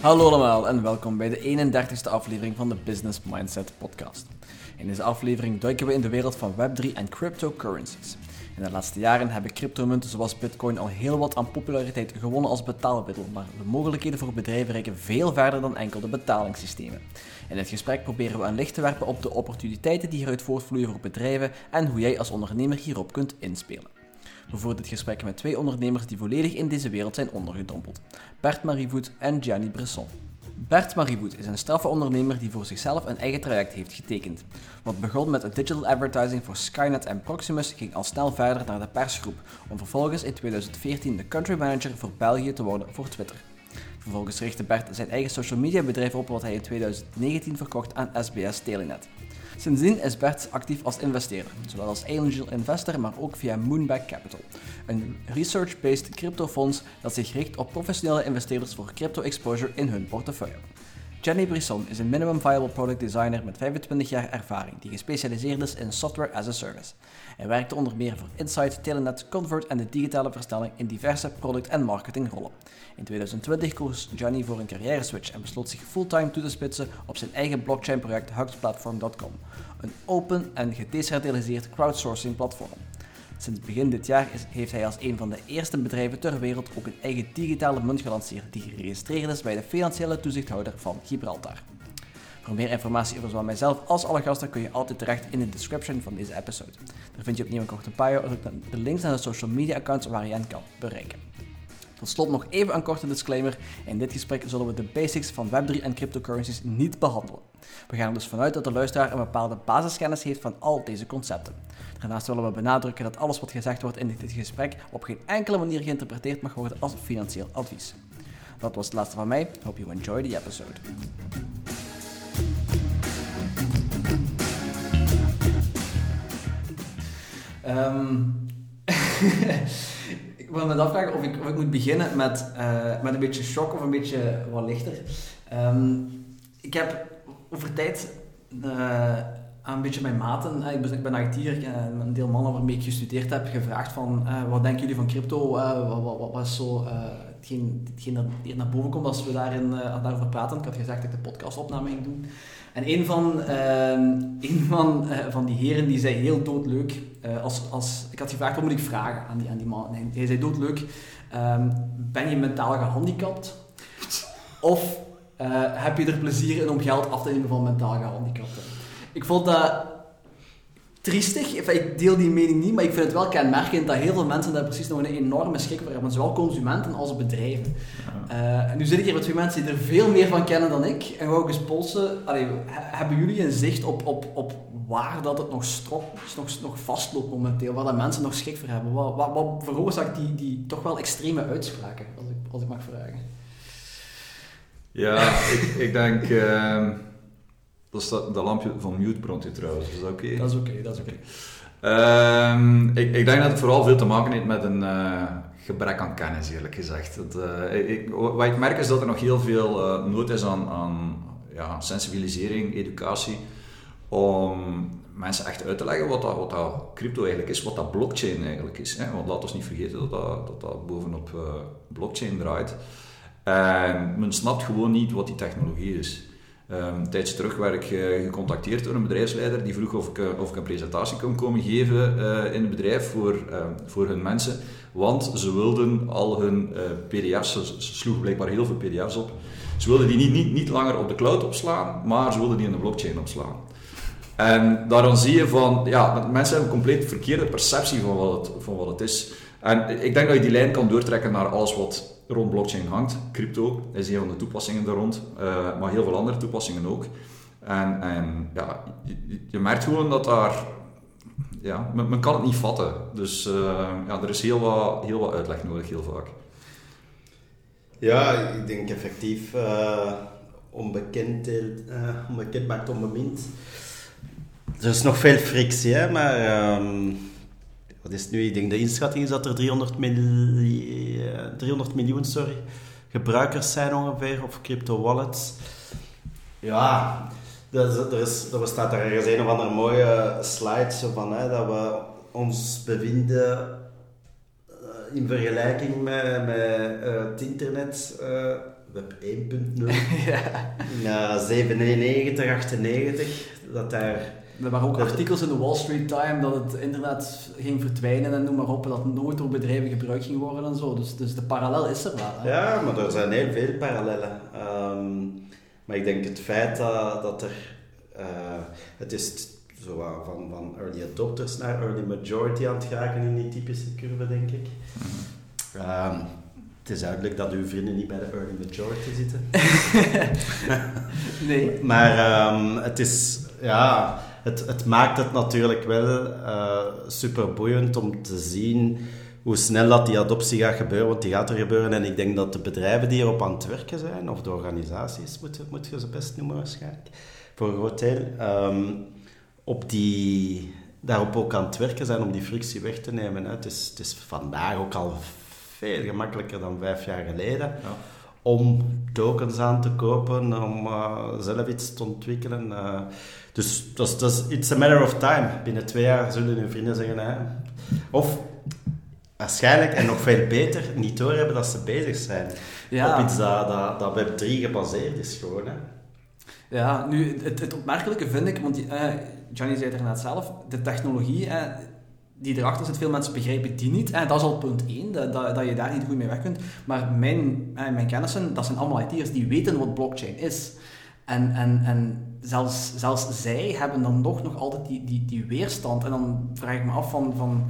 Hallo allemaal en welkom bij de 31ste aflevering van de Business Mindset Podcast. In deze aflevering duiken we in de wereld van Web3 en cryptocurrencies. In de laatste jaren hebben cryptomunten zoals Bitcoin al heel wat aan populariteit gewonnen als betaalmiddel, maar de mogelijkheden voor bedrijven reiken veel verder dan enkel de betalingssystemen. In dit gesprek proberen we een licht te werpen op de opportuniteiten die hieruit voortvloeien voor bedrijven en hoe jij als ondernemer hierop kunt inspelen. We voeren dit gesprek met twee ondernemers die volledig in deze wereld zijn ondergedompeld. Bert Marievoet en Gianni Bresson. Bert Marievoet is een straffe ondernemer die voor zichzelf een eigen traject heeft getekend. Wat begon met digital advertising voor Skynet en Proximus ging al snel verder naar de persgroep, om vervolgens in 2014 de country manager voor België te worden voor Twitter. Vervolgens richtte Bert zijn eigen social media bedrijf op wat hij in 2019 verkocht aan SBS Telenet. Sindsdien is Bert actief als investeerder, zowel als angel investor, maar ook via Moonback Capital, een research-based cryptofonds dat zich richt op professionele investeerders voor crypto exposure in hun portefeuille. Jenny Brisson is een minimum viable product designer met 25 jaar ervaring die gespecialiseerd is in software as a service. Hij werkte onder meer voor Insight, Telenet, Convert en de digitale versnelling in diverse product- en marketingrollen. In 2020 koos Jenny voor een carrière switch en besloot zich fulltime toe te spitsen op zijn eigen blockchain-project HugsPlatform.com, een open en gedecentraliseerd crowdsourcing platform. Sinds begin dit jaar heeft hij als een van de eerste bedrijven ter wereld ook een eigen digitale munt gelanceerd die geregistreerd is bij de financiële toezichthouder van Gibraltar. Voor meer informatie over zowel mijzelf als alle gasten kun je altijd terecht in de description van deze episode. Daar vind je opnieuw een korte bio en de links naar de social media accounts waar je hen kan bereiken. Tot slot nog even een korte disclaimer. In dit gesprek zullen we de basics van Web3 en cryptocurrencies niet behandelen. We gaan er dus vanuit dat de luisteraar een bepaalde basiskennis heeft van al deze concepten. Daarnaast willen we benadrukken dat alles wat gezegd wordt in dit gesprek op geen enkele manier geïnterpreteerd mag worden als financieel advies. Dat was het laatste van mij. Hope you enjoy the episode. Um, wil me afvragen of ik, of ik moet beginnen met, uh, met een beetje shock of een beetje wat lichter. Um, ik heb over tijd uh, aan een beetje mijn maten, ik ben, ik ben en een deel mannen waarmee ik gestudeerd heb, gevraagd van wat denken jullie van crypto? wat, wat, wat, was zo hetgeen, hetgeen dat hier naar boven komt als we daarin, daarover praten? Ik had gezegd dat ik de podcastopname ging doen. En een van, uh, een van, van die heren die zei heel doodleuk, uh, als, als, ik had gevraagd wat moet ik vragen aan die, aan die man. En hij zei doodleuk, um, ben je mentaal gehandicapt? Of uh, heb je er plezier in om geld af te nemen van mentaal gehandicapten? Ik vond dat triestig. Ik deel die mening niet, maar ik vind het wel kenmerkend dat heel veel mensen daar precies nog een enorme schrik voor hebben. Zowel consumenten als bedrijven. Ja. Uh, en nu zit ik hier met twee mensen die er veel meer van kennen dan ik. En wou ik eens polsen, allee, hebben jullie een zicht op, op, op waar dat het nog, strop, nog, nog vastloopt momenteel? Waar dat mensen nog schrik voor hebben? Wat, wat, wat veroorzaakt die, die toch wel extreme uitspraken, als ik, als ik mag vragen? Ja, ik, ik denk... Uh... Dat is dat, dat lampje van mute brandt hier trouwens, is dat oké? Dat is oké, dat is oké. Um, ik, ik, denk dat het vooral veel te maken heeft met een uh, gebrek aan kennis, eerlijk gezegd. Het, uh, ik, wat ik merk is dat er nog heel veel uh, nood is aan, aan ja, sensibilisering, educatie, om mensen echt uit te leggen wat dat, wat dat crypto eigenlijk is, wat dat blockchain eigenlijk is. Hè? Want laat ons niet vergeten dat dat, dat, bovenop blockchain draait. En men snapt gewoon niet wat die technologie is. Um, een tijdje terug werd ik uh, gecontacteerd door een bedrijfsleider die vroeg of ik, uh, of een presentatie kon komen geven in het bedrijf voor, ehm, voor hun mensen. Want ze wilden al hun pdf's, ze, ze sloegen blijkbaar heel veel pdf's op. Ze wilden die niet, niet, niet langer op de cloud opslaan, maar ze wilden die in de blockchain opslaan. En daarom zie je van, ja, mensen hebben een compleet verkeerde perceptie van wat het, van wat het is. En ik denk dat je die lijn kan doortrekken naar alles wat rond blockchain hangt. Crypto is een van de toepassingen daar rond, uh, maar heel veel andere toepassingen ook. En, ja, je, merkt gewoon dat daar, ja, men, kan het niet vatten. Dus uh, ja, er is heel wat, heel wat uitleg nodig, heel vaak. Ja, ik denk effectief uh, onbekend, onbekend maakt onbemind. Er is nog veel frictie, hè, maar um, wat is nu? Ik denk de inschatting is dat er 300, miljoen, 300 miljoen sorry, gebruikers zijn ongeveer, of crypto wallets. Ja, er, is, er bestaat daar ergens een of andere mooie slide zo van, hè, dat we ons bevinden in vergelijking met, met uh, het internet uh, Web 1.0. ja. Uh, 97, 98, dat daar... Er waren ook artikels in de Wall Street Time dat het internet ging verdwijnen en noem maar op, en dat nooit door bedrijven gebruikt ging worden en zo. Dus, dus de parallel is er wel. Hè? Ja, maar er zijn heel veel parallellen. Um, maar ik denk het feit dat, dat er... Uh, het is zo van, van early adopters naar early majority aan het geraken in die typische curve, denk ik. Um, het is duidelijk dat uw vrienden niet bij de early majority zitten. nee. Maar um, het is, ja, het, het maakt het natuurlijk wel uh, super boeiend om te zien hoe snel dat die adoptie gaat gebeuren, want die gaat er gebeuren. En ik denk dat de bedrijven die erop aan het werken zijn, of de organisaties, moet, moet je ze best noemen waarschijnlijk, voor een groot deel, um, op die, daarop ook aan het werken zijn om die frictie weg te nemen. Hè. Het, is, het is vandaag ook al veel gemakkelijker dan vijf jaar geleden. Ja. Om tokens aan te kopen, om uh, zelf iets te ontwikkelen. Uh, dus dat is, dat is it's a matter of time. Binnen twee jaar zullen hun vrienden zeggen... Hè. Of waarschijnlijk, en nog veel beter, niet doorhebben dat ze bezig zijn. Ja. Op iets dat, dat, dat Web3 gebaseerd is gewoon. Hè. Ja, nu, het, het opmerkelijke vind ik, want uh, Johnny zei het net zelf, de technologie uh, die erachter zit, veel mensen begrijpen die niet. En dat is al punt 1, dat, dat, dat je daar niet goed mee weg kunt. Maar mijn, uh, mijn kennissen, dat zijn allemaal IT'ers, die weten wat blockchain is. En, en, en zelfs, zelfs zij hebben dan nog, nog altijd die, die, die weerstand. En dan vraag ik me af van... van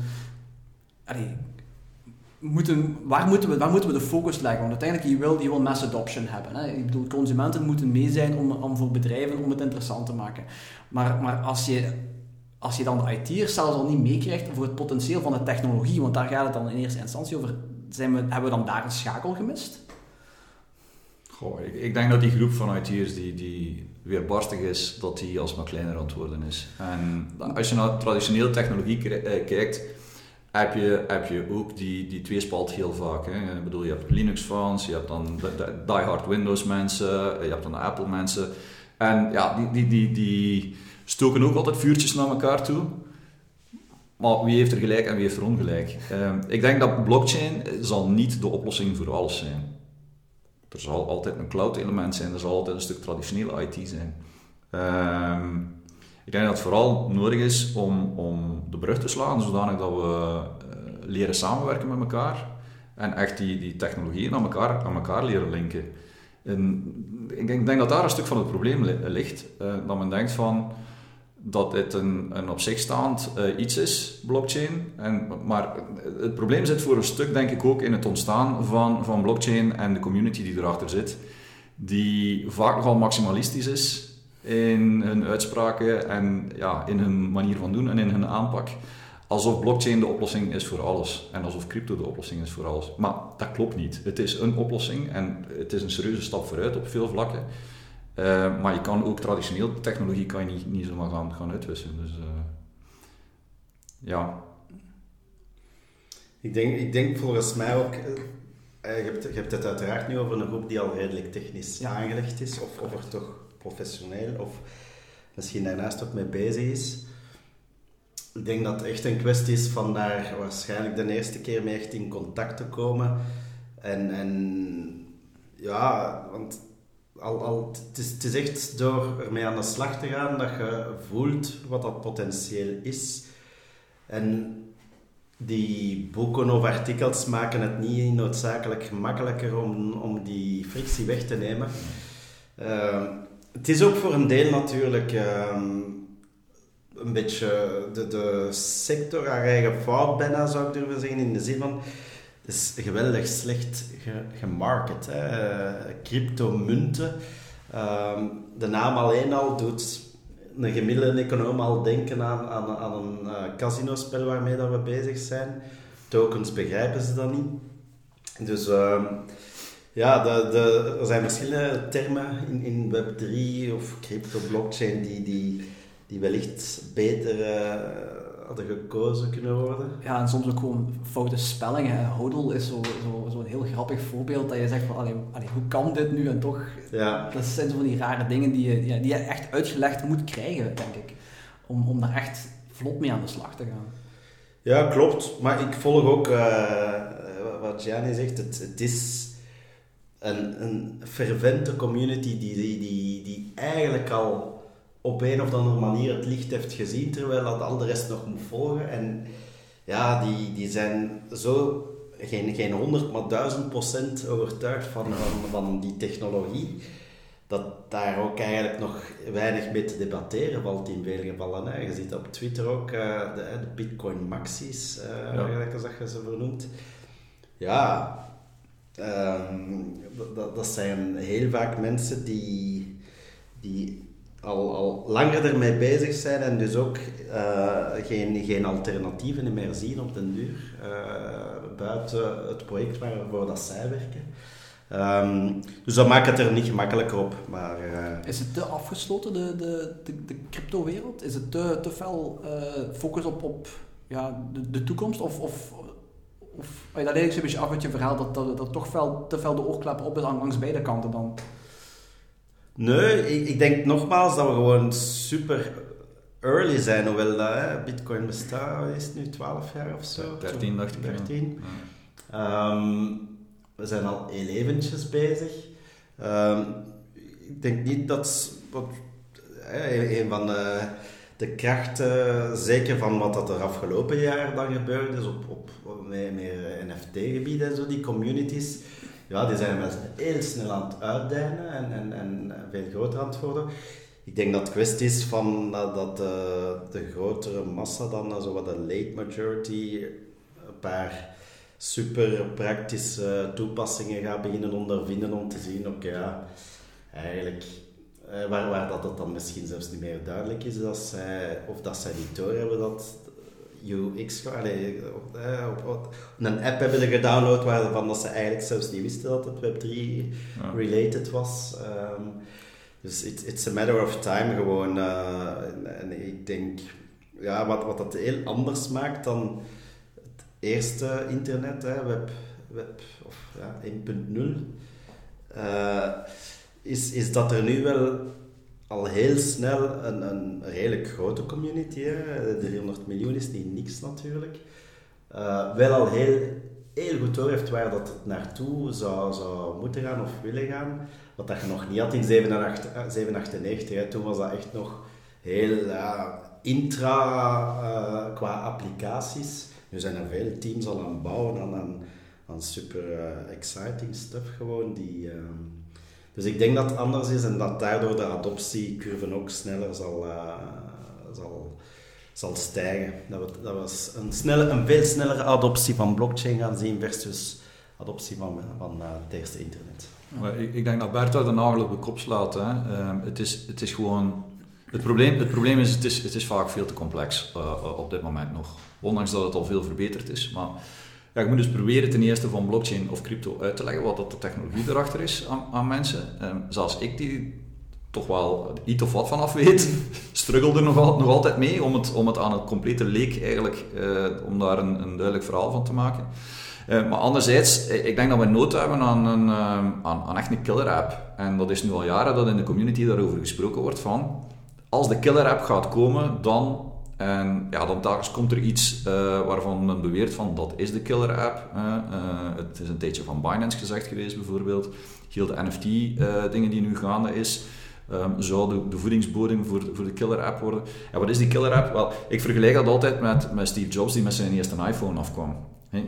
allee, moeten, waar, moeten we, waar moeten we de focus leggen? Want uiteindelijk, je wil, je wil mass adoption hebben. Hè? Ik bedoel, consumenten moeten mee zijn om, om voor bedrijven om het interessant te maken. Maar, maar als, je, als je dan de IT'ers zelfs al niet meekrijgt voor het potentieel van de technologie, want daar gaat het dan in eerste instantie over, zijn we, hebben we dan daar een schakel gemist? Goh, ik, ik denk dat die groep van IT'ers die, die weerbarstig is, dat die alsmaar kleiner aan het worden is. En als je naar traditionele technologie eh, kijkt, heb je, heb je ook die, die tweespalt heel vaak. Hè. Ik bedoel, je hebt Linux-fans, je hebt dan die-hard Windows-mensen, je hebt dan Apple-mensen. En ja, die, die, die, die stoken ook altijd vuurtjes naar elkaar toe. Maar wie heeft er gelijk en wie heeft er ongelijk? Uh, ik denk dat blockchain zal niet de oplossing voor alles zijn. Er zal altijd een cloud-element zijn, er zal altijd een stuk traditionele IT zijn. Uh, ik denk dat het vooral nodig is om, om de brug te slaan, zodanig dat we uh, leren samenwerken met elkaar en echt die, die technologieën aan elkaar, elkaar leren linken. En ik denk, dat daar een stuk van het probleem ligt. Uh, dat men denkt van dat dit een, een op zich staand uh, iets is, blockchain. En, maar het probleem zit voor een stuk, denk ik, ook in het ontstaan van, van blockchain en de community die erachter zit, die vaak nogal maximalistisch is in hun uitspraken en ja, in hun manier van doen en in hun aanpak. Alsof blockchain de oplossing is voor alles en alsof crypto de oplossing is voor alles. Maar dat klopt niet. Het is een oplossing en het is een serieuze stap vooruit op veel vlakken. Uh, maar je kan ook traditioneel technologie kan je niet, niet zomaar gaan, gaan uitwissen. Dus uh, ja. Ik denk, ik denk volgens mij ook. Uh, je, hebt, je hebt het uiteraard nu over een groep die al redelijk technisch ja. aangelegd is, of, of er toch professioneel of misschien daarnaast ook mee bezig is. Ik denk dat het echt een kwestie is van daar waarschijnlijk de eerste keer mee echt in contact te komen. En, en ja, want al, al, het, is, echt door ermee aan de slag te gaan dat je voelt wat dat potentieel is. En die boeken of artikels maken het niet noodzakelijk gemakkelijker om, om die frictie weg te nemen. Uh, het is ook voor een deel natuurlijk um, een beetje de, de sector haar eigen fout bijna, zou ik durven zeggen. In de zin van, is geweldig slecht gemarket. Hè. Cryptomunten. Um, de naam alleen al doet een gemiddelde econoom al denken aan, aan, aan een uh, casinospel waarmee dat we bezig zijn. Tokens begrijpen ze dan niet. Dus... Um, ja, de, er zijn verschillende termen in, in Web3 of crypto, blockchain die, die, die wellicht beter hadden gekozen kunnen worden. Ja, en soms ook gewoon foute spellingen. Hodl is zo'n zo, zo, heel grappig voorbeeld dat je zegt van, allee, allee, hoe kan dit nu en toch? Ja. Dat zijn zo van die rare dingen die je, ja, die je echt uitgelegd moet krijgen, denk ik. Om, om daar echt vlot mee aan de slag te gaan. Ja, klopt. Maar ik volg ook uh, wat Gianni zegt. Het, het is een, een fervente community die, die, die, die eigenlijk al op een of andere manier het licht heeft gezien, terwijl dat al de rest nog moet volgen. En ja, die, die zijn zo geen, geen 100, maar 1000 procent overtuigd van, van, van die technologie. Dat daar ook eigenlijk nog weinig mee te debatteren valt in veel gevallen. Hè. Je ziet op Twitter ook uh, de, de, Bitcoin Maxis, uh, ja. gelijk als dat je ze vernoemt. Ja, um, dat, dat zijn heel vaak mensen die, die al, al langer ermee bezig zijn en dus ook uh, geen, geen alternatieven meer zien op den duur, uh, buiten het project waarvoor dat zij werken. Um, dus dat maakt het er niet gemakkelijker op. Maar, uh, is het te afgesloten, de, de, de, de crypto-wereld? Is het te, te fel focus op, op ja, de, de toekomst? Of, of, of dat ik zo'n beetje af uit je verhaal dat, dat, toch fel, te veel de oogklappen op is langs beide kanten dan? Nee, ik, ik, denk nogmaals dat we gewoon super early zijn, hoewel dat, hè, Bitcoin bestaat, is het nu 12 jaar of zo? 13 dacht ik. 13. Ja. Um, we zijn al heel eventjes bezig. Um, ik denk niet dat wat, een van de, de krachten, zeker van wat dat er afgelopen jaar dan gebeurd is op, op, op meer, meer NFT-gebieden en zo, die communities ja, die zijn mensen heel snel aan het uitdijnen en, en, en veel groter aan het worden. Ik denk dat het kwestie is van dat, dat de, grotere massa dan, zo wat de late majority, een paar super praktische toepassingen gaat beginnen ondervinden om te zien, oké, ja, eigenlijk waar, waar dat het dan misschien zelfs niet meer duidelijk is dat zij, of dat zij niet doorhebben dat UX, allee, op, op, op, een app hebben gedownload waarvan dat ze eigenlijk zelfs niet wisten dat het Web3 ja. related was. Um, dus it, it's a matter of time gewoon. Uh, en, en, ik denk, ja, wat, wat dat heel anders maakt dan het eerste internet, hè, web, web of ja, 1.0, uh, is, is dat er nu wel al heel snel een, een redelijk grote community. Hè. 300 miljoen is niet niks natuurlijk. Uh, wel al heel, heel goed door heeft waar dat naartoe zou, zou moeten gaan of willen gaan. Wat dat je nog niet had in 798. Hè. Toen was dat echt nog heel uh, intra qua applicaties. Nu zijn er veel teams al aan het bouwen aan, aan, super exciting stuff gewoon die... Um, dus ik denk dat het anders is en dat daardoor de adoptiecurve ook sneller zal, uh, zal, zal stijgen. Dat we, dat we een, snelle, een veel snellere adoptie van blockchain gaan zien versus adoptie van, van uh, het eerste internet. Maar ik, ik, denk dat Bert daar de nagel op de kop slaat. Hè. Uh, het, is, het is gewoon... Het probleem, het probleem is, het is, het is vaak veel te complex op dit moment nog. Ondanks dat het al veel verbeterd is. Maar ja, je moet dus proberen ten eerste van blockchain of crypto uit te leggen wat dat de technologie erachter is aan, mensen. Um, zelfs ik die toch wel iets of wat vanaf weet, struggle er nog, al, nog altijd mee om het, om het aan het complete leek eigenlijk, uh, om daar een, een, duidelijk verhaal van te maken. Uh, maar anderzijds, eh, ik denk dat we nood hebben aan, een, uh, aan, aan echt een killer app. En dat is nu al jaren dat in de community daarover gesproken wordt van, als de killer app gaat komen, dan en ja, dan telkens komt er iets uh, waarvan men beweert van dat is de killer app. Uh, het is een tijdje van Binance gezegd geweest bijvoorbeeld. Heel de NFT-dingen die nu gaande is. Um, zou de, de, voedingsbodem voor, voor de killer app worden. En wat is die killer app? Wel, ik vergelijk dat altijd met, met Steve Jobs die met zijn eerste iPhone afkwam.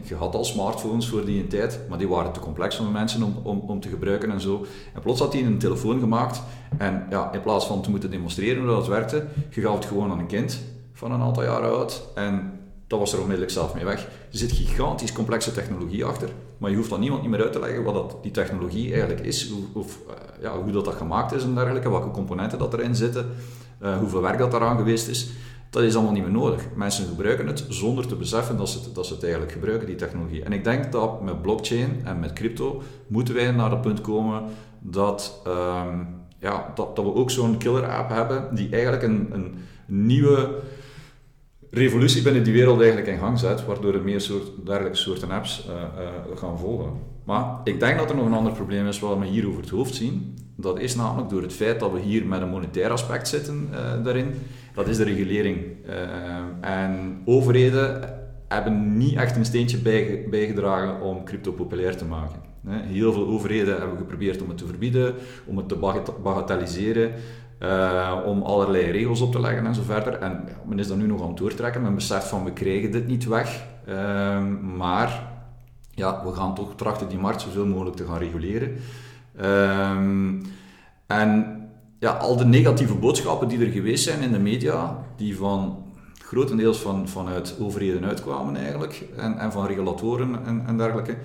Je had al smartphones voor die tijd, maar die waren te complex voor mensen om, om, om te gebruiken en zo. En plots had hij een telefoon gemaakt en ja, in plaats van te moeten demonstreren hoe dat werkte, je gaf het gewoon aan een kind van een aantal jaren oud. En dat was er onmiddellijk zelf mee weg. Er zit gigantisch complexe technologie achter, maar je hoeft aan niemand niet meer uit te leggen wat dat, die technologie eigenlijk is, hoe, of, uh, ja, hoe dat, dat gemaakt is en dergelijke, welke componenten dat erin zitten, uh, hoeveel werk dat daaraan geweest is. Dat is allemaal niet meer nodig. Mensen gebruiken het zonder te beseffen dat ze het, dat ze het eigenlijk gebruiken, die technologie. En ik denk dat met blockchain en met crypto moeten wij naar het punt komen dat, um, ja, dat, dat we ook zo'n killer app hebben die eigenlijk een, een nieuwe revolutie binnen die wereld eigenlijk in gang zet, waardoor er meer soort, dergelijke soorten apps uh, uh, gaan volgen. Maar ik denk dat er nog een ander probleem is wat we hier over het hoofd zien. Dat is namelijk door het feit dat we hier met een monetair aspect zitten uh, daarin. Dat is de regulering. en overheden hebben niet echt een steentje bijgedragen om crypto populair te maken. Heel veel overheden hebben geprobeerd om het te verbieden, om het te bagatelliseren. Uh, om allerlei regels op te leggen en zo verder. En ja, men is dat nu nog aan het doortrekken. Men beseft van we krijgen dit niet weg. Uh, maar ja, we gaan toch trachten die markt zoveel mogelijk te gaan reguleren. Uh, en ja, al de negatieve boodschappen die er geweest zijn in de media, die van grotendeels van, vanuit overheden uitkwamen eigenlijk, en, en van regulatoren en, en dergelijke.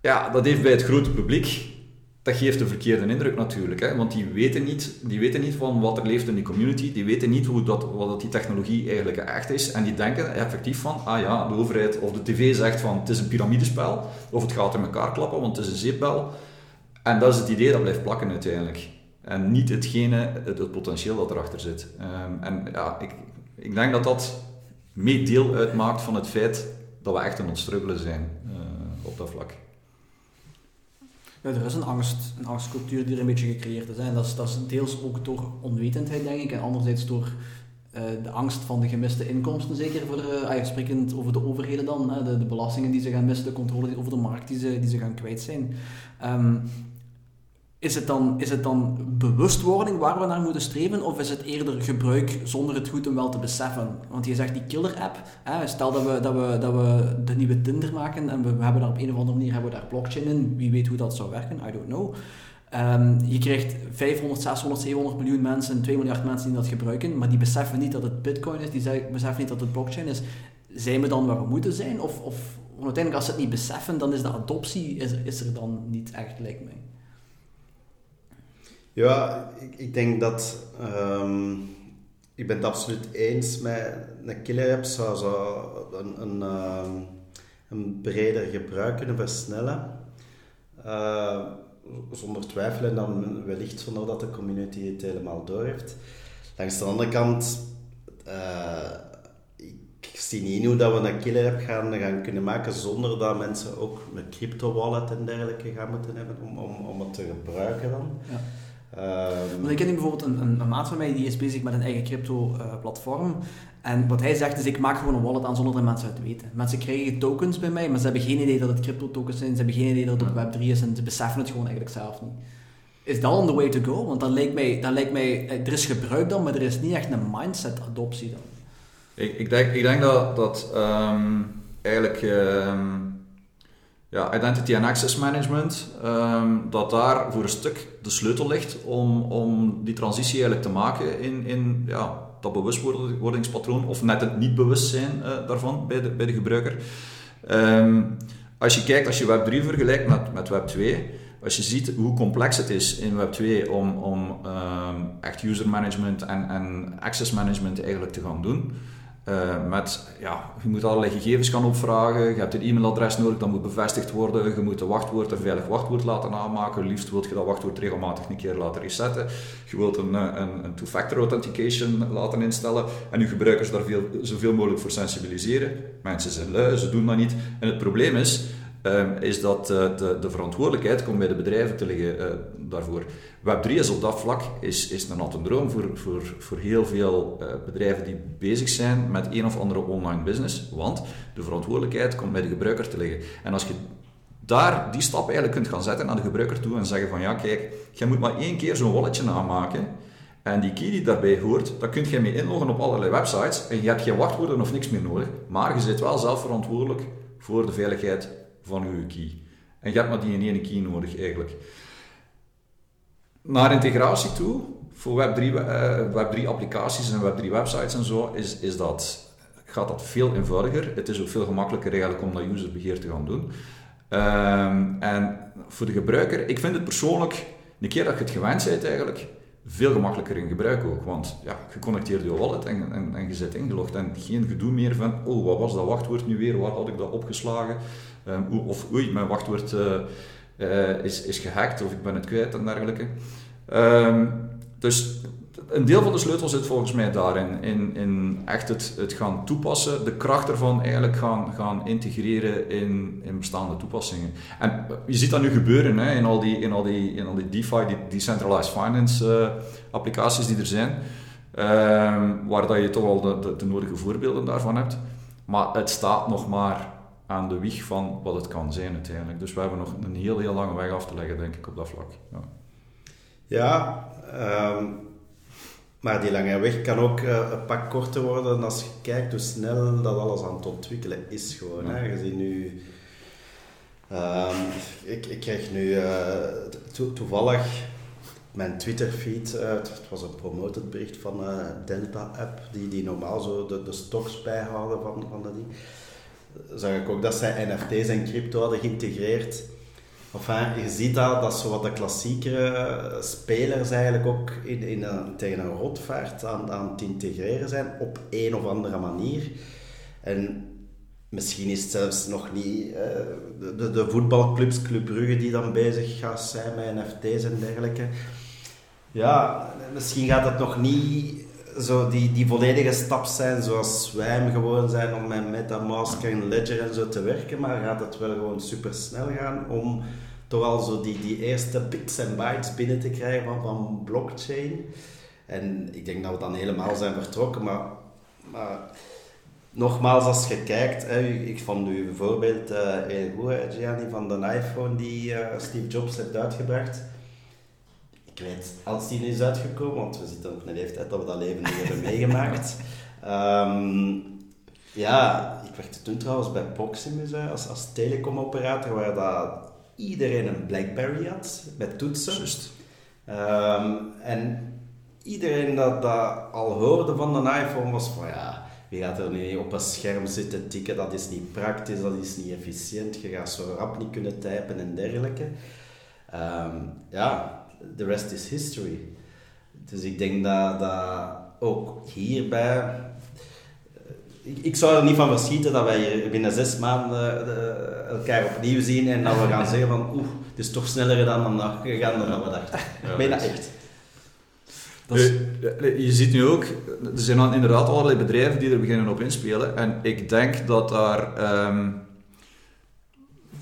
Ja, dat heeft bij het grote publiek dat geeft een verkeerde indruk natuurlijk. Hè? Want die weten, niet, die weten niet van wat er leeft in die community. Die weten niet hoe dat, wat die technologie eigenlijk echt is. En die denken effectief van, ah ja, de overheid of de tv zegt van het is een piramidespel. Of het gaat in elkaar klappen, want het is een zeepbel. En dat is het idee dat blijft plakken uiteindelijk. En niet hetgene, het, potentieel dat erachter zit. Um, en ja, ik, ik denk dat dat mee deel uitmaakt van het feit dat we echt aan het struggelen zijn uh, op dat vlak. Ja, er is een, angst, een angstcultuur die er een beetje gecreëerd is. Hè. En dat is, dat is deels ook door onwetendheid, denk ik. En anderzijds door uh, de angst van de gemiste inkomsten, zeker voor, uh, over de overheden dan, hè, de, de, belastingen die ze gaan missen, de controle over de markt die ze, die ze gaan kwijt zijn. Um, is het, dan, is het dan bewustwording waar we naar moeten streven, of is het eerder gebruik zonder het goed en wel te beseffen? Want je zegt die killer-app, stel dat we, dat, we, dat we de nieuwe Tinder maken en we, hebben daar op een of andere manier hebben we daar blockchain in, wie weet hoe dat zou werken, I don't know. Um, je krijgt 500, 600, 700 miljoen mensen, 2 miljard mensen die dat gebruiken, maar die beseffen niet dat het bitcoin is, die beseffen niet dat het blockchain is. Zijn we dan waar we moeten zijn? Of, of uiteindelijk als ze het niet beseffen, dan is de adoptie is, is er dan niet echt, lijkt mij. Ja, ik, ik denk dat... Um, ik ben het absoluut eens met een killer zou, zou een, een, um, een breder gebruik kunnen versnellen. Uh, zonder twijfel en dan wellicht zonder dat de community het helemaal door heeft. Langs de andere kant, uh, ik zie niet hoe dat we een killer app gaan, gaan kunnen maken zonder dat mensen ook met crypto wallet en dergelijke gaan moeten hebben om, om, om het te gebruiken dan. Ja. Um, ik ken bijvoorbeeld een, een, een, maat van mij die is bezig met een eigen crypto-platform. en wat hij zegt is: ik maak gewoon een wallet aan zonder dat mensen het weten. Mensen krijgen tokens bij mij, maar ze hebben geen idee dat het crypto-tokens zijn. Ze hebben geen idee dat het op Web3 is en ze beseffen het gewoon eigenlijk zelf niet. Is dat on the way to go? Want dan lijkt mij, dan lijkt mij eh, er is gebruik dan, maar er is niet echt een mindset-adoptie dan. Ik, ik, denk, ik denk dat, dat um, eigenlijk. Um ja, identity and access management, ehm, dat daar voor een stuk de sleutel ligt om, om die transitie eigenlijk te maken in, in ja, dat bewustwordingspatroon, of net het niet-bewustzijn uh, daarvan bij de, bij de gebruiker. Ehm, als je kijkt, als je Web3 vergelijkt met, met Web2, als je ziet hoe complex het is in Web2 om, om ehm, echt user management en, en access management eigenlijk te gaan doen, uh, met, ja, je moet allerlei gegevens gaan opvragen, je hebt een e-mailadres nodig, dat moet bevestigd worden, je moet een wachtwoord, een veilig wachtwoord laten aanmaken, liefst wil je dat wachtwoord regelmatig een keer laten resetten, je wilt een, eh, een, een two-factor authentication laten instellen. En je gebruikers daar veel, zoveel mogelijk voor sensibiliseren. Mensen zijn lui, ze doen dat niet. En het probleem is, Ehm, is dat uh, de, de, verantwoordelijkheid komt bij de bedrijven te liggen uh, daarvoor. Web3 is op dat vlak is, is een natte droom voor, voor, voor heel veel uh, bedrijven die bezig zijn met een of andere online business, want de verantwoordelijkheid komt bij de gebruiker te liggen. En als je daar die stap eigenlijk kunt gaan zetten naar de gebruiker toe en zeggen van ja, kijk, jij moet maar één keer zo'n walletje aanmaken en die key die daarbij hoort, daar kun je mee inloggen op allerlei websites en je hebt geen wachtwoorden of niks meer nodig, maar je zit wel zelf verantwoordelijk voor de veiligheid van uw key. En je hebt maar die één key nodig eigenlijk. Naar integratie toe, voor Web3, uh, Web3 applicaties en Web3 websites en zo, is, is dat, gaat dat veel eenvoudiger. Het is ook veel gemakkelijker eigenlijk om dat userbeheer te gaan doen. Um, en voor de gebruiker, ik vind het persoonlijk, een keer dat je het gewend bent eigenlijk, veel gemakkelijker in gebruik ook. Want ja, je connecteert je wallet en, en, en je zit ingelogd en geen gedoe meer van, oh, wat was dat wachtwoord nu weer, waar had ik dat opgeslagen? Um, of oei, mijn wachtwoord uh, uh, is, is gehackt of ik ben het kwijt en dergelijke. Um, dus een deel van de sleutel zit volgens mij daarin, in, in echt het, het gaan toepassen, de kracht ervan eigenlijk gaan, gaan integreren in, in bestaande toepassingen. En je ziet dat nu gebeuren hè, in, al die, in, al die, in al die DeFi, die decentralized finance uh, applicaties die er zijn, um, waar dat je toch al de, de, de, nodige voorbeelden daarvan hebt. Maar het staat nog maar aan de wieg van wat het kan zijn uiteindelijk. Dus we hebben nog een heel, heel lange weg af te leggen, denk ik, op dat vlak. Ja, ja ehm, maar die lange weg kan ook uh, een pak korter worden als je kijkt hoe snel dat alles aan het ontwikkelen is. Gewoon, hè. Je ziet nu... Um, ik, ik krijg nu to toevallig mijn Twitter-feed, uh, het was een promoted bericht van uh, Delta-app, die, die normaal zo de, de stocks bijhouden van, van dat ding. Zag ik ook dat zij NFT's en crypto hadden geïntegreerd. Enfin, je ziet dat, dat zo wat de klassiekere spelers eigenlijk ook in, in een, tegen een rotvaart aan, aan het integreren zijn op een of andere manier. En misschien is het zelfs nog niet uh, de, de voetbalclubs, Club Brugge, die dan bezig gaan zijn met NFT's en dergelijke. Ja, misschien gaat het nog niet zo die, die volledige stap zijn zoals wij hem gewoon zijn om met MetaMask en Ledger en zo te werken, maar gaat het wel gewoon super snel gaan om toch al zo die, die eerste bits en bytes binnen te krijgen van, van blockchain. En ik denk dat we dan helemaal zijn vertrokken, maar, maar nogmaals, als je kijkt, hè, ik vond u bijvoorbeeld uh, heel goed, Gianni, van de iPhone die uh, Steve Jobs heeft uitgebracht ik weet, als die is uitgekomen, want we zitten op een leeftijd dat we dat leven niet hebben meegemaakt. Um, ja, ik werkte toen trouwens bij Proximus als, als telecomoperator, waar dat iedereen een Blackberry had, met toetsen. Just. Um, en iedereen dat, dat al hoorde van een iPhone was van ja, wie gaat er nu op een scherm zitten tikken, dat is niet praktisch, dat is niet efficiënt, je gaat zo rap niet kunnen typen en dergelijke. Um, ja, the rest is history. Dus ik denk dat, dat ook hierbij. Eh, ik, ik zou er niet van verschieten dat wij hier binnen zes maanden uh, elkaar opnieuw zien en dat we gaan zeggen van oeh, het is toch sneller dan, dan gegaan dan we dachten. Ja, ben dat echt. Je ziet nu ook, er zijn inderdaad allerlei bedrijven die er beginnen op inspelen. En ik denk dat daar um,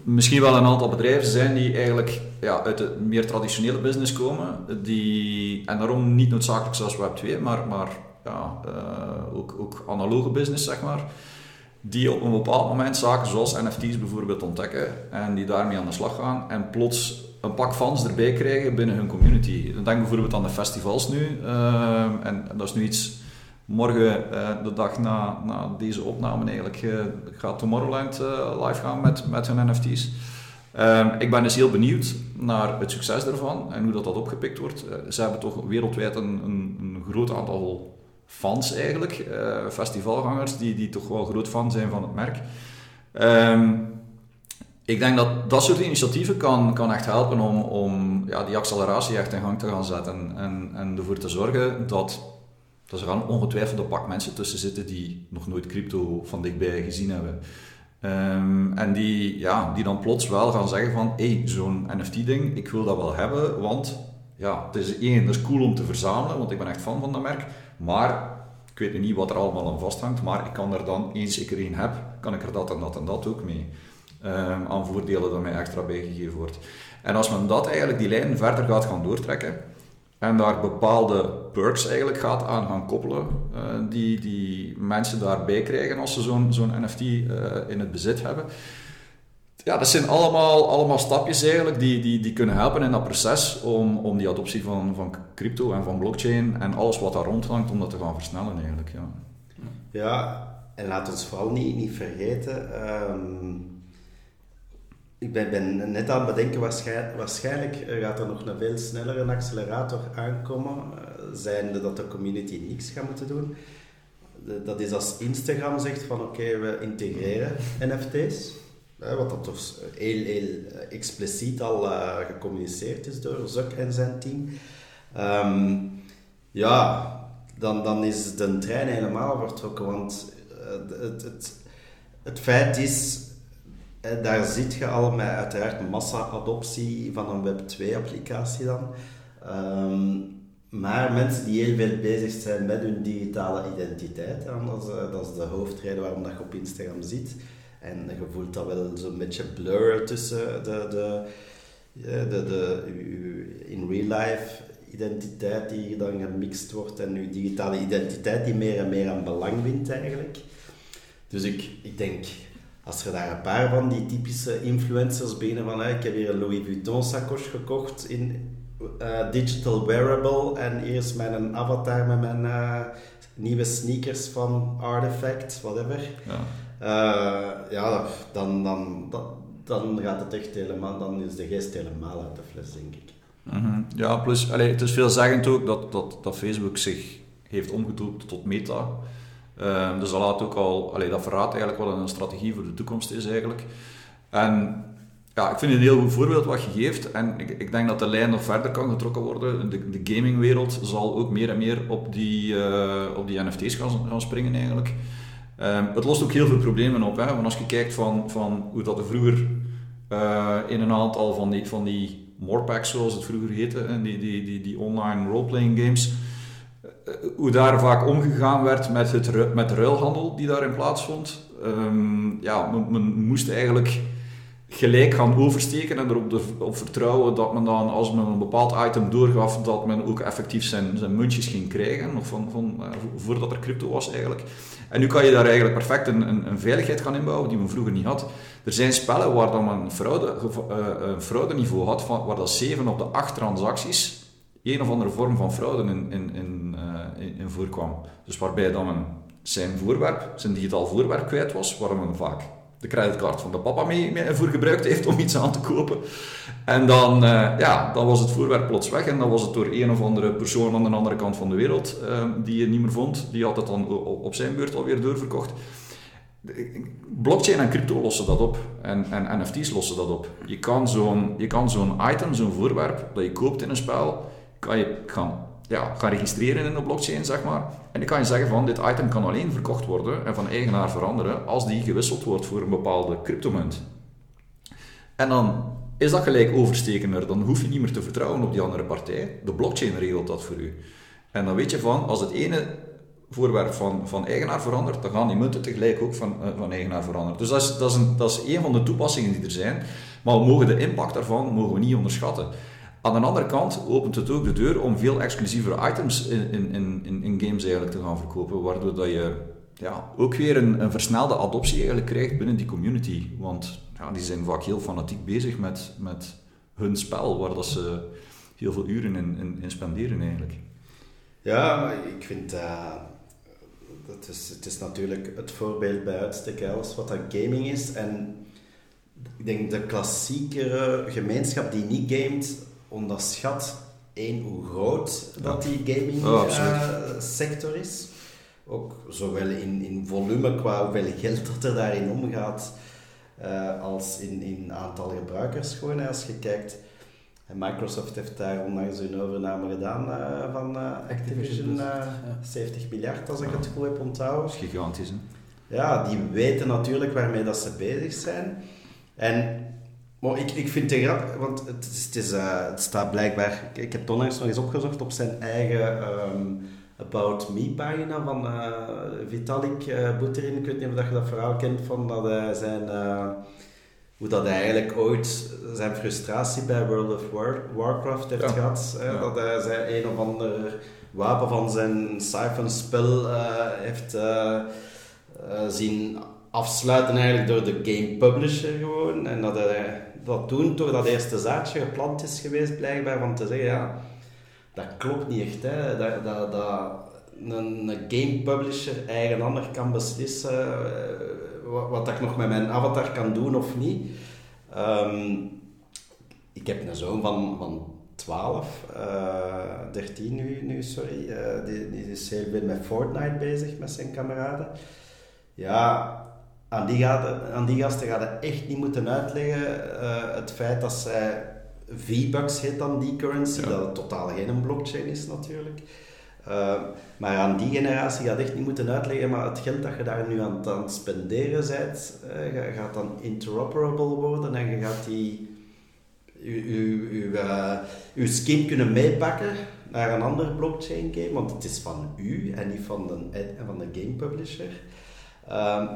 misschien wel een aantal bedrijven zijn die eigenlijk ja, uit de meer traditionele business komen. Die, en daarom niet noodzakelijk zoals Web2, maar, maar ja, uh, ook, ook analoge business, zeg maar. Die op een bepaald moment zaken zoals NFT's bijvoorbeeld ontdekken en die daarmee aan de slag gaan en plots een pak fans erbij krijgen binnen hun community. Denk bijvoorbeeld aan de festivals nu. Uh, en dat is nu iets morgen, uh, de dag na, na deze opname eigenlijk, uh, gaat Tomorrowland uh, live gaan met, met hun NFT's. Ehm, ik ben dus heel benieuwd naar het succes daarvan en hoe dat, dat opgepikt wordt. ze hebben toch wereldwijd een, een, een groot aantal fans eigenlijk, festivalgangers, die, die toch wel groot fan zijn van het merk. Um, ik denk dat dat soort initiatieven kan, kan echt helpen om, om ja, die acceleratie echt in gang te gaan zetten en, en ervoor te zorgen dat dat er gaan ongetwijfeld een pak mensen tussen zitten die nog nooit crypto van dichtbij gezien hebben. Um, en die, ja, die dan plots wel gaan zeggen van, hé, hey, zo'n NFT-ding, ik wil dat wel hebben, want ja, het is één, het is cool om te verzamelen, want ik ben echt fan van dat merk, maar ik weet niet wat er allemaal aan vasthangt, maar ik kan er dan, eens ik er één heb, kan ik er dat en dat en dat ook mee. Um, aan voordelen dat mij extra bijgegeven wordt. En als men dat eigenlijk, die lijn verder gaat gaan doortrekken, en daar bepaalde perks eigenlijk gaat aan gaan koppelen, uh, die, die mensen daarbij krijgen als ze zo'n zo'n NFT eh, in het bezit hebben. Ja, dat zijn allemaal, allemaal stapjes eigenlijk die, die, die kunnen helpen in dat proces om, om die adoptie van, van crypto en van blockchain en alles wat daar rondhangt, om dat te gaan versnellen eigenlijk. Ja, ja en laat ons vooral niet, niet vergeten, um ik ben, net aan het bedenken, waarschijnlijk, waarschijnlijk gaat er nog een veel snellere accelerator aankomen, uh, zijnde dat de community niks gaat moeten doen. dat is als Instagram zegt van oké, we integreren NFT's, wat dat toch heel, heel expliciet al gecommuniceerd is door Zuck en zijn team. Um, ja, dan, dan is de trein helemaal vertrokken, want het, het, het feit is en daar zit je al met uiteraard massa-adoptie van een Web2-applicatie dan. Ehm, maar mensen die heel veel bezig zijn met hun digitale identiteit, dat, is, eh, dat is de hoofdreden waarom dat je op Instagram ziet. En je voelt dat wel zo'n beetje blur tussen de, de, de, de, de, in real life identiteit die dan gemixt wordt en je digitale identiteit die meer en meer aan belang wint eigenlijk. Dus ik, ik denk als er daar een paar van die typische influencers binnen van ik heb hier een Louis Vuitton sacoche gekocht in uh, digital wearable en hier is mijn avatar met mijn uh, nieuwe sneakers van Artifact, whatever. Ja, uh, ja dan, dan, dan, dan gaat het echt helemaal, dan is de geest helemaal uit de fles, denk ik. Mm -hmm. Ja, plus, allee, het is veelzeggend ook dat, dat, dat Facebook zich heeft omgedoopt tot Meta. Uh, dus dat laat ook al, allee, dat verraadt eigenlijk wat een strategie voor de toekomst is eigenlijk. En ja, ik vind het een heel goed voorbeeld wat je geeft. En ik, ik denk dat de lijn nog verder kan getrokken worden. De, de gamingwereld zal ook meer en meer op die, uh, op die NFT's gaan, gaan springen eigenlijk. Um, het lost ook heel veel problemen op. Hè? Want als je kijkt van, van hoe dat er vroeger uh, in een aantal van die, van die morepacks, zoals het vroeger heette, die, die, die, die online roleplaying games, hoe daar vaak omgegaan werd met, het, met de ruilhandel die daarin plaatsvond. Um, ja, men, moest eigenlijk gelijk gaan oversteken en erop de, op vertrouwen dat men dan, als men een bepaald item doorgaf, dat men ook effectief zijn, zijn muntjes ging krijgen, nog van, van, uh, voordat er crypto was eigenlijk. En nu kan je daar eigenlijk perfect een, een, een, veiligheid gaan inbouwen die men vroeger niet had. Er zijn spellen waar dan men fraude, uh, een fraudeniveau had, van, waar dat 7 op de 8 transacties een of andere vorm van fraude in, in, in, uh, in, voorkwam. Dus waarbij dan zijn voorwerp, zijn digitaal voorwerp kwijt was, waar men vaak de creditcard van de papa mee, mee voor gebruikt heeft om iets aan te kopen. En dan, uh, ja, dan was het voorwerp plots weg en dan was het door een of andere persoon aan de andere kant van de wereld uh, die je niet meer vond. Die had het dan op zijn beurt alweer doorverkocht. Blockchain en crypto lossen dat op en, en NFT's lossen dat op. Je kan zo'n zo'n item, zo'n voorwerp dat je koopt in een spel, kan je gaan ja, gaan registreren in de blockchain, zeg maar. En dan kan je zeggen van, dit item kan alleen verkocht worden en van eigenaar veranderen als die gewisseld wordt voor een bepaalde cryptomunt. En dan is dat gelijk overstekender. Dan hoef je niet meer te vertrouwen op die andere partij. De blockchain regelt dat voor u. En dan weet je van, als het ene voorwerp van, van eigenaar verandert, dan gaan die munten tegelijk ook van, uh, van eigenaar veranderen. Dus dat is, dat, is een, dat is van de toepassingen die er zijn. Maar we mogen de impact daarvan mogen we niet onderschatten. Aan de andere kant opent het ook de deur om veel exclusievere items in, in, in, in games eigenlijk te gaan verkopen, waardoor dat je ja, ook weer een, een versnelde adoptie eigenlijk krijgt binnen die community. Want ja, die zijn vaak heel fanatiek bezig met, met hun spel, waar dat ze heel veel uren in, in, spenderen eigenlijk. Ja, ik vind uh, dat is, het is natuurlijk het voorbeeld bij uitstek als wat dat gaming is. En ik denk de klassiekere gemeenschap die niet gamet, onderschat één hoe groot dat die gaming oh, uh, sector is. Ook zowel in, in volume qua hoeveel geld dat er daarin omgaat, uh, als in, in aantal gebruikers gewoon. Als je kijkt, Microsoft heeft daar onlangs een overname gedaan uh, van Activision, ja. 70 miljard als ik het goed heb onthouden. Dat is gigantisch hè? Ja, die weten natuurlijk waarmee dat ze bezig zijn. En maar ik, ik vind het grappig, want het, is, het, is, uh, het staat blijkbaar... Ik, ik heb het onlangs nog eens opgezocht op zijn eigen um, About Me-pagina van uh, Vitalik uh, Buterin. Ik weet niet of je dat verhaal kent van dat hij zijn... hoe dat hij eigenlijk ooit zijn frustratie bij World of War, Warcraft heeft gehad. Ja. Dat hij zijn een of ander wapen van zijn Siphon-spel heeft zien afsluiten eigenlijk door de game publisher gewoon. En dat hij dat toen toch dat eerste zaadje geplant is geweest, blijkbaar, van te zeggen, ja, dat klopt niet echt. Hè. Dat, dat, dat een, game publisher eigen ander kan beslissen uh, wat, wat ik nog met mijn avatar kan doen of niet. Um, ik heb een zoon van, van 12, uh, 13 nu, nu sorry. Uh, die, die is heel veel met Fortnite bezig met zijn kameraden. Ja, aan die, gaat, aan die gasten gaat het echt niet moeten uitleggen uh, het feit dat zij V-Bucks heet dan die currency, dat het totaal geen blockchain is natuurlijk. Uh, maar aan die generatie gaat echt niet moeten uitleggen, maar het geld dat je daar nu aan, aan het spenderen bent, uh, gaat dan interoperable worden en je gaat die je skin kunnen meepakken naar een andere blockchain game, want het is van u en niet van de, van de game publisher. Uh,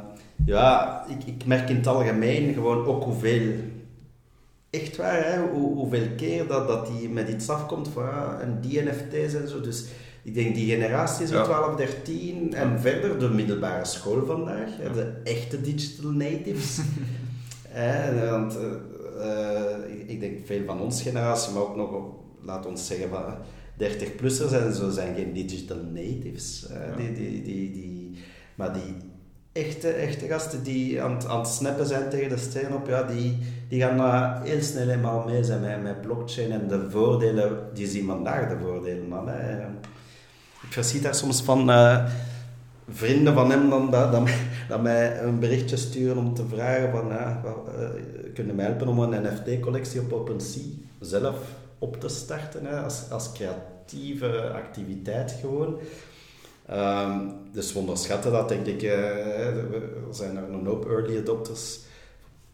ja, ik, ik merk in het algemeen gewoon ook hoeveel, echt waar, hè, hoe, hoeveel keer dat, dat die met iets afkomt van ja, en die NFT's en zo. Dus ik denk die generatie zo Ja. 12, 13 en verder de middelbare school vandaag, de echte digital natives. Hè, want eh, eh, ik- ik denk veel van ons generatie, maar ook nog, laat ons zeggen, van 30-plussers en zo zijn geen digital natives. Die, die, die, die, maar die echte, echte gasten die aan, aan het snappen zijn tegen de steen op, ja, die, die gaan heel snel eenmaal mee zijn met, met blockchain en de voordelen, die zien vandaag de voordelen. Hè. Ik verschiet daar soms van eh, vrienden van hem dan, dat, dat, mij, een berichtje sturen om te vragen van, wel, eh, kunnen mij helpen om een NFT-collectie op OpenSea zelf op te starten, hè, als, als creatieve activiteit gewoon. Ehm, dus we onderschatten dat, denk ik. eh, er zijn er een hoop early adopters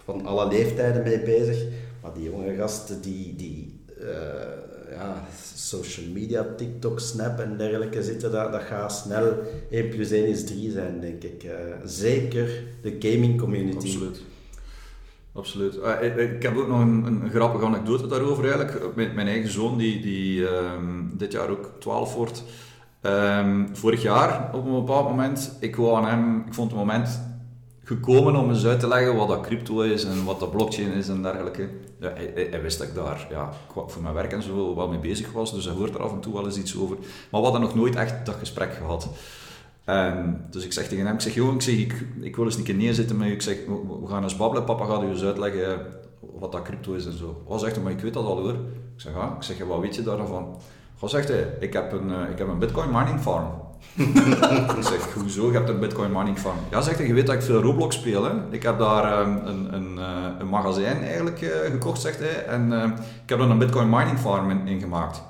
van alle leeftijden mee bezig. Maar die jonge gasten die, die eh, ja, social media, TikTok, Snap en dergelijke zitten, dat, dat gaat snel 1 plus 1 is 3 zijn, denk ik. Eh, zeker de gaming community. Absoluut. Absoluut. Eh, ik, ik heb ook nog een, een grappige anekdote daarover eigenlijk. Mijn, mijn eigen zoon, die, die ehm, dit jaar ook 12 wordt. Ehm, vorig jaar, op een bepaald moment, ik wou aan hem, ik vond het moment gekomen om eens uit te leggen wat dat crypto is en wat dat blockchain is en dergelijke. Ja, hij, hij- hij wist dat ik daar ja, voor mijn werk en zo wel mee bezig was, dus hij hoort er af en toe wel eens iets over. Maar we hadden nog nooit echt dat gesprek gehad. En dus ik zeg tegen hem, ik zeg, joh, ik, zeg, ik, ik wil eens een keer neerzitten met u. Ik zeg, we, gaan eens babbelen, papa gaat u eens uitleggen wat dat crypto is en zo. Wat zegt hij, maar ik weet dat al hoor. Ik zeg, ja, ik zeg, wat weet je daarvan? Wat zegt hij, ik heb een, eh, ik heb een bitcoin mining farm. ik zeg, hoezo, je hebt een bitcoin mining farm? Ja, zegt hij, je weet dat ik veel Roblox speel, hè. Ik heb daar ehm, een, een, eh, een magazijn eigenlijk eh, gekocht, zegt hij. En ik heb er een bitcoin mining farm in, in gemaakt.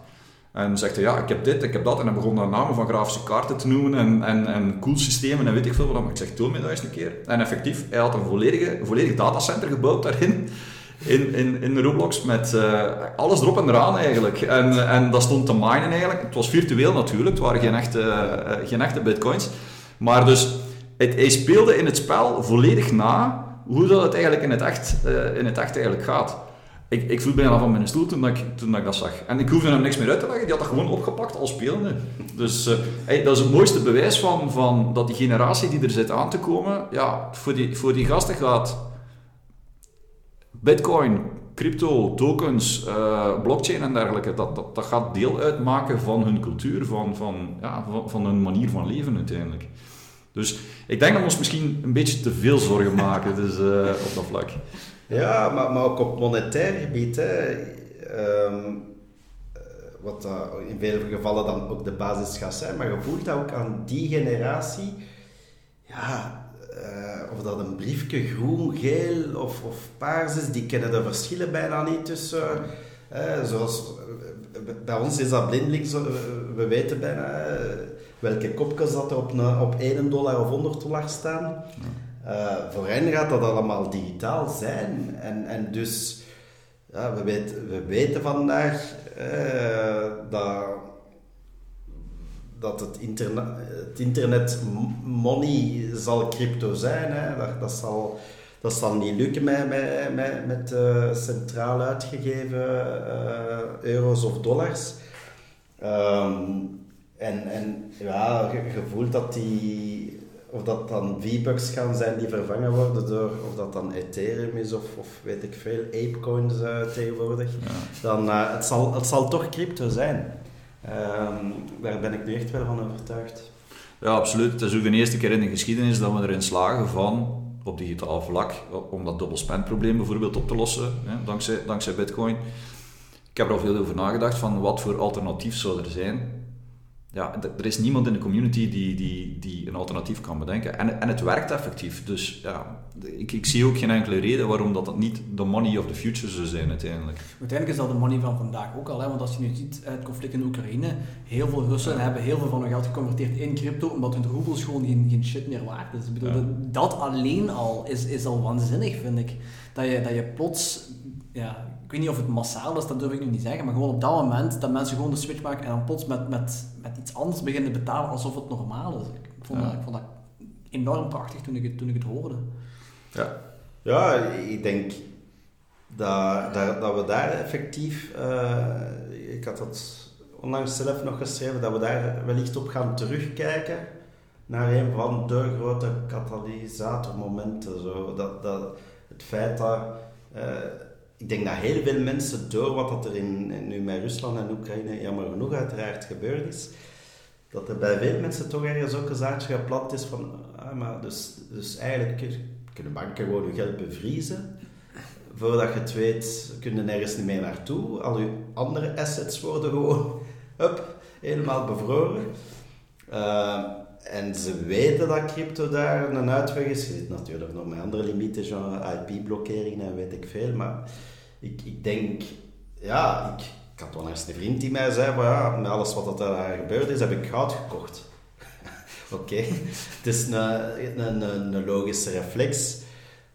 En zegt hij, ja, ik heb dit, ik heb dat. En hij begon daar namen van grafische kaarten te noemen en, en, en cool systemen en weet ik veel wat. Maar ik zeg, toon me dat eens een keer. En effectief, hij had een volledige, volledig datacenter gebouwd daarin. In, in, in Roblox met eh, alles erop en eraan eigenlijk. En, en dat stond te minen eigenlijk. Het was virtueel natuurlijk, het waren geen echte, eh, geen echte bitcoins. Maar dus, het, hij speelde in het spel volledig na hoe dat het eigenlijk in het echt, eh, in het echt eigenlijk gaat. Ik, ik viel bijna van mijn stoel toen, dat ik, toen dat zag. En ik hoefde hem niks meer uit te leggen, die had dat gewoon opgepakt als spelende. Dus dat is het mooiste bewijs van, van dat die generatie die er zit aan te komen, ja, voor die, voor die gasten gaat bitcoin, crypto, tokens, eh, blockchain en dergelijke, dat, dat, dat gaat deel uitmaken van hun cultuur, van, van, ja, van, hun manier van leven uiteindelijk. Dus ik denk dat we ons misschien een beetje te veel zorgen maken dus, eh, op dat vlak. Ja, maar, maar ook op monetair gebied. Hè. Ehm, eh, wat in veel gevallen dan ook de basis gaat zijn. Maar je voelt dat ook aan die generatie. Ja, eh, of dat een briefje groen, geel of, of paars is, die kennen de verschillen bijna niet tussen. eh, zoals, eh, bij ons is dat blindelings, we weten bijna welke kopjes dat er op, een, op 1 dollar of 100 dollar staan. Voor hen gaat dat allemaal digitaal zijn. En, en dus, ja, we, weten, we weten vandaag dat, dat het, internet, het internet money zal crypto zijn. Hè. Dat, dat, zal, dat zal niet lukken met, met, met, met eh, centraal uitgegeven eh, euro's of dollars. Ehm, en, en ja, voelt dat die, of dat dan V-Bucks gaan zijn die vervangen worden door, of dat dan Ethereum is of, of weet ik veel, Apecoins eh, tegenwoordig, dan het, zal, het zal toch crypto zijn. Daar ben ik nu echt wel van overtuigd. Ja, absoluut. Het is ook de eerste keer in de geschiedenis dat we erin slagen van, op digitaal vlak, om dat dubbel spend probleem bijvoorbeeld op te lossen, hè, dankzij, dankzij bitcoin. Ik heb er al veel over nagedacht van wat voor alternatief zou er zijn. Ja, er is niemand in de community die, die, die een alternatief kan bedenken. En, en het werkt effectief. Dus ja, ik, ik zie ook geen enkele reden waarom dat, dat niet de money of the future zou zijn uiteindelijk. Uiteindelijk is dat de money van vandaag ook al. Hè? Want als je nu ziet, het conflict in Oekraïne, heel veel Russen ja. hebben heel veel van hun geld geconverteerd in crypto, omdat hun roebels gewoon geen, geen shit meer waard is. Ik bedoel, ja. Dat alleen al is, is al waanzinnig, vind ik. Dat je, dat je plots ja, ik weet niet of het massaal is, dat durf ik nu niet zeggen, maar gewoon op dat moment dat mensen gewoon de switch maken en dan plots met, met, met iets anders beginnen betalen alsof het normaal is. Ik vond, ja. dat, ik vond dat enorm prachtig toen ik het, toen ik het hoorde. Ja, ja ik denk dat, dat, dat we daar effectief, uh, ik had dat onlangs zelf nog geschreven dat we daar wellicht op gaan terugkijken naar een van de grote katalysatormomenten. Zo. Dat, dat, het feit dat... Uh, ik denk dat heel veel mensen door wat er in, nu met Rusland en Oekraïne jammer genoeg uiteraard gebeurd is, dat er bij veel mensen toch ergens ook een zaadje geplant is van, ah, maar dus, dus eigenlijk kunnen banken gewoon je geld bevriezen. Voordat je het weet, kun je nergens niet meer naartoe. Al je andere assets worden gewoon up, helemaal bevroren. Uh, en ze weten dat crypto daar een uitweg is. Je zit natuurlijk nog met andere limieten, genre IP-blokkeringen en weet ik veel. Maar ik, ik denk, ja, ik, had wel eens een vriend die mij zei: van, ja, met alles wat er daar gebeurd is, heb ik goud gekocht. Oké, het is een, een, een, logische reflex,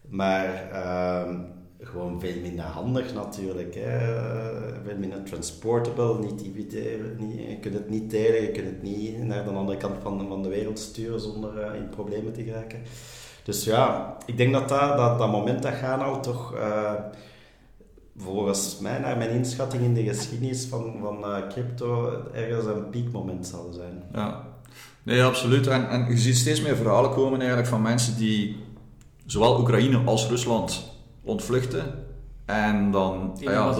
maar uh, gewoon veel minder handig natuurlijk. Hè. Veel minder transportable, niet, niet, je kunt het niet delen, je kunt het niet naar de andere kant van, van de wereld sturen zonder uh, in problemen te geraken. Dus ja, ik denk dat dat, dat, moment dat gaan al toch... Uh, volgens mij, naar mijn inschatting in de geschiedenis van, van uh, crypto, ergens een piekmoment zal zijn. Ja, nee, absoluut. En, en je ziet steeds meer verhalen komen eigenlijk van mensen die zowel Oekraïne als Rusland ontvluchten. En dan, ja,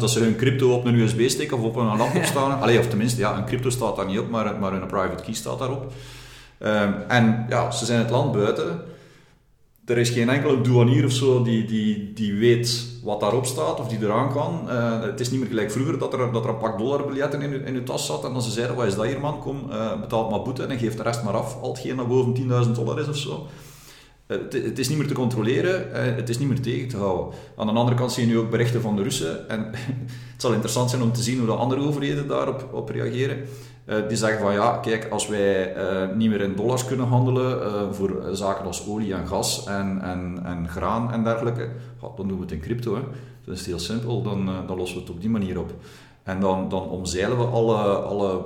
dat, ze hun crypto op een USB-stick of op een laptop staan. Allee, of tenminste, ja, een crypto staat daar niet op, maar, maar een private key staat daarop. Um, en ja, ze zijn het land buiten er is geen enkele douanier of zo die, die, die weet wat daarop staat of die eraan kan. Uh, het is niet meer gelijk vroeger dat er, dat er een pak dollarbiljetten in, in je tas zat en dan ze zeiden, wat is dat hier man, kom, uh, betaal maar boete en geef de rest maar af, al hetgeen dat boven 10.000 dollar is of zo. Uh, het, is niet meer te controleren, het is niet meer tegen te houden. Aan de andere kant zie je nu ook berichten van de Russen en het zal interessant zijn om te zien hoe de andere overheden daarop op reageren. Uh, die zeggen van ja, kijk, als wij niet meer in dollars kunnen handelen voor zaken als olie en gas en, en, en graan en dergelijke, dan doen we het in crypto. Hè. Dat is heel simpel, dan, dan lossen we het op die manier op. En dan, dan omzeilen we alle, alle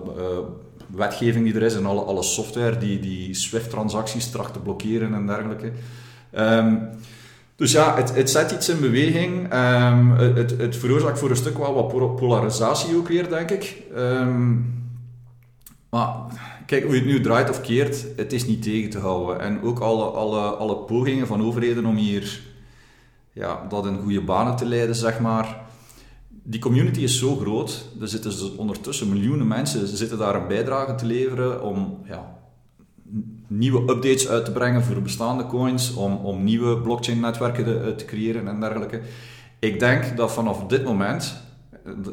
wetgeving die er is en alle, alle software die, die SWIFT-transacties tracht te blokkeren en dergelijke. Um, dus ja, het, het zet iets in beweging. Um, het, het veroorzaakt voor een stuk wel wat polarisatie ook weer, denk ik. Um, maar kijk, hoe je het nu draait of keert, het is niet tegen te houden. En ook alle, alle, alle pogingen van overheden om hier ja, dat in goede banen te leiden, zeg maar. Die community is zo groot, er zitten dus ondertussen miljoenen mensen zitten daar een bijdrage te leveren om ja, nieuwe updates uit te brengen voor bestaande coins, om, om nieuwe blockchain-netwerken te, te creëren en dergelijke. Ik denk dat vanaf dit moment,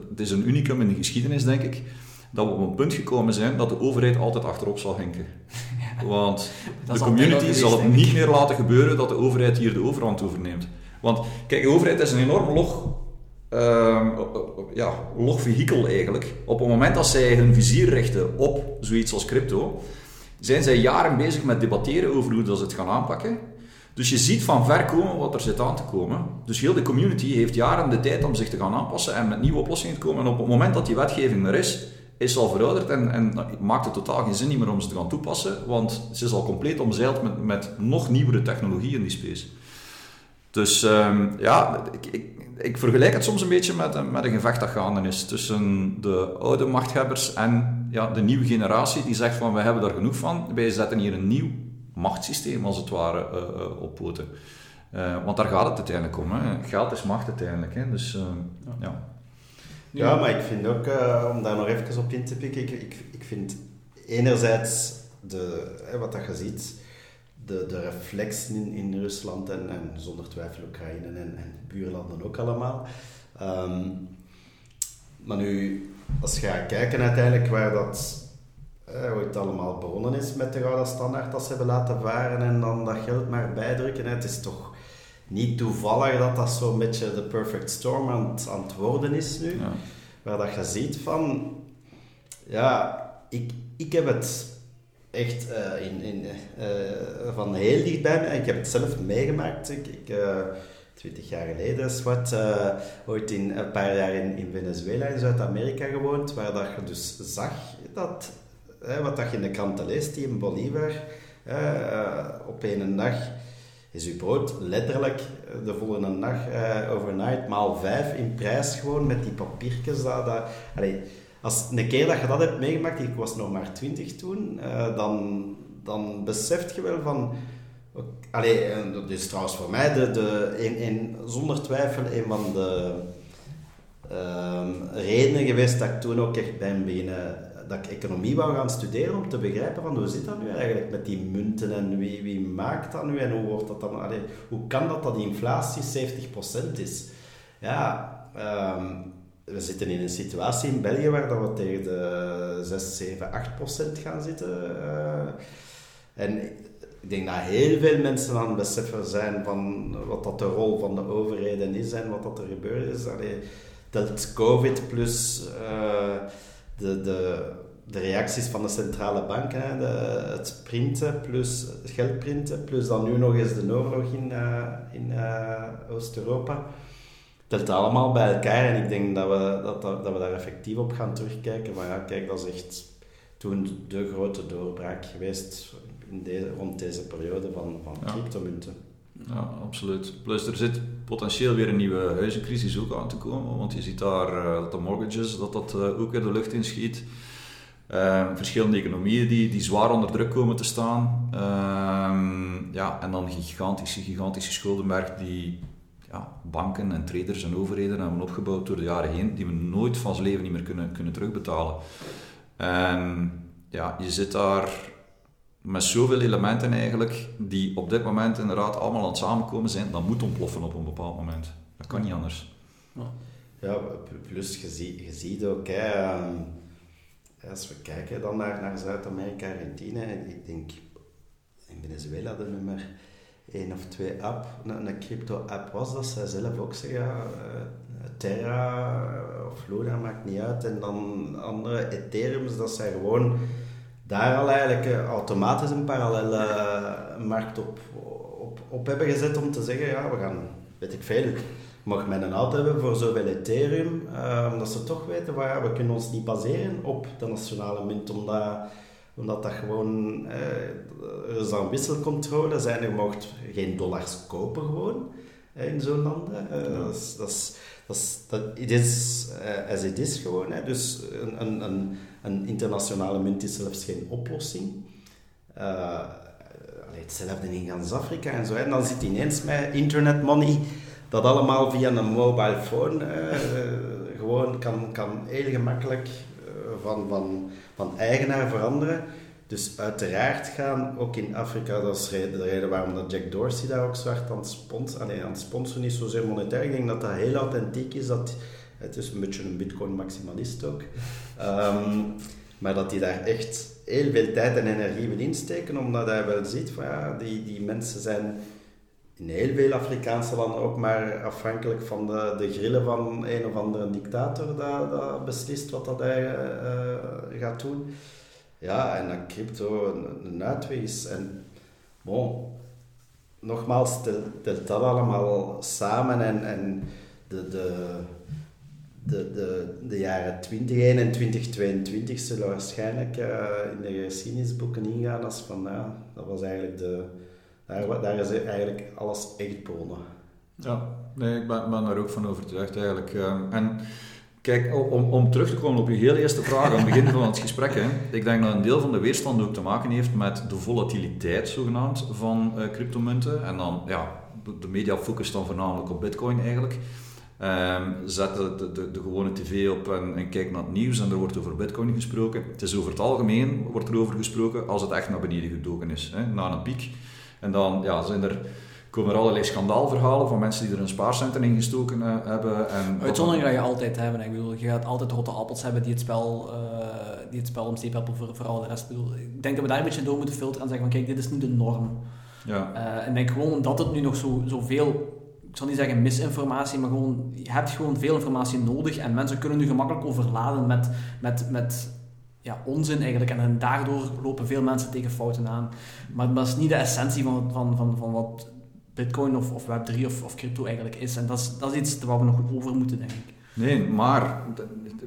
het is een unicum in de geschiedenis, denk ik, dat we op een punt gekomen zijn dat de overheid altijd achterop zal hinken. Want de community zal het niet meer laten gebeuren dat de overheid hier de overhand overneemt. Want kijk, de overheid is een enorm log, uh, ja, logvehikel eigenlijk. Op het moment dat zij hun vizier richten op zoiets als crypto, zijn zij jaren bezig met debatteren over hoe dat ze het gaan aanpakken. Dus je ziet van ver komen wat er zit aan te komen. Dus heel de community heeft jaren de tijd om zich te gaan aanpassen en met nieuwe oplossingen te komen. En op het moment dat die wetgeving er is, is al verouderd en, en maakt het totaal geen zin meer om ze te gaan toepassen, want ze is al compleet omzeild met, met nog nieuwere technologie in die space. Dus um, ja, ik, ik, ik, vergelijk het soms een beetje met, met een gevecht dat gaande is tussen de oude machthebbers en ja, de nieuwe generatie die zegt van we hebben daar genoeg van, wij zetten hier een nieuw machtssysteem als het ware uh, uh, op poten. Uh, want daar gaat het uiteindelijk om. Hè. Geld is macht uiteindelijk. Hè. Dus ja. ja. Ja, maar ik vind ook, uh, om daar nog even op in te pikken, ik, ik, ik vind enerzijds de, hè, wat dat je ziet, de, de reflexen in, in Rusland en, en zonder twijfel Oekraïne en, en buurlanden ook allemaal. Um, maar nu, als je gaat kijken uiteindelijk waar dat, eh, hoe het allemaal begonnen is met de gouden standaard dat ze hebben laten varen en dan dat geld maar bijdrukken, het is toch niet toevallig dat dat zo'n beetje de perfect storm aan het, aan het worden is nu. Ja. Waar dat je ziet van, ja, ik, ik heb het echt uh, in, in, uh, van heel dichtbij mij. Ik heb het zelf meegemaakt. Ik, ik uh, 20 jaar geleden is wat, ooit in, een paar jaar in, Venezuela in Zuid-Amerika gewoond, waar dat je dus zag dat, wat dat je in de kranten leest, die in Bolivar op een dag is uw brood letterlijk eh, de volgende dag overnight maal vijf in prijs gewoon met die papiertjes. Dat, dat, als een keer dat je dat hebt meegemaakt, ik was nog maar 20 toen, uh, dan, dan beseft je wel van. Allee, dat is trouwens voor mij de, de, zonder twijfel een van de um, redenen geweest dat ik toen ook echt ben beginnen dat ik economie wou gaan studeren om te begrijpen van hoe zit dat nu eigenlijk met die munten en wie, wie maakt dat nu en hoe wordt dat dan, hoe kan dat dat die inflatie 70% is? Ja, um, we zitten in een situatie in België waar dat we tegen de 6, 7, 8% gaan zitten. Uh, en ik denk dat heel veel mensen aan het beseffen zijn van wat dat de rol van de overheden is en wat dat er gebeurd is. Allee, dat COVID plus uh, de, de, de reacties van de centrale banken, hè, de, het printen plus het geldprinten, plus dan nu nog eens de oorlog in, uh, in Oost-Europa. Dat allemaal bij elkaar en ik denk dat we, dat, dat we daar effectief op gaan terugkijken. Maar ja, kijk, dat is echt toen de grote doorbraak geweest in deze, rond deze periode van, van ja. cryptomunten. Ja, absoluut. Plus er zit potentieel weer een nieuwe huizencrisis ook aan te komen, want je ziet daar uh, dat de mortgages, dat dat uh, ook in de lucht inschiet. Uh, verschillende economieën die, die zwaar onder druk komen te staan. Uh, ja, en dan gigantische, gigantische schuldenberg die ja, banken en traders en overheden hebben opgebouwd door de jaren heen, die we nooit van zijn leven niet meer kunnen, kunnen terugbetalen. En ja, je zit daar met zoveel elementen eigenlijk, die op dit moment inderdaad allemaal aan het samenkomen zijn, dat moet ontploffen op een bepaald moment. Dat kan niet anders. Ja, plus je, zie, je ziet ook, hè, ehm, als we kijken dan naar, naar Zuid-Amerika, Argentinië, ik denk in Venezuela de nummer één of twee app, een, crypto-app was, dat. Zij zelf ook zeggen, uh, Terra of Luna maakt niet uit, en dan andere Ethereums, dat zij gewoon daar al eigenlijk eh, automatisch een parallele eh, markt op, op, hebben gezet om te zeggen, ja, we gaan, weet ik veel, mag men een auto hebben voor zoveel Ethereum, uh, omdat ze toch weten, ja, we kunnen ons niet baseren op de nationale munt, omdat, omdat dat gewoon, eh, er is dan wisselcontrole zijn, je mocht geen dollars kopen gewoon in zo'n landen. Uh, dat is, dat is, dat dat, it is uh, as it is gewoon. Hè. Dus een, een, een, internationale munt is zelfs geen oplossing. Uh, hetzelfde in gans Afrika en zo. En dan zit ineens met internet money, dat allemaal via een mobile phone gewoon kan, kan heel gemakkelijk van, van, van eigenaar veranderen. Dus uiteraard gaan ook in Afrika, dat is de reden waarom dat Jack Dorsey daar ook zwart aan het sponsoren, aan het sponsoren is, zozeer monetair. Ik denk dat dat heel authentiek is. Dat, het is een beetje een bitcoin-maximalist ook. Um, maar dat hij daar echt heel veel tijd en energie wil insteken, omdat hij wel ziet van ja, die, die mensen zijn in heel veel Afrikaanse landen ook maar afhankelijk van de, de grillen van een of andere dictator dat, dat beslist wat dat hij uh, gaat doen. Ja, en dat crypto een, een uitweg is. En bon, nogmaals, telt dat allemaal samen en, en de, de, de, de, jaren 2021 en 2022 zullen waarschijnlijk uh, in de geschiedenisboeken ingaan als van, ja, dat was eigenlijk de, daar, daar is eigenlijk alles echt begonnen. Ja, nee, ik ben, daar ook van overtuigd eigenlijk. Uh, en Kijk, om, om terug te komen op je heel eerste vraag aan het begin van het gesprek. Hè, ik denk dat een deel van de weerstand ook te maken heeft met de volatiliteit, zogenaamd, van uh, cryptomunten. En dan, ja, de media focust dan voornamelijk op bitcoin eigenlijk. Um, zet de, de, de, gewone tv op en, en kijk naar het nieuws en er wordt over bitcoin gesproken. Het is over het algemeen wordt er over gesproken als het echt naar beneden gedoken is, hè, na een piek. En dan ja, zijn er komen er allerlei schandaalverhalen van mensen die er een spaarcenten in gestoken uh, hebben. En Uitzondering ga je altijd hebben. Ik bedoel, je gaat altijd rotte appels hebben die het spel, uh, die het spel om zeep helpen voor, voor al de rest. Ik, bedoel, ik denk dat we daar een beetje door moeten filteren en zeggen van kijk, dit is nu de norm. Ja. Uh, en denk gewoon omdat het nu nog zo, zoveel, ik zal niet zeggen misinformatie, maar gewoon, je hebt gewoon veel informatie nodig en mensen kunnen nu gemakkelijk overladen met, met, met ja, onzin eigenlijk. En daardoor lopen veel mensen tegen fouten aan. Maar dat is niet de essentie van, van, van, van wat Bitcoin of, of Web3 of, of crypto eigenlijk is. En dat is, dat is iets waar we nog over moeten, denk ik. Nee, maar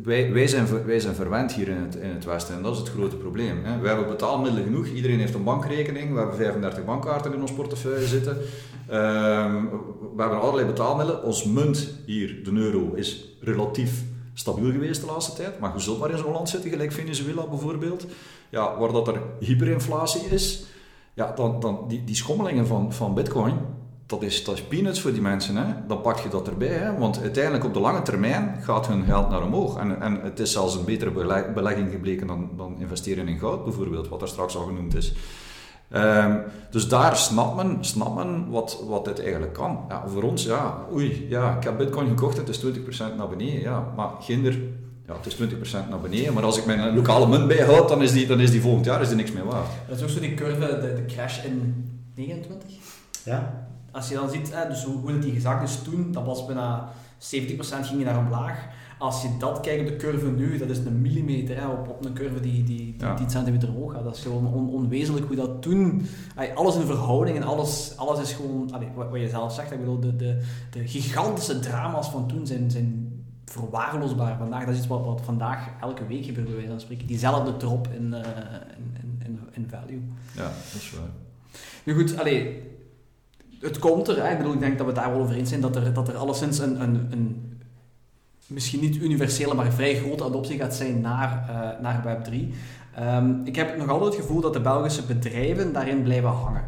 wij, wij, zijn, wij zijn verwend hier in het, in het Westen en dat is het grote probleem. Hè. We hebben betaalmiddelen genoeg, iedereen heeft een bankrekening, we hebben 35 bankkaarten in ons portefeuille zitten. Um, we hebben allerlei betaalmiddelen. Ons munt hier, de euro, is relatief stabiel geweest de laatste tijd. Maar je zult maar in zo'n land zitten, gelijk Venezuela bijvoorbeeld, ja, waar dat er hyperinflatie is. Ja, dan, dan die, die schommelingen van, van bitcoin, dat is, dat is peanuts voor die mensen. Hè? Dan pak je dat erbij. Hè? Want uiteindelijk op de lange termijn gaat hun geld naar omhoog. En, en het is zelfs een betere belegging gebleken dan, dan investeren in goud bijvoorbeeld, wat er straks al genoemd is. Um, dus daar snapt men, snapt men wat, wat dit eigenlijk kan. Ja, voor ons, ja, oei, ja, ik heb bitcoin gekocht, het is 20% naar beneden. Ja, maar ginder, ja, het is 20% naar beneden. Maar als ik mijn lokale munt bijhoud, dan is die, dan is die volgend jaar is die niks meer waard. Dat is ook zo die curve, de, de crash in 29. Ja. Als je dan ziet, hè, dus hoe, hoe die gezakt is toen, dat was bijna 70% ging je naar omlaag. Als je dat kijkt op de curve nu, dat is een millimeter hè, op, op een curve die, die, die, Ja. die centimeter hoog gaat. Dat is gewoon on, onwezenlijk hoe dat toen... alles in verhouding en alles, alles is gewoon... allee, wat, wat je zelf zegt, ik bedoel, de, de, de gigantische drama's van toen zijn, zijn verwaarloosbaar vandaag. Dat is iets wat, wat vandaag elke week gebeurt, bij wijze van spreken. Diezelfde drop in, eh, in, in, in, in value. Ja, dat is waar. Nu goed, allee, het komt er. Hè. Ik bedoel, ik denk dat we het daar wel over eens zijn dat er, dat er alleszins een, een, een misschien niet universele, maar vrij grote adoptie gaat zijn naar, eh, naar Web3. Ehm, ik heb nog altijd het gevoel dat de Belgische bedrijven daarin blijven hangen.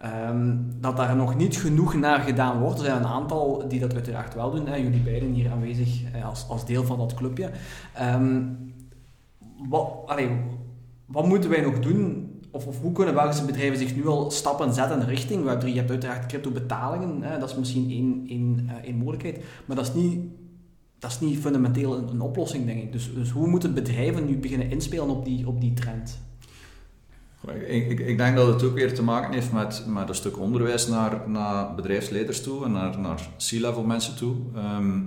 Ehm, dat daar nog niet genoeg naar gedaan wordt. Er zijn een aantal die dat uiteraard wel doen. Hè. Jullie beiden hier aanwezig eh, als, als deel van dat clubje. Ehm, wat, wat moeten wij nog doen? Of, of hoe kunnen Belgische bedrijven zich nu al stappen zetten richting Web3? Je hebt uiteraard crypto-betalingen, hè, dat is misschien één, één, eh, één mogelijkheid, maar dat is niet, dat is niet fundamenteel een, een oplossing, denk ik. Dus, dus hoe moeten bedrijven nu beginnen inspelen op die, op die trend? Ik, ik, ik denk dat het ook weer te maken heeft met, met een stuk onderwijs naar, naar bedrijfsleiders toe en naar, naar C-level mensen toe. Ehm,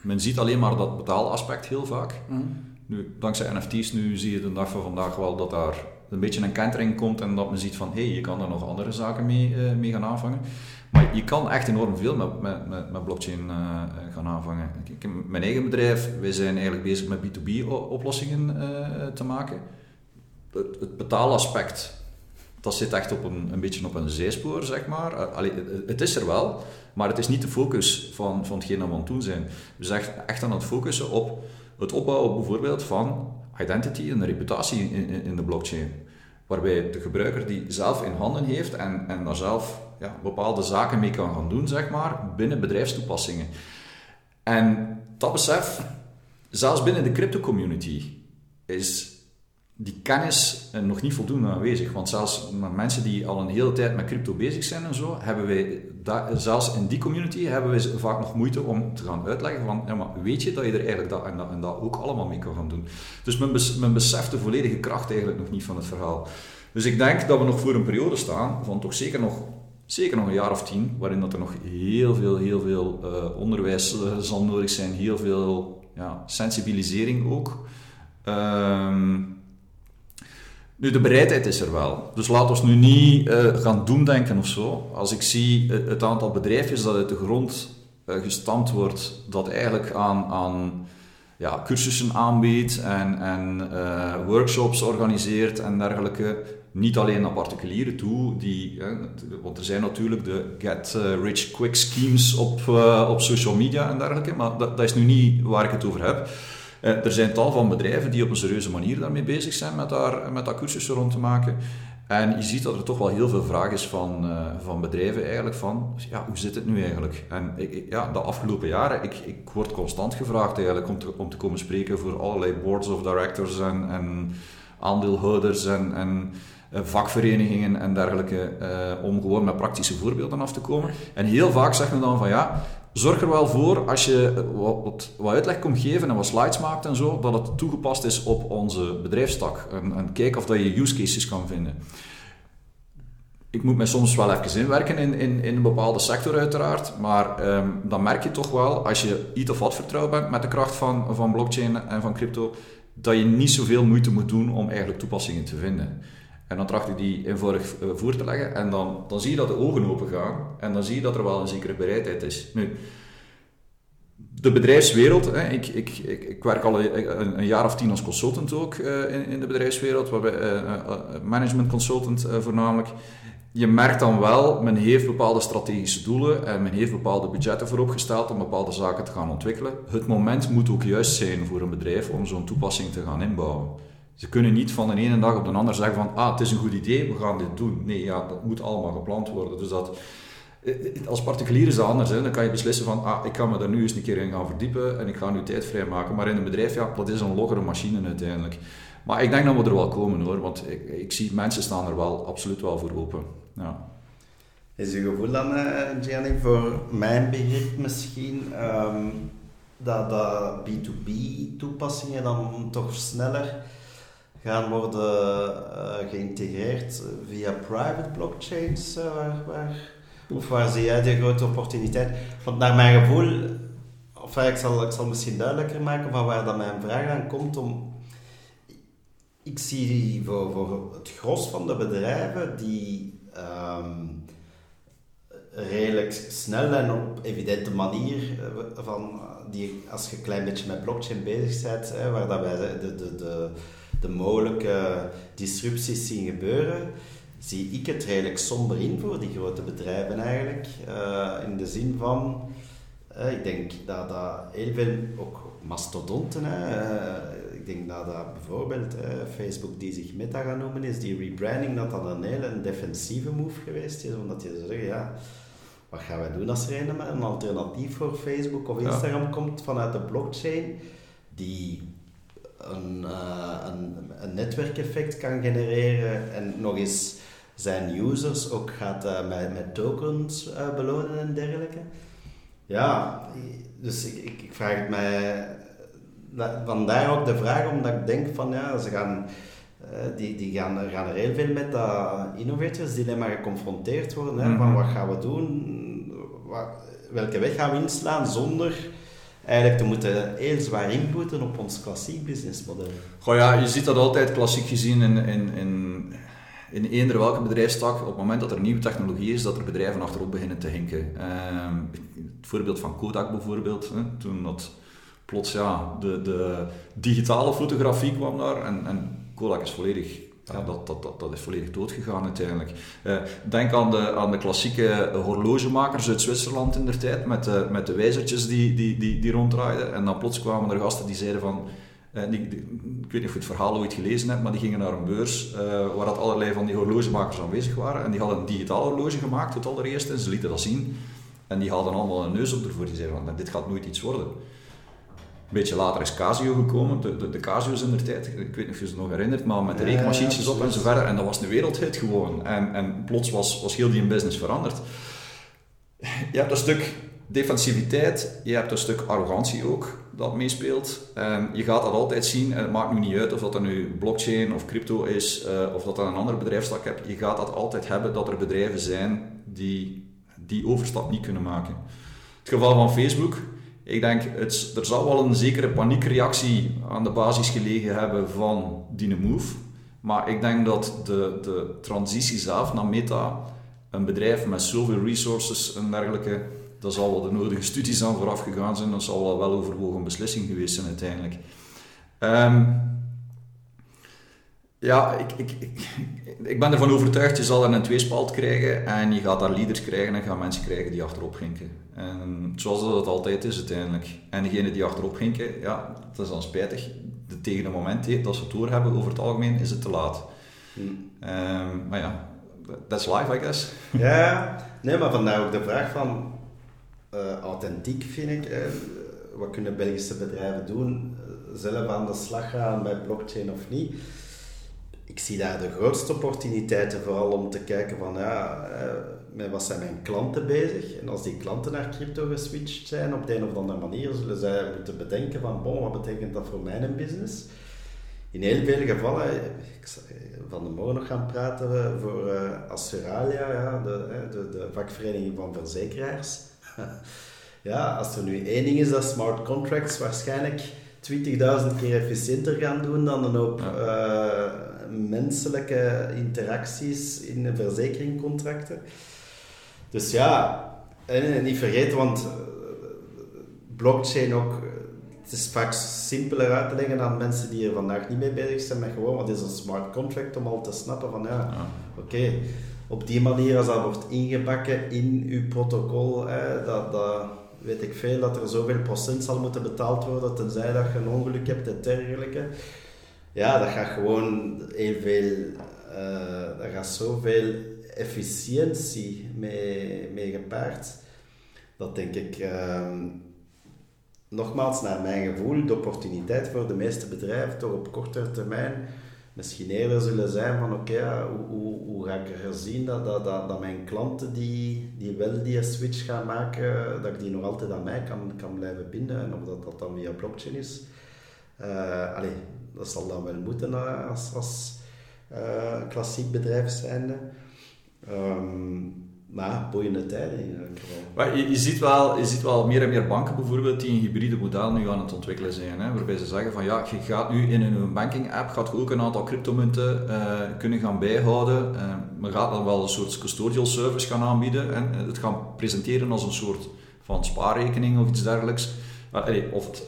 men ziet alleen maar dat betaalaspect heel vaak. Nu, dankzij NFT's nu zie je de dag van vandaag wel dat daar een beetje een kentering komt en dat men ziet van hé, hey, je kan daar nog andere zaken mee, eh, mee gaan aanvangen. Maar je kan echt enorm veel met, met, met, blockchain eh, gaan aanvangen. Mijn eigen bedrijf, wij zijn eigenlijk bezig met B2B-oplossingen eh, te maken. Het, het betaalaspect, dat zit echt op een, een beetje op een zijspoor, zeg maar. Eh, allee, het, het is er wel, maar het is niet de focus van, van hetgeen dat we aan het doen zijn. We zijn echt, echt aan het focussen op het opbouwen bijvoorbeeld van identity en reputatie in, in, in de blockchain. Waarbij de gebruiker die zelf in handen heeft en, en daar zelf ja, bepaalde zaken mee kan gaan doen, zeg maar, binnen bedrijfstoepassingen. En dat besef, zelfs binnen de crypto community, is die kennis eh, nog niet voldoende aanwezig. Want zelfs met mensen die al een hele tijd met crypto bezig zijn en zo, hebben wij, zelfs in die community, hebben wij vaak nog moeite om te gaan uitleggen van, ja, maar weet je dat je er eigenlijk dat en dat en dat ook allemaal mee kan gaan doen. Dus men, men beseft de volledige kracht eigenlijk nog niet van het verhaal. Dus ik denk dat we nog voor een periode staan van toch zeker nog, zeker nog een jaar of tien, waarin dat er nog heel veel, heel veel eh, onderwijs eh, zal nodig zijn, heel veel ja, sensibilisering ook. Ehm, nu, de bereidheid is er wel. Dus laat ons nu niet eh, gaan doemdenken of zo. Als ik zie het aantal bedrijfjes dat uit de grond gestampt wordt, dat eigenlijk aan, aan ja, cursussen aanbiedt en, en workshops organiseert en dergelijke. Niet alleen naar particulieren toe, die, eh, want er zijn natuurlijk de get-rich-quick schemes op, eh, op social media en dergelijke, maar dat, dat is nu niet waar ik het over heb. Eh, er zijn tal van bedrijven die op een serieuze manier daarmee bezig zijn met daar, met daar rond te maken. En je ziet dat er toch wel heel veel vraag is van, eh, van bedrijven eigenlijk van, ja, hoe zit het nu eigenlijk? En ik, ja, de afgelopen jaren, ik, ik word constant gevraagd eigenlijk om te, om te komen spreken voor allerlei boards of directors en, en aandeelhouders en, en eh, vakverenigingen en dergelijke, eh, om gewoon met praktische voorbeelden af te komen. En heel vaak zeggen we dan van, ja, zorg er wel voor als je eh, wat, wat, uitleg komt geven en wat slides maakt en zo, dat het toegepast is op onze bedrijfstak. En, kijk of dat je use cases kan vinden. Ik moet mij soms wel even inwerken in, in, in een bepaalde sector uiteraard, maar ehm, dan merk je toch wel, als je iets of wat vertrouwd bent met de kracht van, van blockchain en van crypto, dat je niet zoveel moeite moet doen om eigenlijk toepassingen te vinden. En dan tracht ik die eenvoudig eh, voor te leggen en dan, dan zie je dat de ogen open gaan en dan zie je dat er wel een zekere bereidheid is. Nu, de bedrijfswereld, hè, ik, ik, ik, ik werk al een, een- jaar of tien als consultant ook eh, in, in de bedrijfswereld, waarbij, eh, management consultant voornamelijk. je merkt dan wel, men heeft bepaalde strategische doelen en men heeft bepaalde budgetten vooropgesteld om bepaalde zaken te gaan ontwikkelen. Het moment moet ook juist zijn voor een bedrijf om zo'n toepassing te gaan inbouwen. Ze kunnen niet van de ene dag op de andere zeggen van ah, het is een goed idee, we gaan dit doen. Nee, ja, dat moet allemaal gepland worden. Dus dat, eh, als particulier is dat anders. Hè. Dan kan je beslissen van ah, ik ga me daar nu eens een keer in gaan verdiepen en ik ga nu tijd vrijmaken. Maar in een bedrijf, ja, dat is een loggere machine uiteindelijk. Maar ik denk dat we er wel komen hoor, want ik, ik zie mensen staan er wel absoluut wel voor open. Ja. Is uw gevoel dan, uh, Gianni, voor mijn begrip misschien, um, dat, dat B2B-toepassingen dan toch sneller gaan worden uh, geïntegreerd via private blockchains? Waar, of waar zie jij de grote opportuniteit? Want naar mijn gevoel, of ik zal, ik zal misschien duidelijker maken van waar dat mijn vraag aan komt om ik zie voor, voor het gros van de bedrijven die um, redelijk snel en op evidente manier eh, van die als je een klein beetje met blockchain bezig bent, hè, waar dat wij de, de, de, de mogelijke disrupties zien gebeuren, zie ik het redelijk somber in voor die grote bedrijven eigenlijk. Uh, in de zin van, uh, ik denk dat, dat heel veel, ook mastodonten, hè, ik denk dat dat bijvoorbeeld eh, Facebook die zich Meta gaat noemen is, die rebranding, dat dat een hele defensieve move geweest is, omdat je zeggen, ja, wat gaan wij doen als er een, een alternatief voor Facebook of Instagram komt vanuit de blockchain, die een, uh, een, een netwerkeffect kan genereren en nog eens zijn users ook gaat uh, met, met tokens uh, belonen en dergelijke. Ja, dus ik, ik, ik vraag het mij vandaar ook de vraag, omdat ik denk van ja, ze gaan, die, die gaan, gaan er heel veel met dat innovators dilemma geconfronteerd worden. Hè, Van mhm. wat gaan we doen? Wat, welke weg gaan we inslaan zonder eigenlijk te moeten heel zwaar inputten op ons klassiek businessmodel? Goh ja, je ziet dat altijd klassiek gezien in, in, in, in eender welke bedrijfstak. Op het moment dat er nieuwe technologie is, dat er bedrijven achterop beginnen te hinken. Uh, het voorbeeld van Kodak bijvoorbeeld, hè, toen dat plots ja, de, de digitale fotografie kwam daar en, en Kodak is volledig ja, dat, dat, dat, dat is volledig doodgegaan uiteindelijk. Uh, denk aan de, aan de klassieke horlogemakers uit Zwitserland in der tijd, met de, met de wijzertjes die, die, die, die ronddraaiden. En dan plots kwamen er gasten die zeiden van... Uh, die, die, ik weet niet of je het verhaal ooit gelezen hebt, maar die gingen naar een beurs uh, waar dat allerlei van die horlogemakers aanwezig waren. En die hadden een digitaal horloge gemaakt, het allereerste, en ze lieten dat zien. En die hadden allemaal een neus op ervoor. Die zeiden van, dit gaat nooit iets worden. Een beetje later is Casio gekomen, de, de, de Casio's in de tijd, ik weet niet of je ze nog herinnert, maar met de rekenmachientjes op en zo verder. En dat was een wereldhit gewoon. En, en plots was, was heel die business veranderd. Je hebt een stuk defensiviteit, je hebt een stuk arrogantie ook dat meespeelt. En je gaat dat altijd zien, en het maakt nu niet uit of dat nu blockchain of crypto is, uh, of dat dan een andere bedrijfstak hebt. Je gaat dat altijd hebben dat er bedrijven zijn die die overstap niet kunnen maken. Het geval van Facebook, ik denk, het, er zal wel een zekere paniekreactie aan de basis gelegen hebben van die move. Maar ik denk dat de, de transitie zelf naar Meta, een bedrijf met zoveel resources en dergelijke, daar zal wel de nodige studies aan vooraf gegaan zijn. Dat zal wel wel overwogen beslissing geweest zijn uiteindelijk. Um, ja, ik, ik, ik, ik, ben ervan overtuigd, je zal er een tweespalt krijgen en je gaat daar leaders krijgen en gaan mensen krijgen die achterop ginken. En zoals dat het altijd is uiteindelijk. En degene die achterop ginken, ja, dat is dan spijtig. De, tegen het moment dat ze het doorhebben, over het algemeen, is het te laat. Hmm. Um, maar ja, that's life, I guess. Ja, nee, maar vandaar ook de vraag van uh, authentiek, vind ik. Uh, wat kunnen Belgische bedrijven doen? Zelf aan de slag gaan bij blockchain of niet? Ik zie daar de grootste opportuniteiten vooral om te kijken van ja, eh, met wat zijn mijn klanten bezig? En als die klanten naar crypto geswitcht zijn op de een of andere manier, zullen zij moeten bedenken van bon, wat betekent dat voor mijn business? In heel veel gevallen, ik zal van de morgen nog gaan praten voor Assuralia, ja, de, de, de vakvereniging van verzekeraars. ja, als er nu één ding is dat smart contracts waarschijnlijk 20.000 keer efficiënter gaan doen dan een hoop uh, menselijke interacties in verzekeringcontracten. Dus ja, en niet vergeten, want eh, blockchain ook, het is vaak simpeler uit te leggen aan mensen die er vandaag niet mee bezig zijn, maar gewoon wat is een smart contract om al te snappen van ja, oké, op die manier, als dat wordt ingebakken in uw protocol, hè, dat, dat weet ik veel, dat er zoveel procent zal moeten betaald worden, tenzij dat je een ongeluk hebt en dergelijke. Ja, dat gaat gewoon heel veel, uh, daar gaat zoveel efficiëntie mee, mee gepaard. Dat denk ik, uh, nogmaals, naar mijn gevoel, de opportuniteit voor de meeste bedrijven toch op kortere termijn misschien eerder zullen zijn van oké, hoe, hoe, hoe, ga ik er zien dat, dat, dat, dat, mijn klanten die, die wel die switch gaan maken, dat ik die nog altijd aan mij kan, kan blijven binden en of dat, dat dan via blockchain is. Uh, allee, dat zal dan wel moeten als, uh, klassiek bedrijf zijnde. Um, maar boeiende tijden in elk geval. Je, ziet wel, je ziet wel meer en meer banken bijvoorbeeld die een hybride model nu aan het ontwikkelen zijn. Hè, waarbij ze zeggen van ja, je gaat nu in een banking app gaat ook een aantal cryptomunten uh, kunnen gaan bijhouden. Uh, maar gaat dan wel een soort custodial service gaan aanbieden en het gaan presenteren als een soort van spaarrekening of iets dergelijks. Of het,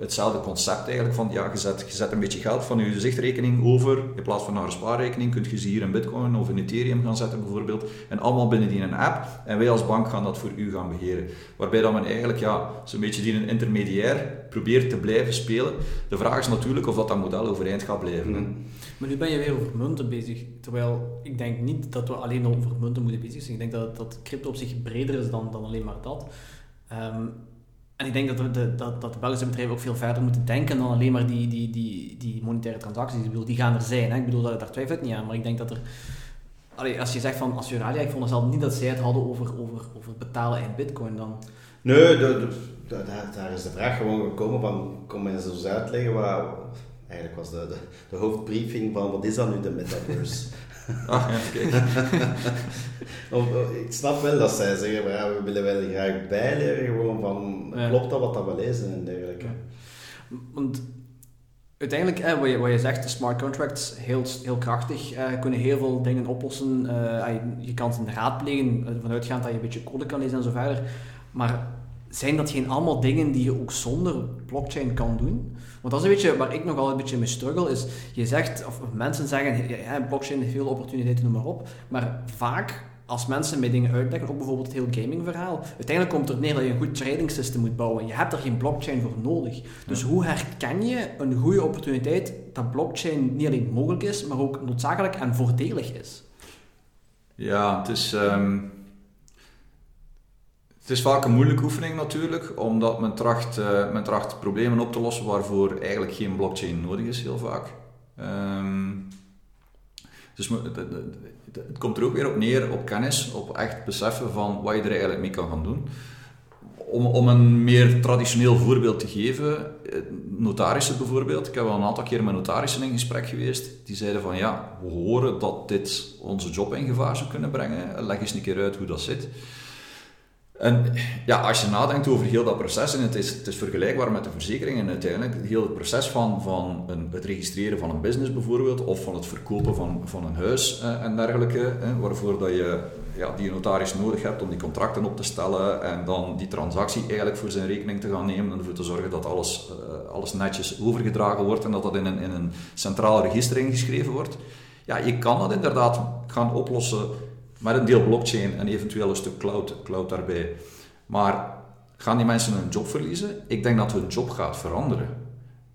hetzelfde concept eigenlijk van ja, je zet, een beetje geld van je zichtrekening over in plaats van naar een spaarrekening. Kun je ze hier in Bitcoin of in Ethereum gaan zetten bijvoorbeeld. En allemaal binnen die een app. En wij als bank gaan dat voor u gaan beheren. Waarbij dat men eigenlijk ja, zo'n beetje die een intermediair probeert te blijven spelen. De vraag is natuurlijk of dat, dat model overeind gaat blijven. Mm. Maar nu ben je weer over munten bezig. Terwijl ik denk niet dat we alleen over munten moeten bezig zijn. Ik denk dat, dat crypto op zich breder is dan, dan alleen maar dat. Um, en ik denk dat de, dat, dat de Belgische bedrijven ook veel verder moeten denken dan alleen maar die, die, die, die monetaire transacties. Ik bedoel, die gaan er zijn. Hè? Ik bedoel, daar, daar twijfel ik niet aan. Maar ik denk dat er... Allee, als je zegt van Australië, ik vond het zelf niet dat zij het hadden over, over, over betalen in bitcoin dan. Nee, de, de, daar is de vraag gewoon gekomen van, kom eens eens uitleggen wat... Eigenlijk was de, de, de hoofdbriefing van, wat is dat nu de metaverse? Ah, ja, ik snap wel dat zij zeggen, maar ja, we willen wel graag bijleren gewoon van, klopt dat wat dat we lezen en dergelijke. Want uiteindelijk, eh, wat, je, wat je zegt, de smart contracts, heel, heel krachtig, eh, kunnen heel veel dingen oplossen. Uh, je kan ze raadplegen, eh, vanuitgaand dat je een beetje code kan lezen en zo verder. Maar zijn dat geen allemaal dingen die je ook zonder blockchain kan doen? Want dat is een beetje waar ik nogal een beetje mee struggle, is je zegt, of mensen zeggen, ja, blockchain heeft veel opportuniteiten, noem maar op, maar vaak als mensen mij dingen uitleggen, ook bijvoorbeeld het hele gamingverhaal, uiteindelijk komt het er neer dat je een goed trading system moet bouwen. Je hebt er geen blockchain voor nodig. Dus hoe herken je een goede opportuniteit dat blockchain niet alleen mogelijk is, maar ook noodzakelijk en voordelig is? Ja, het is... Ehm, het is vaak een moeilijke oefening natuurlijk, omdat men tracht, uh, men tracht problemen op te lossen waarvoor eigenlijk geen blockchain nodig is, heel vaak. Um, dus het komt er ook weer op neer, op kennis, op echt beseffen van wat je er eigenlijk mee kan gaan doen. Om, om een meer traditioneel voorbeeld te geven, eh, notarissen bijvoorbeeld. Ik heb al een aantal keer met notarissen in gesprek geweest. Die zeiden van ja, we horen dat dit onze job in gevaar zou kunnen brengen. Leg eens een keer uit hoe dat zit. En ja, als je nadenkt over heel dat proces, en het is, het is vergelijkbaar met de verzekeringen uiteindelijk, heel het proces van, van een, het registreren van een business bijvoorbeeld, of van het verkopen van, van een huis eh, en dergelijke, waarvoor dat je ja, die notaris nodig hebt om die contracten op te stellen en dan die transactie eigenlijk voor zijn rekening te gaan nemen en ervoor te zorgen dat alles, eh, alles netjes overgedragen wordt en dat dat in een, in een centraal register ingeschreven wordt. Ja, je kan dat inderdaad gaan oplossen met een deel blockchain en eventueel een stuk cloud, cloud daarbij. Maar gaan die mensen hun job verliezen? Ik denk dat hun job gaat veranderen.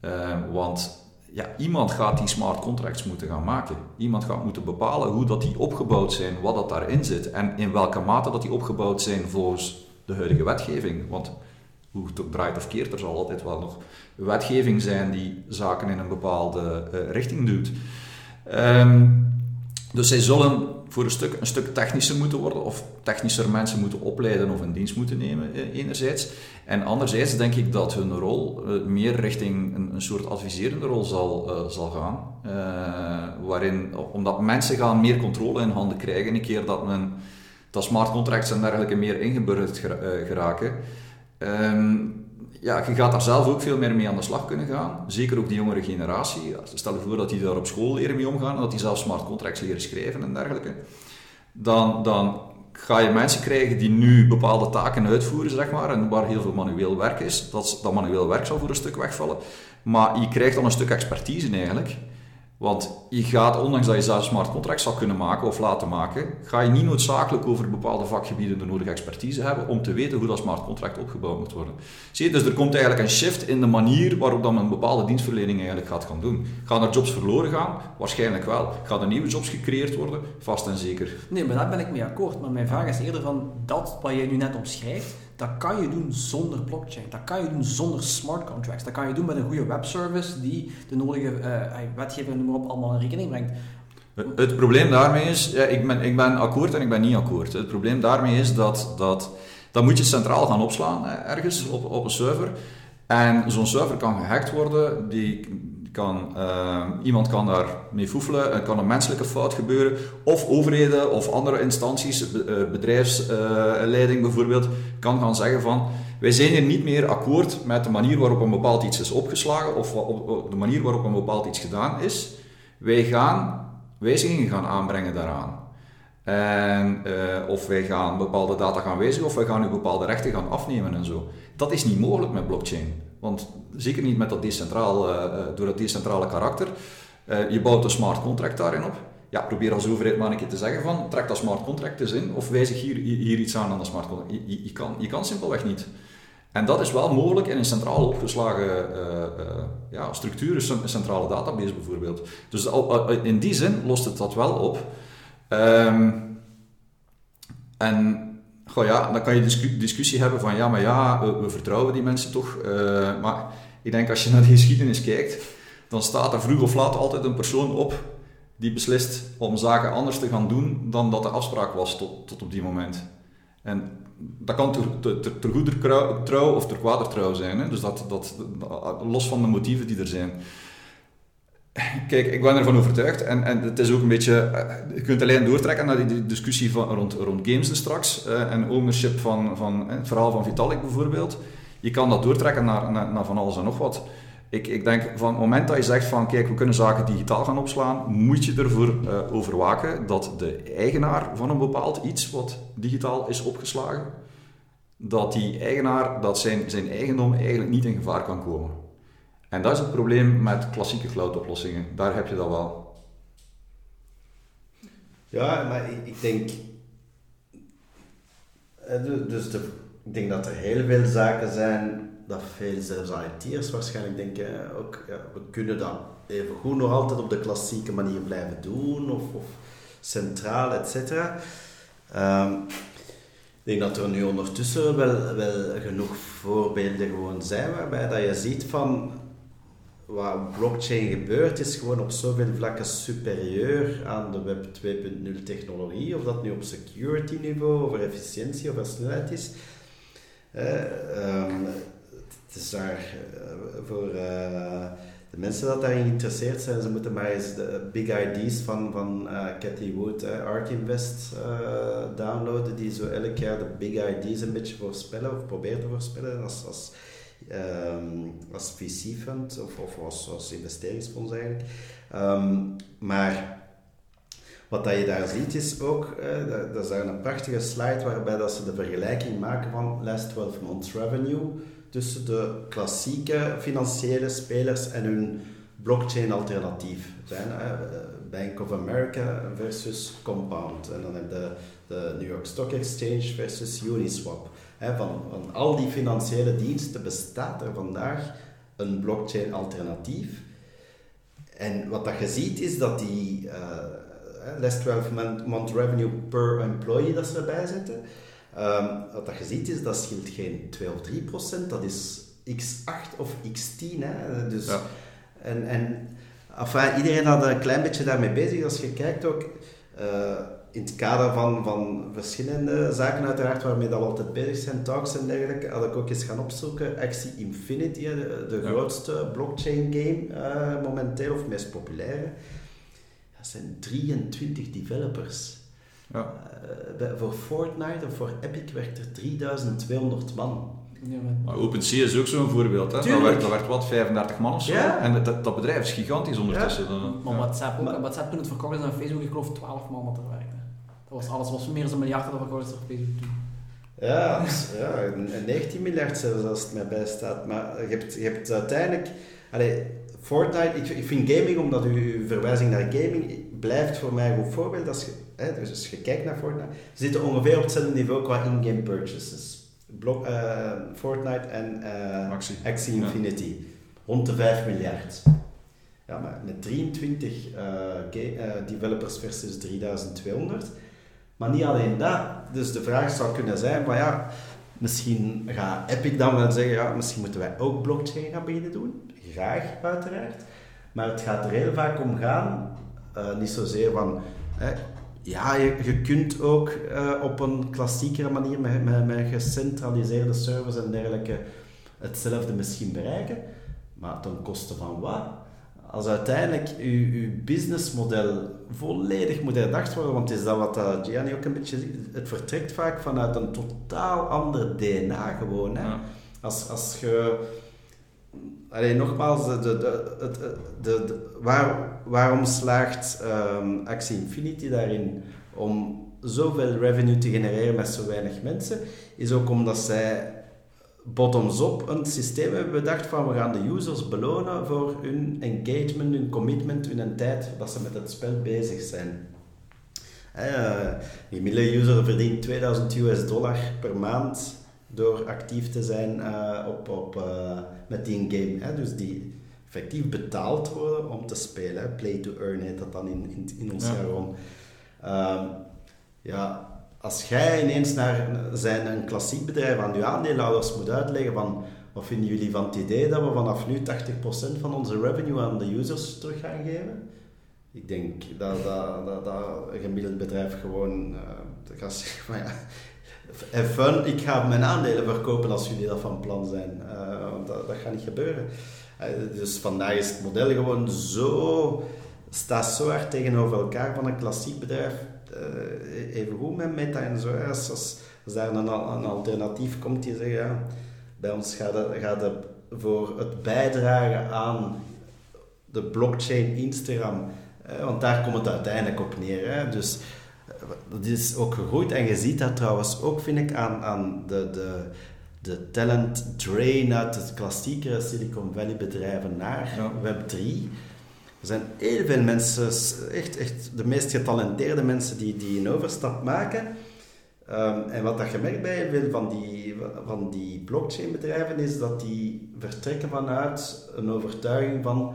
Uh, want ja, iemand gaat die smart contracts moeten gaan maken. Iemand gaat moeten bepalen hoe dat die opgebouwd zijn, wat dat daarin zit en in welke mate dat die opgebouwd zijn volgens de huidige wetgeving. Want hoe het ook draait of keert, er zal altijd wel nog wetgeving zijn die zaken in een bepaalde uh, richting duwt. Um, dus zij zullen voor een stuk, een stuk technischer moeten worden, of technischer mensen moeten opleiden of in dienst moeten nemen, eh, enerzijds. En anderzijds denk ik dat hun rol eh, meer richting een, een soort adviserende rol zal, uh, zal gaan. Waarin, omdat mensen gaan meer controle in handen krijgen, een keer dat men dat smart contracts en dergelijke meer ingeburgerd geraken. Um, ja, je gaat daar zelf ook veel meer mee aan de slag kunnen gaan. Zeker ook die jongere generatie. Stel je voor dat die daar op school leren mee omgaan en dat die zelf smart contracts leren schrijven en dergelijke. Dan, dan ga je mensen krijgen die nu bepaalde taken uitvoeren, zeg maar, en waar heel veel manueel werk is. Dat, dat manueel werk zal voor een stuk wegvallen. Maar je krijgt dan een stuk expertise eigenlijk. Want je gaat, ondanks dat je zelf smart contracts zou kunnen maken of laten maken, ga je niet noodzakelijk over bepaalde vakgebieden de nodige expertise hebben om te weten hoe dat smart contract opgebouwd moet worden. Zie je, dus er komt eigenlijk een shift in de manier waarop dan een bepaalde dienstverlening eigenlijk gaat gaan doen. Gaan er jobs verloren gaan? Waarschijnlijk wel. Gaan er nieuwe jobs gecreëerd worden? Vast en zeker. Nee, maar daar ben ik mee akkoord. Maar mijn vraag is eerder van, dat wat jij nu net omschrijft, dat kan je doen zonder blockchain. Dat kan je doen zonder smart contracts. Dat kan je doen met een goede webservice die de nodige uh, wetgeving noem op allemaal in rekening brengt. Het probleem daarmee is, ja, ik, ben, ik ben akkoord en ik ben niet akkoord. Het probleem daarmee is dat, dat, dat moet je centraal gaan opslaan, ergens op, op een server. En zo'n server kan gehackt worden, die, kan, uh, iemand kan daar mee foefelen, er kan een menselijke fout gebeuren, of overheden of andere instanties, bedrijfsleiding bijvoorbeeld, kan gaan zeggen van wij zijn hier niet meer akkoord met de manier waarop een bepaald iets is opgeslagen of de manier waarop een bepaald iets gedaan is. Wij gaan wijzigingen gaan aanbrengen daaraan. En, uh, of wij gaan bepaalde data gaan wijzigen of wij gaan nu bepaalde rechten gaan afnemen en zo. Dat is niet mogelijk met blockchain. Want zeker niet met dat decentraal, uh, door dat decentrale karakter. Uh, je bouwt een smart contract daarin op. Ja, probeer als overheid maar een keer te zeggen van, trek dat smart contract eens in of wijzig hier, hier iets aan aan dat smart contract. Je, kan, je kan simpelweg niet. En dat is wel mogelijk in een centraal opgeslagen ja, structuur, een centrale database bijvoorbeeld. Dus in die zin lost het dat wel op. Um, en goh, ja, dan kan je discu discussie hebben van ja, maar ja, we, we vertrouwen die mensen toch. Uh, maar ik denk als je naar de geschiedenis kijkt, dan staat er vroeg of laat altijd een persoon op die beslist om zaken anders te gaan doen dan dat de afspraak was tot, tot op die moment. En dat kan ter, ter, ter goeder trouw of ter kwader trouw zijn. Hè? Dus dat, dat, los van de motieven die er zijn. Kijk, ik ben ervan overtuigd en, en het is ook een beetje, eh, je kunt alleen doortrekken naar die discussie van, rond, rond games dus straks uh, en ownership van, van het verhaal van Vitalik bijvoorbeeld. Je kan dat doortrekken naar, naar, van alles en nog wat. Ik, ik denk van het moment dat je zegt van kijk, we kunnen zaken digitaal gaan opslaan, moet je ervoor uh, over waken dat de eigenaar van een bepaald iets wat digitaal is opgeslagen, dat die eigenaar, dat zijn, zijn eigendom eigenlijk niet in gevaar kan komen. En dat is het probleem met klassieke cloud-oplossingen. Daar heb je dat wel. Ja, maar ik, denk. Dus de, ik denk dat er heel veel zaken zijn dat veel zelfs IT'ers waarschijnlijk denken, ook, ja, we kunnen dat even goed nog altijd op de klassieke manier blijven doen, of, of centraal, et cetera. Um, ik denk dat er nu ondertussen wel, wel genoeg voorbeelden gewoon zijn waarbij dat je ziet van wat blockchain gebeurt is gewoon op zoveel vlakken superieur aan de Web 2.0 technologie, of dat nu op security niveau, of efficiëntie of snelheid is. Uh, um, het is daar uh, voor uh, de mensen dat daarin geïnteresseerd zijn, ze moeten maar eens de big ID's van, van uh, Cathy Wood, Art Invest, downloaden, die zo elk jaar de big ID's een beetje voorspellen of proberen te voorspellen als, als, um, als VC-fund of, of als, als investeringsfonds eigenlijk. Um, maar wat dat je daar ziet is ook, eh, dat is daar een prachtige slide waarbij dat ze de vergelijking maken van last 12 months revenue tussen de klassieke financiële spelers en hun blockchain alternatief. Zijn, uh, Bank of America versus Compound. En dan heb je de, New York Stock Exchange versus Uniswap. Van, van al die financiële diensten bestaat er vandaag een blockchain alternatief. En wat dat je ziet is dat die uh, last 12 month revenue per employee dat ze erbij zetten, Um, wat dat je ziet is, dat scheelt geen 2 of 3 procent, dat is x8 of x10. Hè? Dus, ja. En, en enfin, iedereen had een klein beetje daarmee bezig. Als je kijkt ook, uh, in het kader van, van verschillende zaken uiteraard waarmee dat we altijd bezig zijn, talks en dergelijke, had ik ook eens gaan opzoeken. Axie Infinity, de, de ja. grootste blockchain game uh, momenteel, of meest populaire. Dat zijn 23 developers. Ja. Uh, voor Fortnite of voor Epic werkt er 3200 man. Ja, maar OpenSea is ook zo'n voorbeeld. Hè? Dat, werd, dat werd wat 35 man of zo. Ja. En dat, dat bedrijf is gigantisch ondertussen. Ja. Maar WhatsApp, ook, maar, WhatsApp toen het verkocht is aan Facebook, ik geloof 12 man dat er werkte. Dat was alles, was meer dan een miljard dat op Facebook toen. Ja, ja, 19 miljard zelfs als het mij bijstaat. Maar je hebt, je hebt uiteindelijk... Allee, Fortnite, ik, ik vind gaming, omdat uw verwijzing naar gaming blijft voor mij een goed voorbeeld. Als je, hè, dus als je kijkt naar Fortnite, ze zitten ongeveer op hetzelfde niveau qua in-game purchases. Blok, eh, Fortnite en uh, Axie. Axie Infinity. Rond de 5 miljard. Ja, maar met 23 uh, developers versus 3200. Maar niet alleen dat. Dus de vraag zou kunnen zijn, maar ja, misschien gaat Epic dan wel zeggen, ja, misschien moeten wij ook blockchain gaan beginnen doen. Graag, uiteraard. Maar het gaat er heel vaak om gaan, uh, niet zozeer van, hè, ja, je, kunt ook uh, op een klassiekere manier met, met, met gecentraliseerde servers en dergelijke hetzelfde misschien bereiken, maar ten koste van wat? Als uiteindelijk je, je businessmodel volledig moet herdacht worden, want het is dat wat uh, Gianni ook een beetje ziet, het vertrekt vaak vanuit een totaal ander DNA gewoon. Hè? Ja. Als, als je... Alleen nogmaals, de, de, de, de, de waar, waarom slaagt um, Axie Infinity daarin om zoveel revenue te genereren met zo weinig mensen, is ook omdat zij bottoms-up een systeem hebben bedacht van we gaan de users belonen voor hun engagement, hun commitment, hun tijd dat ze met het spel bezig zijn. Uh, die gemiddelde user verdient 2000 US dollar per maand door actief te zijn uh, op, op, uh, met die game. Dus die effectief betaald worden om te spelen. Play to earn heet dat dan in, in, in ons ja. jargon. Um, ja, als jij ineens naar zijn een klassiek bedrijf aan uw aandeelhouders moet uitleggen van wat vinden jullie van het idee dat we vanaf nu 80% van onze revenue aan de users terug gaan geven? Ik denk dat, dat, dat, dat een gemiddeld bedrijf gewoon uh, gaat zeggen van ja, have fun, ik ga mijn aandelen verkopen als jullie dat van plan zijn. Uh, want dat, dat gaat niet gebeuren. Uh, dus vandaag is het model gewoon zo, staat zo hard tegenover elkaar van een klassiek bedrijf uh, even goed met meta en zo. Als, als, daar een, een, alternatief komt die zegt, ja, bij ons gaat het, gaat het voor het bijdragen aan de blockchain Instagram, want daar komt het uiteindelijk op neer. Hè. Dus dat is ook gegroeid en je ziet dat trouwens ook, vind ik, aan, aan de, de, de talent drain uit het klassiekere Silicon Valley bedrijven naar ja. Web3 er zijn heel veel mensen, echt, echt de meest getalenteerde mensen die, die een overstap maken. Um, en wat dat je merkt bij heel veel van die, van die blockchain-bedrijven is dat die vertrekken vanuit een overtuiging van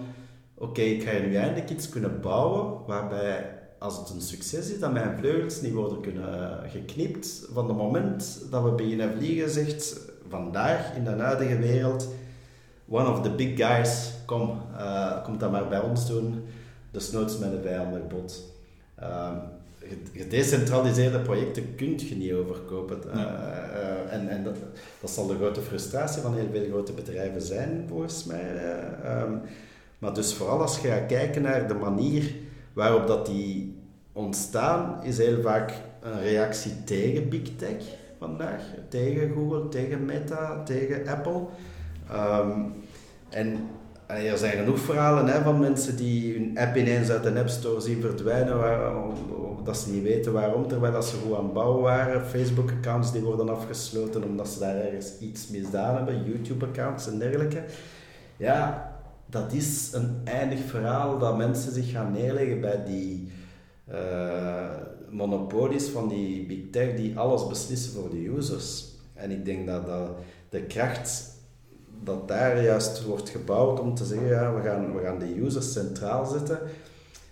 oké, ik ga nu eindelijk iets kunnen bouwen waarbij als het een succes is, dat mijn vleugels niet worden kunnen geknipt. Van het moment dat we beginnen vliegen, zegt vandaag in de huidige wereld one of the big guys, kom, uh, kom dat maar bij ons doen. Desnoods met een vijandig bod. Uh, gedecentraliseerde projecten kun je niet overkopen. Uh, uh, en en dat, dat zal de grote frustratie van heel veel grote bedrijven zijn, volgens mij. Um, maar dus vooral als je gaat kijken naar de manier waarop dat die ontstaan, is heel vaak een reactie tegen big tech vandaag. Tegen Google, tegen Meta, tegen Apple. Um, en er zijn genoeg verhalen hè, van mensen die hun app ineens uit de App Store zien verdwijnen, waar, dat ze niet weten waarom, terwijl ze goed aan het bouwen waren. Facebook-accounts die worden afgesloten omdat ze daar ergens iets misdaan hebben, YouTube-accounts en dergelijke. Ja, dat is een eindig verhaal dat mensen zich gaan neerleggen bij die uh, monopolies van die big tech die alles beslissen voor de users. En ik denk dat, dat de kracht dat daar juist wordt gebouwd om te zeggen, ja, we gaan, we gaan de users centraal zetten.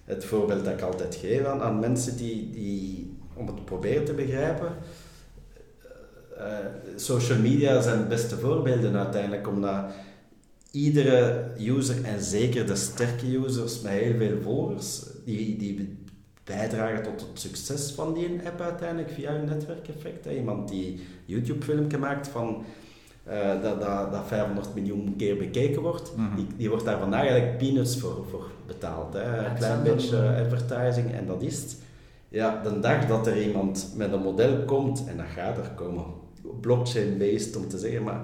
Het voorbeeld dat ik altijd geef aan, aan mensen die, die, om het proberen te begrijpen, uh, social media zijn de beste voorbeelden uiteindelijk, omdat iedere user, en zeker de sterke users met heel veel volgers, die, die bijdragen tot het succes van die app uiteindelijk via hun netwerkeffect. Iemand die YouTube-filmpje maakt van uh, dat, dat, dat 500 miljoen keer bekeken wordt, mm -hmm. die, die wordt daar vandaag eigenlijk peanuts voor, voor betaald. Hè. Een klein beetje advertising en dat is het. Ja, de dag dat er iemand met een model komt, en dat gaat er komen, blockchain-based om te zeggen, maar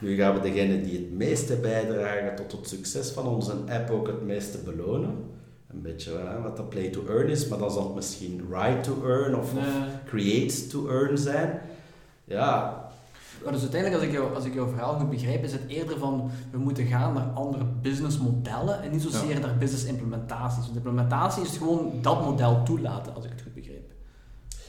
nu gaan we degene die het meeste bijdragen tot het succes van onze app ook het meeste belonen. Een beetje hè, wat dat play to earn is, maar dan zal het misschien right to earn of, nee. of create to earn zijn. Ja, Dus uiteindelijk, als ik, jou, als ik jouw verhaal goed begrijp, is het eerder van we moeten gaan naar andere businessmodellen en niet zozeer naar business implementaties. de implementatie is gewoon dat model toelaten, als ik het goed begrijp.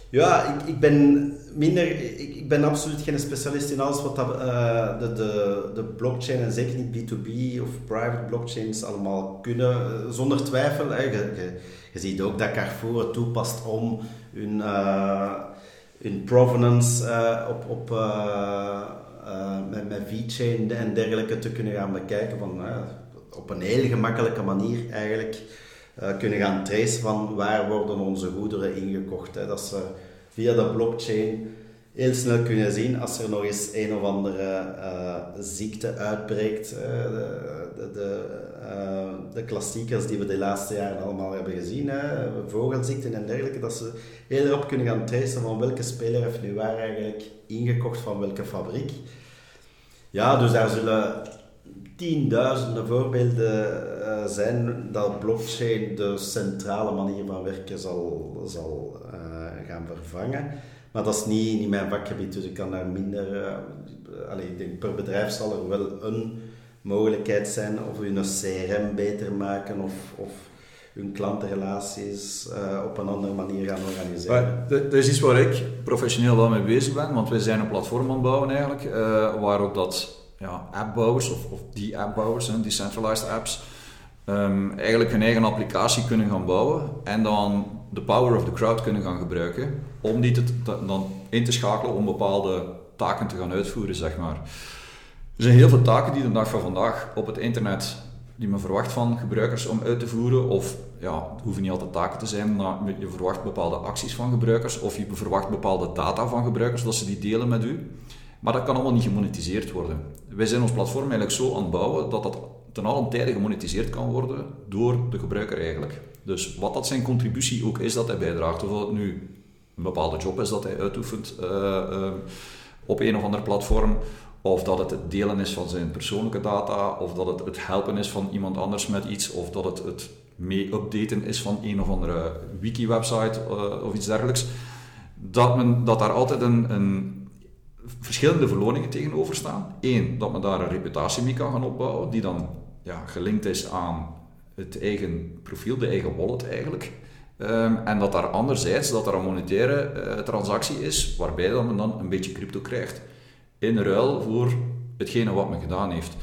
Ja, ik, ik ben minder, ik, ik ben absoluut geen specialist in alles wat dat, uh, de, de, de blockchain en zeker niet B2B of private blockchains allemaal kunnen. Uh, zonder twijfel, hè, je, je, je, ziet ook dat Carrefour het toepast om hun, uh, hun provenance op, op, met, met VeChain en dergelijke te kunnen gaan bekijken. Van, op een heel gemakkelijke manier eigenlijk kunnen gaan tracen van waar worden onze goederen ingekocht. Hè. Dat ze via de blockchain heel snel kunnen zien als er nog eens een of andere ziekte uitbreekt. Uh, de, de, de, de, klassiekers die we de laatste jaren allemaal hebben gezien, hè, vogelziekten en dergelijke, dat ze heel erop kunnen gaan tracen van welke speler heeft nu waar eigenlijk ingekocht van welke fabriek. Ja, dus daar zullen tienduizenden voorbeelden uh, zijn dat blockchain de centrale manier van werken zal, zal uh, gaan vervangen. Maar dat is niet, mijn vakgebied, dus ik kan daar minder... Uh, ik denk per bedrijf zal er wel een mogelijkheid zijn of hun CRM beter maken of, of hun klantenrelaties op een andere manier gaan organiseren. dat is iets waar ik professioneel wel mee bezig ben, want wij zijn een platform aan het bouwen eigenlijk, waarop dat ja, appbouwers of, of die appbouwers, decentralized apps, um, eigenlijk hun eigen applicatie kunnen gaan bouwen en dan de power of the crowd kunnen gaan gebruiken om die te, dan in te schakelen om bepaalde taken te gaan uitvoeren, zeg maar. Er zijn heel veel taken die de dag van vandaag op het internet die men verwacht van gebruikers om uit te voeren. Of ja, het hoeven niet altijd taken te zijn, maar je verwacht bepaalde acties van gebruikers of je verwacht bepaalde data van gebruikers, dat ze die delen met u. Maar dat kan allemaal niet gemonetiseerd worden. Wij zijn ons platform eigenlijk zo aan het bouwen dat dat ten allen tijde gemonetiseerd kan worden door de gebruiker eigenlijk. Dus wat dat zijn contributie ook is dat hij bijdraagt, of het nu een bepaalde job is dat hij uitoefent uh, uh, op een of ander platform, of dat het het delen is van zijn persoonlijke data, of dat het het helpen is van iemand anders met iets, of dat het het mee updaten is van een of andere wiki-website uh, of iets dergelijks. Dat, men, dat daar altijd een, een verschillende verloningen tegenover staan. Eén, dat men daar een reputatie mee kan gaan opbouwen, die dan ja, gelinkt is aan het eigen profiel, de eigen wallet eigenlijk. Um, en dat daar anderzijds dat er een monetaire uh, transactie is, waarbij dat men dan een beetje crypto krijgt. In ruil voor hetgene wat men gedaan heeft.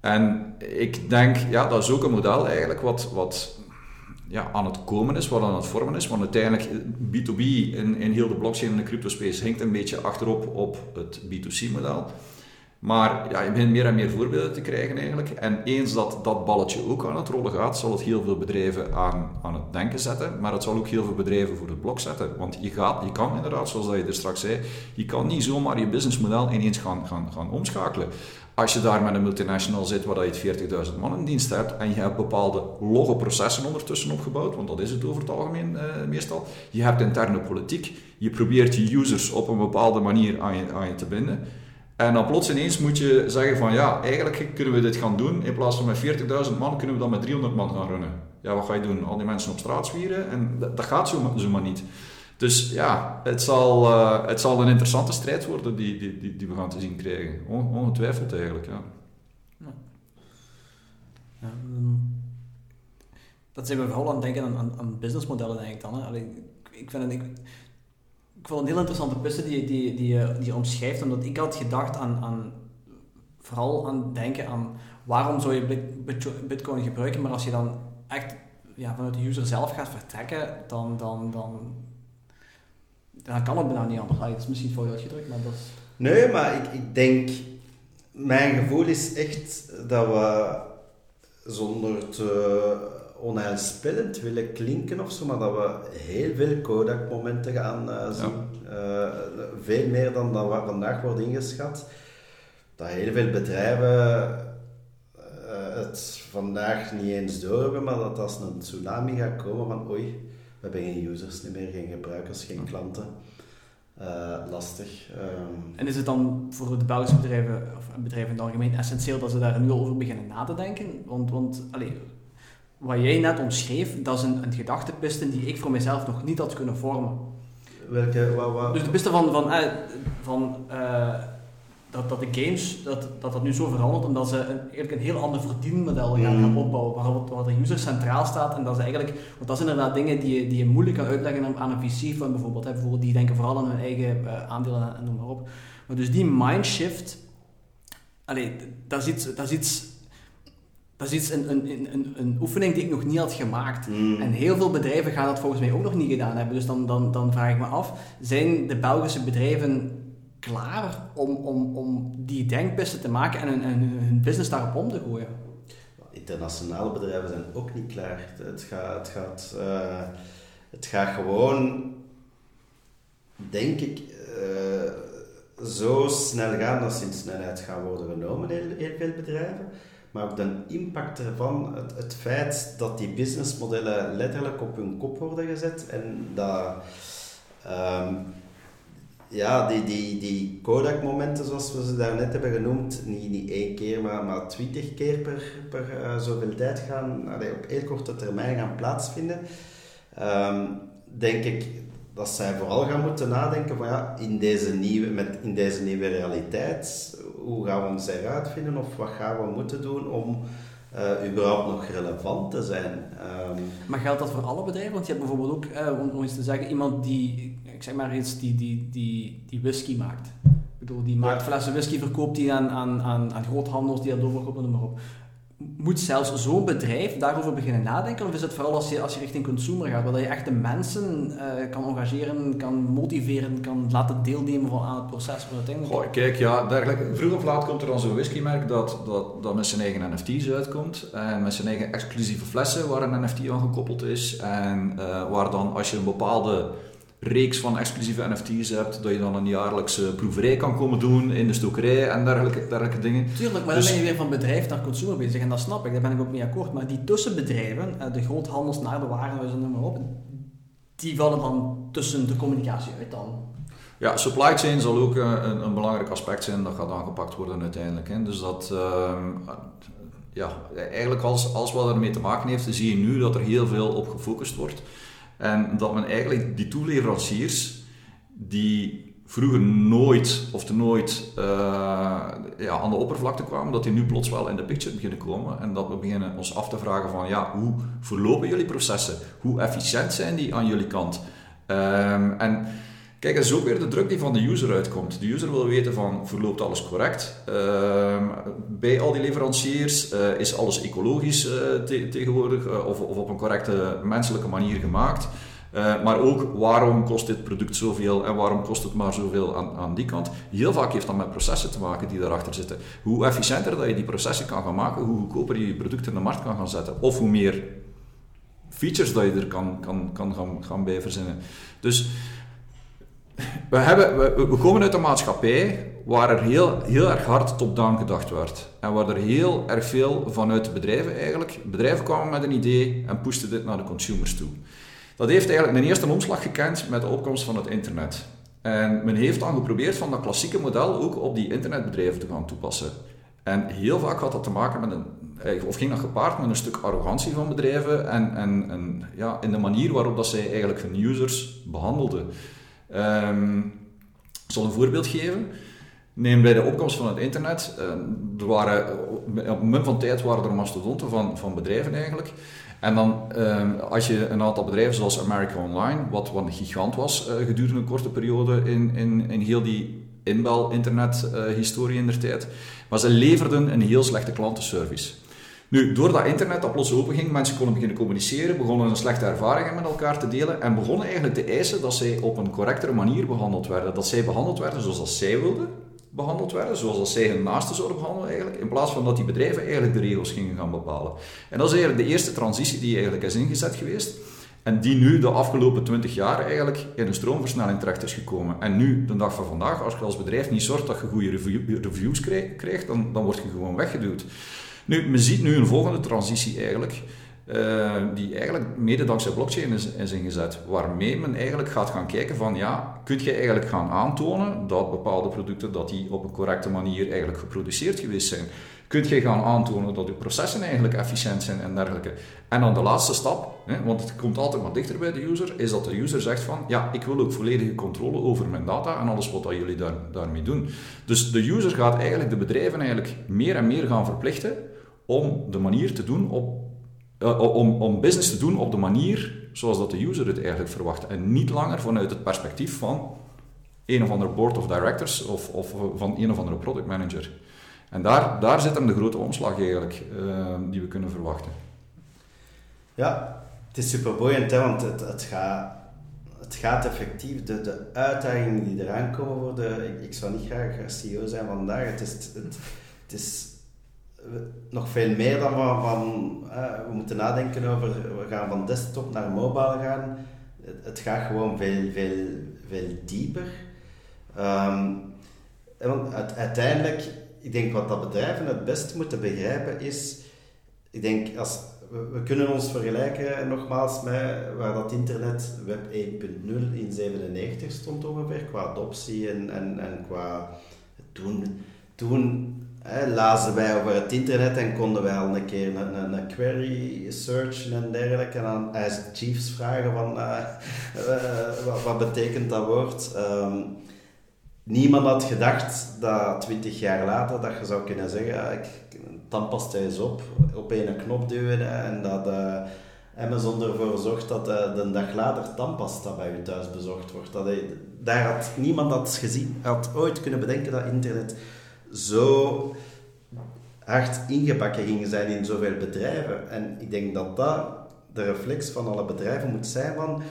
En ik denk, ja, dat is ook een model eigenlijk wat, wat ja, aan het komen is, wat aan het vormen is. Want uiteindelijk, B2B in, in heel de blockchain en de crypto space hinkt een beetje achterop op het B2C-model. Maar ja, je begint meer en meer voorbeelden te krijgen eigenlijk. En eens dat dat balletje ook aan het rollen gaat, zal het heel veel bedrijven aan, aan het denken zetten. Maar het zal ook heel veel bedrijven voor het blok zetten. Want je, gaat, je kan inderdaad, zoals dat je er straks zei, je kan niet zomaar je businessmodel ineens gaan, gaan, gaan omschakelen. Als je daar met een multinational zit waar je 40.000 man in dienst hebt en je hebt bepaalde logge processen ondertussen opgebouwd, want dat is het over het algemeen uh, meestal. Je hebt interne politiek, je probeert je users op een bepaalde manier aan je, aan je te binden. En dan plots ineens moet je zeggen van ja, eigenlijk kunnen we dit gaan doen. In plaats van met 40.000 man kunnen we dan met 300 man gaan runnen. Ja, wat ga je doen? Al die mensen op straat zwieren? En dat, dat gaat zo, maar niet. Dus ja, het zal, uh, het zal een interessante strijd worden die, die, die, we gaan te zien krijgen. ongetwijfeld eigenlijk, ja. ja dat zijn we vooral aan het denken aan, aan, aan businessmodellen denk dan. Hè. Allee, ik, vind het, ik, ik vond een heel interessante piste die, die, die, die je omschrijft, omdat ik had gedacht aan, aan vooral aan denken aan waarom zou je bitcoin gebruiken, maar als je dan echt ja, vanuit de user zelf gaat vertrekken, dan, dan, dan dan kan het bijna niet anders. dat is misschien voor je uitgedrukt, maar dat is... Nee, maar ik, ik denk... Mijn gevoel is echt dat we zonder te onheilspellend willen klinken of zo, maar dat we heel veel Kodak-momenten gaan uh, zien. Uh, veel meer dan dat wat vandaag wordt ingeschat. Dat heel veel bedrijven uh, het vandaag niet eens door hebben, maar dat als een tsunami gaat komen van oei, we hebben geen users niet meer, geen gebruikers, geen klanten. Uh, lastig. Um... En is het dan voor de Belgische bedrijven, of bedrijven in het algemeen, essentieel dat ze daar nu al over beginnen na te denken? Want, want allez, wat jij net omschreef, dat is een, een gedachtepiste die ik voor mezelf nog niet had kunnen vormen. Welke? Dus de piste van, van, eh, van uh, dat, dat de games, dat, dat dat nu zo verandert omdat ze een, eigenlijk een heel ander verdienmodel gaan, gaan opbouwen, waar, waar de user centraal staat en dat ze eigenlijk, want dat zijn inderdaad dingen die je, die je moeilijk kan uitleggen aan een VC van bijvoorbeeld, hè, bijvoorbeeld die denken vooral aan hun eigen uh, aandelen en noem maar op. Maar dus die mindshift, allee, dat is iets, dat is iets dat is iets, een, een, een, een, oefening die ik nog niet had gemaakt. Mm. En heel veel bedrijven gaan dat volgens mij ook nog niet gedaan hebben. Dus dan, dan, dan vraag ik me af, zijn de Belgische bedrijven klaar om, om, om die denkpissen te maken en hun, en hun business daarop om te gooien? Internationale bedrijven zijn ook niet klaar. Het gaat, het gaat, uh, het gaat gewoon, denk ik, uh, zo snel gaan dat ze in snelheid gaan worden genomen, heel, heel veel bedrijven. Maar ook de impact ervan, het, het feit dat die businessmodellen letterlijk op hun kop worden gezet en dat um, ja, die, die, die Kodak-momenten, zoals we ze daarnet hebben genoemd, niet, niet één keer, maar, maar twintig keer per, per uh, zoveel tijd gaan, op heel korte termijn gaan plaatsvinden, um, denk ik dat zij vooral gaan moeten nadenken van ja, in deze nieuwe, met, in deze nieuwe realiteit, hoe gaan we ons eruit vinden of wat gaan we moeten doen om uh, überhaupt nog relevant te zijn. Um, maar geldt dat voor alle bedrijven? Want je hebt bijvoorbeeld ook, uh, om, om eens te zeggen, iemand die, ik zeg maar iets, die, die, die, die whisky maakt. Ik bedoel, die maakt flessen whisky, verkoopt die aan, aan, aan, aan groothandels die dat doorverkopen, noem maar op moet zelfs zo'n bedrijf daarover beginnen nadenken? Of is het vooral als je, als je richting consumer gaat, waar je echt de mensen uh, kan engageren, kan motiveren, kan laten deelnemen van aan het proces? Uiteindelijk... Goh, kijk, ja, dergelijk, vroeg of laat komt er dan zo'n whiskymerk dat, dat, dat met zijn eigen NFT's uitkomt. En met zijn eigen exclusieve flessen waar een NFT aan gekoppeld is. En uh, waar dan als je een bepaalde reeks van exclusieve NFT's hebt, dat je dan een jaarlijkse proeverij kan komen doen in de stokerij en dergelijke, dergelijke dingen. Tuurlijk, maar dus, dan ben je weer van bedrijf naar consumer bezig en dat snap ik, daar ben ik ook mee akkoord. Maar die tussenbedrijven, eh, de groothandels naar de warenhuizen, noem maar op, die vallen dan tussen de communicatie uit dan. Ja, supply chain zal ook eh, een, een belangrijk aspect zijn dat gaat aangepakt worden uiteindelijk. Hè. Dus dat, uh, ja, eigenlijk als, als wat ermee te maken heeft, zie je nu dat er heel veel op gefocust wordt. En dat men eigenlijk die toeleveranciers, die vroeger nooit of te nooit uh, ja, aan de oppervlakte kwamen, dat die nu plots wel in de picture beginnen komen. En dat we beginnen ons af te vragen van, ja, hoe verlopen jullie processen? Hoe efficiënt zijn die aan jullie kant? Um, en Kijk, dat is ook weer de druk die van de user uitkomt. De user wil weten van, verloopt alles correct? Uh, bij al die leveranciers, uh, is alles ecologisch te tegenwoordig of, of, op een correcte menselijke manier gemaakt? maar ook, waarom kost dit product zoveel en waarom kost het maar zoveel aan, aan die kant? Heel vaak heeft dat met processen te maken die daarachter zitten. Hoe efficiënter dat je die processen kan gaan maken, hoe goedkoper je je product in de markt kan gaan zetten. Of hoe meer features dat je er kan, kan, kan gaan, gaan bij verzinnen. Dus we, hebben, we, komen uit een maatschappij waar er heel, heel erg hard top-down gedacht werd. En waar er heel erg veel vanuit de bedrijven eigenlijk... Bedrijven kwamen met een idee en pushten dit naar de consumers toe. Dat heeft eigenlijk een eerste omslag gekend met de opkomst van het internet. En men heeft dan geprobeerd van dat klassieke model ook op die internetbedrijven te gaan toepassen. En heel vaak had dat te maken met een, of ging dat gepaard met een stuk arrogantie van bedrijven en, en, en ja, in de manier waarop dat zij eigenlijk hun users behandelden. Um, ik zal een voorbeeld geven. Neem bij de opkomst van het internet, uh, er waren, op een moment van tijd waren er mastodonten van, van bedrijven eigenlijk. En dan, um, als je een aantal bedrijven zoals America Online, wat, een gigant was uh, gedurende een korte periode in, in, in heel die inbel-internet-historie uh, in der tijd, maar ze leverden een heel slechte klantenservice. Nu, doordat internet dat plots open ging, mensen konden beginnen communiceren, begonnen een slechte ervaringen met elkaar te delen en begonnen eigenlijk te eisen dat zij op een correctere manier behandeld werden. Dat zij behandeld werden zoals zij wilden behandeld werden, zoals zij hun naasten zouden behandelen eigenlijk, in plaats van dat die bedrijven eigenlijk de regels gingen gaan bepalen. En dat is eigenlijk de eerste transitie die eigenlijk is ingezet geweest. En die nu de afgelopen 20 jaar eigenlijk in een stroomversnelling terecht is gekomen. En nu, de dag van vandaag, als je als bedrijf niet zorgt dat je goede reviews krijgt, dan, dan word je gewoon weggeduwd. Nu, men ziet nu een volgende transitie eigenlijk. uh, die eigenlijk mede dankzij blockchain is, is, ingezet, waarmee men eigenlijk gaat gaan kijken van ja, kun je eigenlijk gaan aantonen dat bepaalde producten dat die op een correcte manier eigenlijk geproduceerd geweest zijn. Kunt je gaan aantonen dat je processen eigenlijk efficiënt zijn en dergelijke. En dan de laatste stap, hè, want het komt altijd maar dichter bij de user, is dat de user zegt van ja, ik wil ook volledige controle over mijn data en alles wat dat jullie daar, daarmee doen. Dus de user gaat eigenlijk de bedrijven eigenlijk meer en meer gaan verplichten om de manier te doen op uh, om, om business te doen op de manier zoals dat de user het eigenlijk verwacht. En niet langer vanuit het perspectief van een of ander board of directors of, of van een of andere product manager. En daar, daar zit hem de grote omslag eigenlijk uh, die we kunnen verwachten. Ja, het is super boeiend, hè, want het, het, gaat, het gaat effectief, de, de uitdagingen die eraan komen worden, ik, ik zou niet graag CEO zijn vandaag, het is, het is nog veel meer dan van, van we moeten nadenken over, we gaan van desktop naar mobile gaan. Het, het gaat gewoon veel, veel, veel dieper. Um, want uiteindelijk, ik denk wat dat bedrijven het beste moeten begrijpen is, ik denk als, we, kunnen ons vergelijken nogmaals met waar dat internet web 1.0 in 97 stond ongeveer, qua adoptie en, en, en qua toen, toen Hè, lazen wij over het internet en konden wij al een keer een, een, een query searchen en dergelijke. En dan als Chiefs vragen van uh, uh, wat, wat, betekent dat woord. Um, niemand had gedacht dat twintig jaar later dat je zou kunnen zeggen, ik, tandpasta is op, op één knop duwen en dat uh, Amazon ervoor zorgt dat de dag later tandpasta bij je thuis bezorgd wordt. Dat, daar had niemand dat gezien, had ooit kunnen bedenken dat internet zo hard ingebakken gingen zijn in zoveel bedrijven. En ik denk dat dat de reflex van alle bedrijven moet zijn van...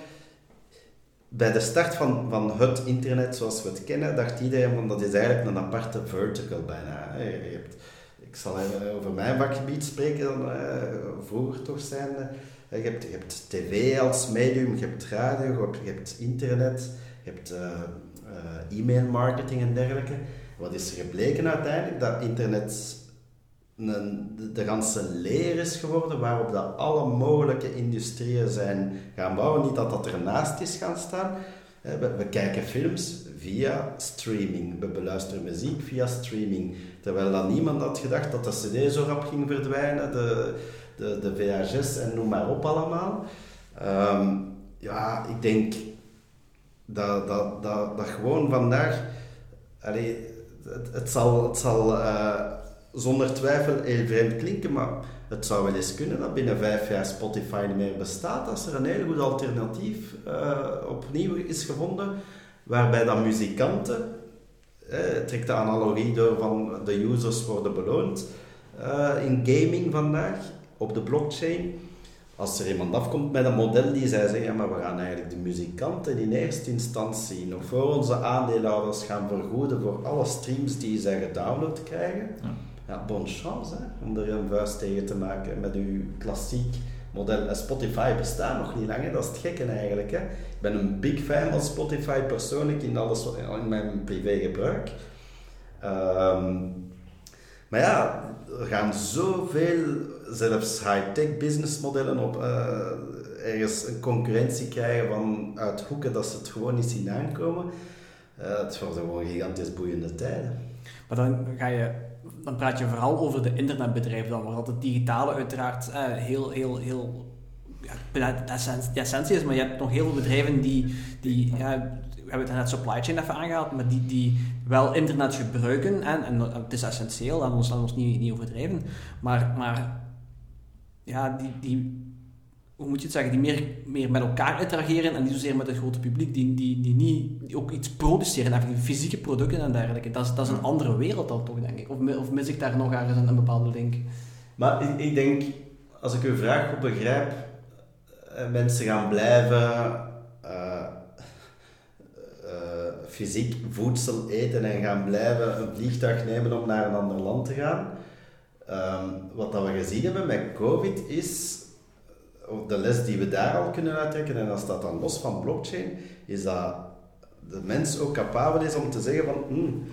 Bij de start van, van het internet zoals we het kennen, dacht iedereen van dat is eigenlijk een aparte vertical bijna. Je hebt, ik zal even over mijn vakgebied spreken, dan, uh, vroeger toch zijn. je, hebt, je hebt tv als medium, je hebt radio, je hebt internet, je hebt uh, e-mail marketing en dergelijke. Wat is er gebleken uiteindelijk? Dat internet een, de ganse leer is geworden waarop dat alle mogelijke industrieën zijn gaan bouwen. Niet dat dat ernaast is gaan staan. We, we, kijken films via streaming. We beluisteren muziek via streaming. Terwijl dan niemand had gedacht dat de cd zo rap ging verdwijnen, de, de, de VHS en noem maar op allemaal. Ehm, ja, ik denk dat, dat, dat, dat gewoon vandaag... Allee, het, zal, het zal uh, zonder twijfel heel vreemd klinken, maar het zou wel eens kunnen dat binnen vijf jaar Spotify niet meer bestaat als er een heel goed alternatief uh, opnieuw is gevonden, waarbij dan muzikanten, uh, trekt de analogie door van de users worden beloond. In gaming vandaag op de blockchain als er iemand afkomt met een model die zij zeggen, ja, maar we gaan eigenlijk de muzikanten in eerste instantie nog voor onze aandeelhouders gaan vergoeden voor alle streams die zij gedownload krijgen. Ja, ja bonne chance hè, om er een vuist tegen te maken met uw klassiek model. Spotify bestaat nog niet lang, dat is het gekke eigenlijk. Hè. Ik ben een big fan van Spotify persoonlijk in, alles, in mijn privégebruik. Um, maar ja, er gaan zoveel, zelfs high-tech businessmodellen op uh, ergens een concurrentie krijgen van uit hoeken dat ze het gewoon niet zien aankomen. Uh, het worden gewoon gigantisch boeiende tijden. Maar dan ga je dan praat je vooral over de internetbedrijven dan, waar het digitale uiteraard eh, heel, heel, heel ja, de essentie is, maar je hebt nog heel veel bedrijven die, die ja, we hebben het net supply chain even aangehaald, maar die, die wel internet gebruiken. En, en het is essentieel, laten we ons, ons niet, niet overdrijven. Maar, maar ja, die, die, hoe moet je het zeggen, die meer, meer met elkaar interageren en niet zozeer met het grote publiek, die, die, die niet die ook iets produceren, fysieke producten en dergelijke. Dat is, dat is een andere wereld dan toch, denk ik. Of, of mis ik daar nog ergens een, bepaalde link? Maar ik, ik denk, als ik uw vraag goed begrijp, eh, mensen gaan blijven fysiek voedsel eten en gaan blijven een vliegtuig nemen om naar een ander land te gaan. Ehm, wat dat we gezien hebben met COVID is, de les die we daar al kunnen uittrekken, en dat staat dan los van blockchain, is dat de mens ook capabel is om te zeggen van, hmm,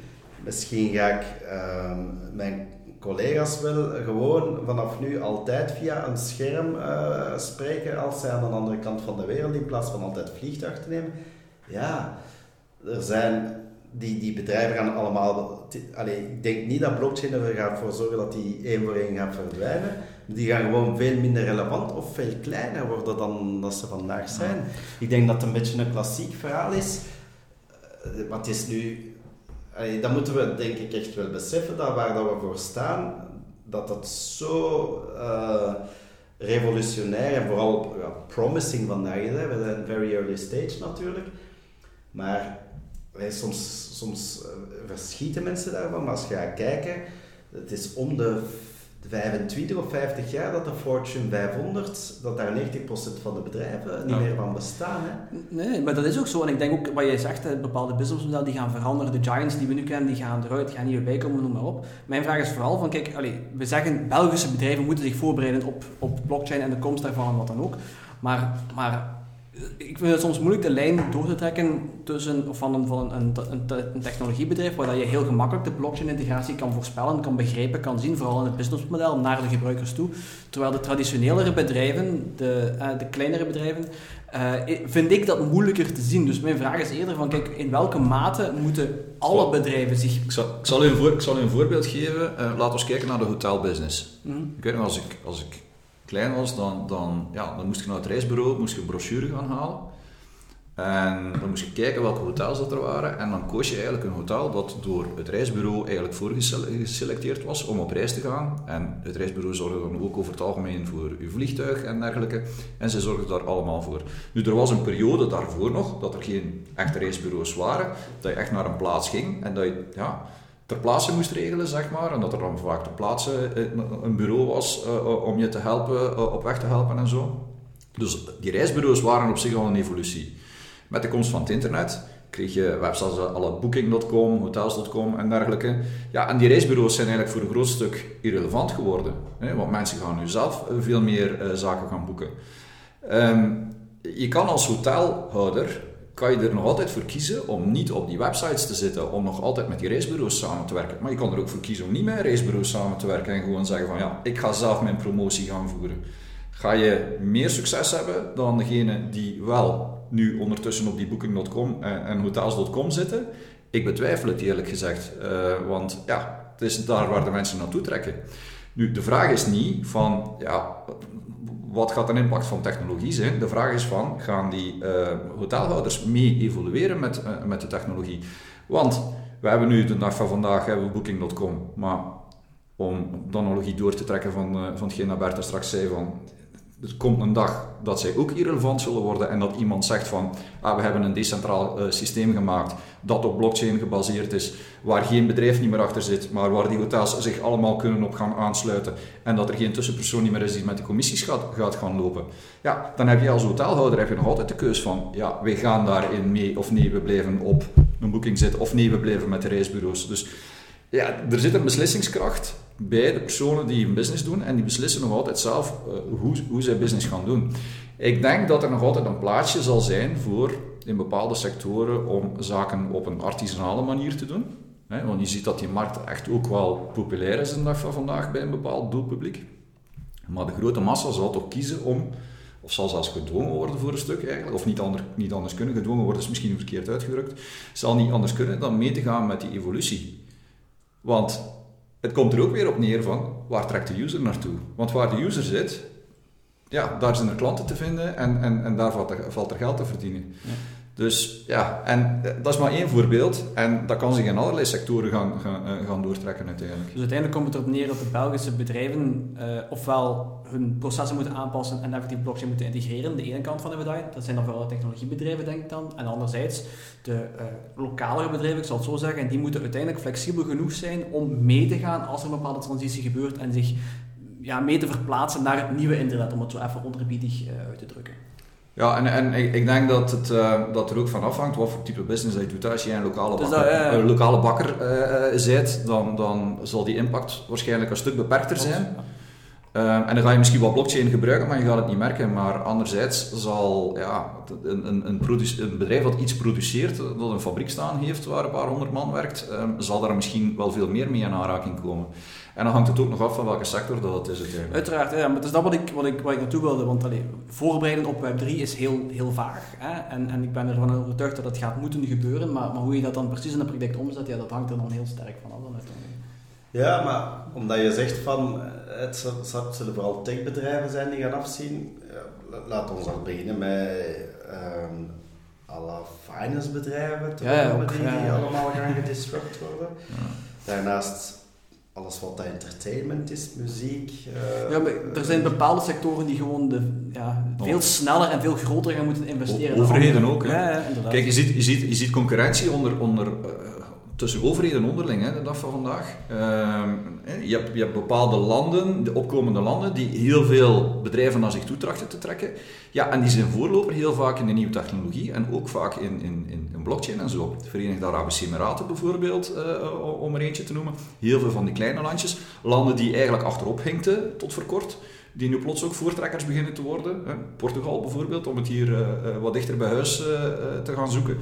misschien ga ik ehm, mijn collega's wel gewoon vanaf nu altijd via een scherm eh, spreken als zij aan de andere kant van de wereld in plaats van altijd vliegtuig te nemen. Ja, er zijn die, die bedrijven gaan allemaal. Allee, ik denk niet dat blockchain er gaat voor zorgen dat die één voor één gaat verdwijnen. Die gaan gewoon veel minder relevant of veel kleiner worden dan dat ze vandaag zijn. Ik denk dat het een beetje een klassiek verhaal is. Wat is nu dat moeten we denk ik echt wel beseffen, dat waar dat we voor staan, dat dat zo uh, revolutionair en vooral ja, promising vandaag is. Hè. We zijn very early stage natuurlijk. Maar soms, soms uh, verschieten mensen daarvan, maar als je gaat kijken, het is om de 25 of 50 jaar dat de Fortune 500, dat daar 90% van de bedrijven niet meer van bestaan. Hè? Nee, maar dat is ook zo. En ik denk ook, wat jij zegt, bepaalde businessmodellen die gaan veranderen. De giants die we nu kennen, die gaan eruit, gaan niet bij komen, noem maar op. Mijn vraag is vooral van, kijk, allez, we zeggen Belgische bedrijven moeten zich voorbereiden op, op blockchain en de komst daarvan en wat dan ook. Maar, maar ik vind het soms moeilijk de lijn door te trekken tussen, van, een, van een, een, een technologiebedrijf waar je heel gemakkelijk de blockchain-integratie kan voorspellen, kan begrijpen, kan zien, vooral in het businessmodel naar de gebruikers toe. Terwijl de traditionelere bedrijven, de, uh, de kleinere bedrijven, uh, vind ik dat moeilijker te zien. Dus mijn vraag is eerder van, kijk, in welke mate moeten alle bedrijven zich... Ik zal, ik zal, u, een voor, ik zal u een voorbeeld geven. Uh, laten we kijken naar de hotelbusiness. Mm -hmm. Ik weet nog, als ik, als ik klein was, dan, dan, ja, dan moest je naar het reisbureau, moest je een brochure gaan halen. En dan moest je kijken welke hotels dat er waren. En dan koos je eigenlijk een hotel dat door het reisbureau eigenlijk voorgeselecteerd was om op reis te gaan. En het reisbureau zorgde dan ook over het algemeen voor uw vliegtuig en dergelijke. En ze zorgden daar allemaal voor. Nu, er was een periode daarvoor nog dat er geen echte reisbureaus waren. Dat je echt naar een plaats ging en dat je, ja, ter plaatse moest regelen, zeg maar. En dat er dan vaak ter plaatse eh, een bureau was uh, om je te helpen, op weg te helpen en zo. Dus die reisbureaus waren op zich al een evolutie. Met de komst van het internet kreeg je websites alle booking.com, hotels.com en dergelijke. Ja, en die reisbureaus zijn eigenlijk voor een groot stuk irrelevant geworden. Hè, want mensen gaan nu zelf veel meer zaken gaan boeken. Um, je kan als hotelhouder kan je er nog altijd voor kiezen om niet op die websites te zitten, om nog altijd met die reisbureaus samen te werken. Maar je kan er ook voor kiezen om niet met reisbureaus samen te werken en gewoon zeggen van ja, ik ga zelf mijn promotie gaan voeren. Ga je meer succes hebben dan degene die wel nu ondertussen op die booking.com en, hotels.com zitten? Ik betwijfel het eerlijk gezegd, uh, want ja, het is daar waar de mensen naartoe trekken. Nu, de vraag is niet van, ja, wat gaat een impact van technologie zijn? De vraag is van, gaan die uh, hotelhouders mee evolueren met, uh, met de technologie? Want we hebben nu de dag van vandaag hebben Booking.com, maar om de analogie door te trekken van, uh, van hetgeen dat straks zei, van er komt een dag dat zij ook irrelevant zullen worden en dat iemand zegt van ah, we hebben een decentraal uh, systeem gemaakt dat op blockchain gebaseerd is, waar geen bedrijf niet meer achter zit, maar waar die hotels zich allemaal kunnen op gaan aansluiten en dat er geen tussenpersoon niet meer is die met de commissies gaat, gaat gaan lopen. Ja, dan heb je als hotelhouder heb je nog altijd de keus van ja, wij gaan daarin mee of nee, we blijven op een boeking zitten of nee, we blijven met de reisbureaus. Dus ja, er zit een beslissingskracht bij de personen die een business doen en die beslissen nog altijd zelf uh, hoe, hoe zij business gaan doen. Ik denk dat er nog altijd een plaatsje zal zijn voor in bepaalde sectoren om zaken op een artisanale manier te doen. want je ziet dat die markt echt ook wel populair is de dag van vandaag bij een bepaald doelpubliek. Maar de grote massa zal toch kiezen om, of zal zelfs gedwongen worden voor een stuk eigenlijk, of niet, ander, niet anders kunnen, gedwongen worden is misschien verkeerd uitgedrukt, zal niet anders kunnen dan mee te gaan met die evolutie. Want het komt er ook weer op neer van waar trekt de user naartoe? Want waar de user zit, ja, daar zijn er klanten te vinden en, en, en daar valt er, valt er geld te verdienen. Ja. Dus ja, en eh, dat is maar één voorbeeld. En dat kan zich in allerlei sectoren gaan, gaan, eh, gaan doortrekken uiteindelijk. Dus uiteindelijk komt het erop neer dat de Belgische bedrijven uh, ofwel hun processen moeten aanpassen en effectief blockchain moeten integreren. De ene kant van de medaille, dat zijn dan vooral technologiebedrijven denk ik dan. En anderzijds de uh, lokalere bedrijven, ik zal het zo zeggen, en die moeten uiteindelijk flexibel genoeg zijn om mee te gaan als er een bepaalde transitie gebeurt en zich ja, mee te verplaatsen naar het nieuwe internet, om het zo even onderbiedig uit te drukken. Ja, en, en ik, ik denk dat, het, uh, dat er ook van afhangt wat voor type business je doet. Als je een lokale bakker, dus een lokale bakker uh, zit, dan, dan zal die impact waarschijnlijk een stuk beperkter zijn. En dan ga je misschien wel blockchain gebruiken, maar je gaat het niet merken. Maar anderzijds zal ja, een, een, een, een bedrijf dat iets produceert, dat een fabriek staan heeft waar een paar honderd man werkt, ehm, zal daar misschien wel veel meer mee in aanraking komen. En dan hangt het ook nog af van welke sector dat het is uiteindelijk. Uiteraard, ja, maar het is dat wat ik, wat ik, wat ik naartoe wilde. Want allee, voorbereiden op Web3 is heel, heel vaag. Hè? En, en ik ben ervan overtuigd dat het gaat moeten gebeuren. Maar, maar hoe je dat dan precies in de praktijk omzet, ja, dat hangt er dan heel sterk van af. Ja, maar omdat je zegt van het zullen vooral techbedrijven zijn die gaan afzien. Laat ons al beginnen met um, alle finance bedrijven ja, ja, ook, die, die allemaal gaan gedisrupt worden. Daarnaast alles wat entertainment is, muziek. Uh, ja, maar er zijn bepaalde sectoren die gewoon de, ja, veel sneller en veel groter gaan moeten investeren. Overheden ook. Ja, ja, Kijk, je ziet, je, ziet, je ziet concurrentie onder, onder uh, tussen overheden onderling, hè, de dag van vandaag. Uh, je, hebt, je hebt bepaalde landen, de opkomende landen, die heel veel bedrijven naar zich toe trachten te trekken. Ja, en die zijn voorloper heel vaak in de nieuwe technologie en ook vaak in, in, in, blockchain en zo. De Verenigde Arabische Emiraten bijvoorbeeld, uh, om er eentje te noemen. Heel veel van die kleine landjes. Landen die eigenlijk achterop hinkten tot voor kort die nu plots ook voortrekkers beginnen te worden. Portugal bijvoorbeeld, om het hier uh, wat dichter bij huis te gaan zoeken.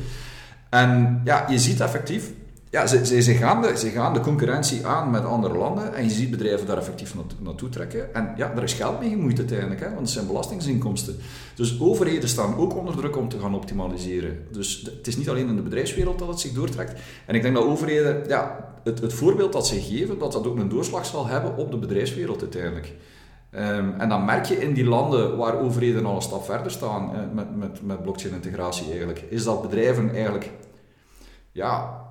En ja, je ziet effectief ja, ze, ze, gaan de, ze gaan de concurrentie aan met andere landen en je ziet bedrijven daar effectief naartoe trekken. En ja, daar is geld mee gemoeid uiteindelijk, hè, want het zijn belastingsinkomsten. Dus overheden staan ook onder druk om te gaan optimaliseren. Dus het is niet alleen in de bedrijfswereld dat het zich doortrekt. En ik denk dat overheden, ja, het, het voorbeeld dat ze geven, dat dat ook een doorslag zal hebben op de bedrijfswereld uiteindelijk. Um, en dan merk je in die landen waar overheden al een stap verder staan eh, met, met, met blockchain-integratie eigenlijk, is dat bedrijven eigenlijk ja,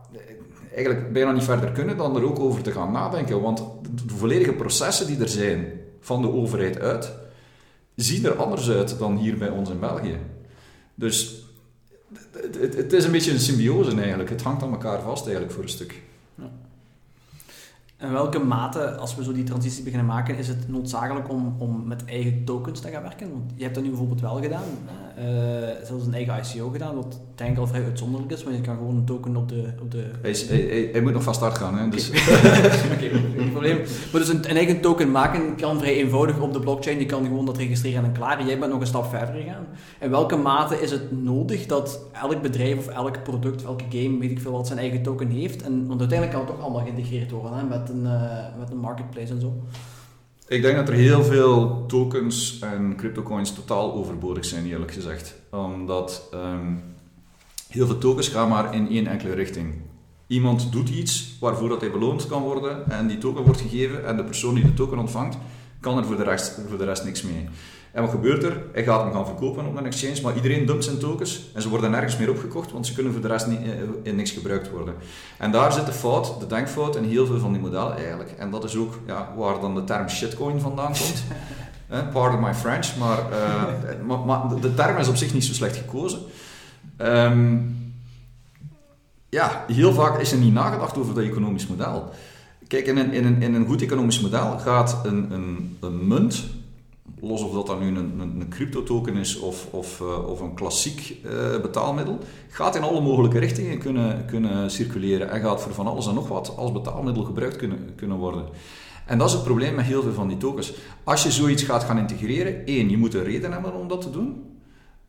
eigenlijk bijna niet verder kunnen dan er ook over te gaan nadenken. Want de volledige processen die er zijn van de overheid uit, zien er anders uit dan hier bij ons in België. Dus het, is een beetje een symbiose eigenlijk. Het hangt aan elkaar vast eigenlijk voor een stuk. In welke mate, als we zo die transitie beginnen maken, is het noodzakelijk om, om met eigen tokens te gaan werken? Want je hebt dat nu bijvoorbeeld wel gedaan. Uh, zelfs een eigen ICO gedaan, wat denk ik al vrij uitzonderlijk is, want je kan gewoon een token op de... Op de... Hij, hij, hij, moet nog van start gaan, hè? Dus. Oké, geen probleem. Maar dus een, een, eigen token maken kan vrij eenvoudig op de blockchain. Je kan gewoon dat registreren en klaar. Jij bent nog een stap verder gegaan. In welke mate is het nodig dat elk bedrijf of elk product, elke game, weet ik veel wat, zijn eigen token heeft? En, want uiteindelijk kan het toch allemaal geïntegreerd worden hè, met, uh, met een marketplace en zo. Ik denk dat er heel veel tokens en cryptocoins totaal overbodig zijn, eerlijk gezegd. Omdat um, heel veel tokens gaan maar in één enkele richting. Iemand doet iets waarvoor dat hij beloond kan worden en die token wordt gegeven en de persoon die de token ontvangt kan er voor de rest, voor de rest niks mee. En wat gebeurt er? Hij gaat hem gaan verkopen op een exchange, maar iedereen dumpt zijn tokens en ze worden nergens meer opgekocht, want ze kunnen voor de rest niet, eh, in niks gebruikt worden. En daar zit de fout, de denkfout in heel veel van die modellen eigenlijk. En dat is ook ja, waar dan de term shitcoin vandaan komt. Pardon my French, maar, uh, maar, maar, de term is op zich niet zo slecht gekozen. Um, ja, heel vaak is er niet nagedacht over dat economisch model. Kijk, in een, in een, in een goed economisch model gaat een, een, een munt, los of dat dan nu een, een, een crypto-token is of, of, uh, of een klassiek uh, betaalmiddel, gaat in alle mogelijke richtingen kunnen, kunnen circuleren en gaat voor van alles en nog wat als betaalmiddel gebruikt kunnen, kunnen worden. En dat is het probleem met heel veel van die tokens. Als je zoiets gaat gaan integreren, één, je moet een reden hebben om dat te doen.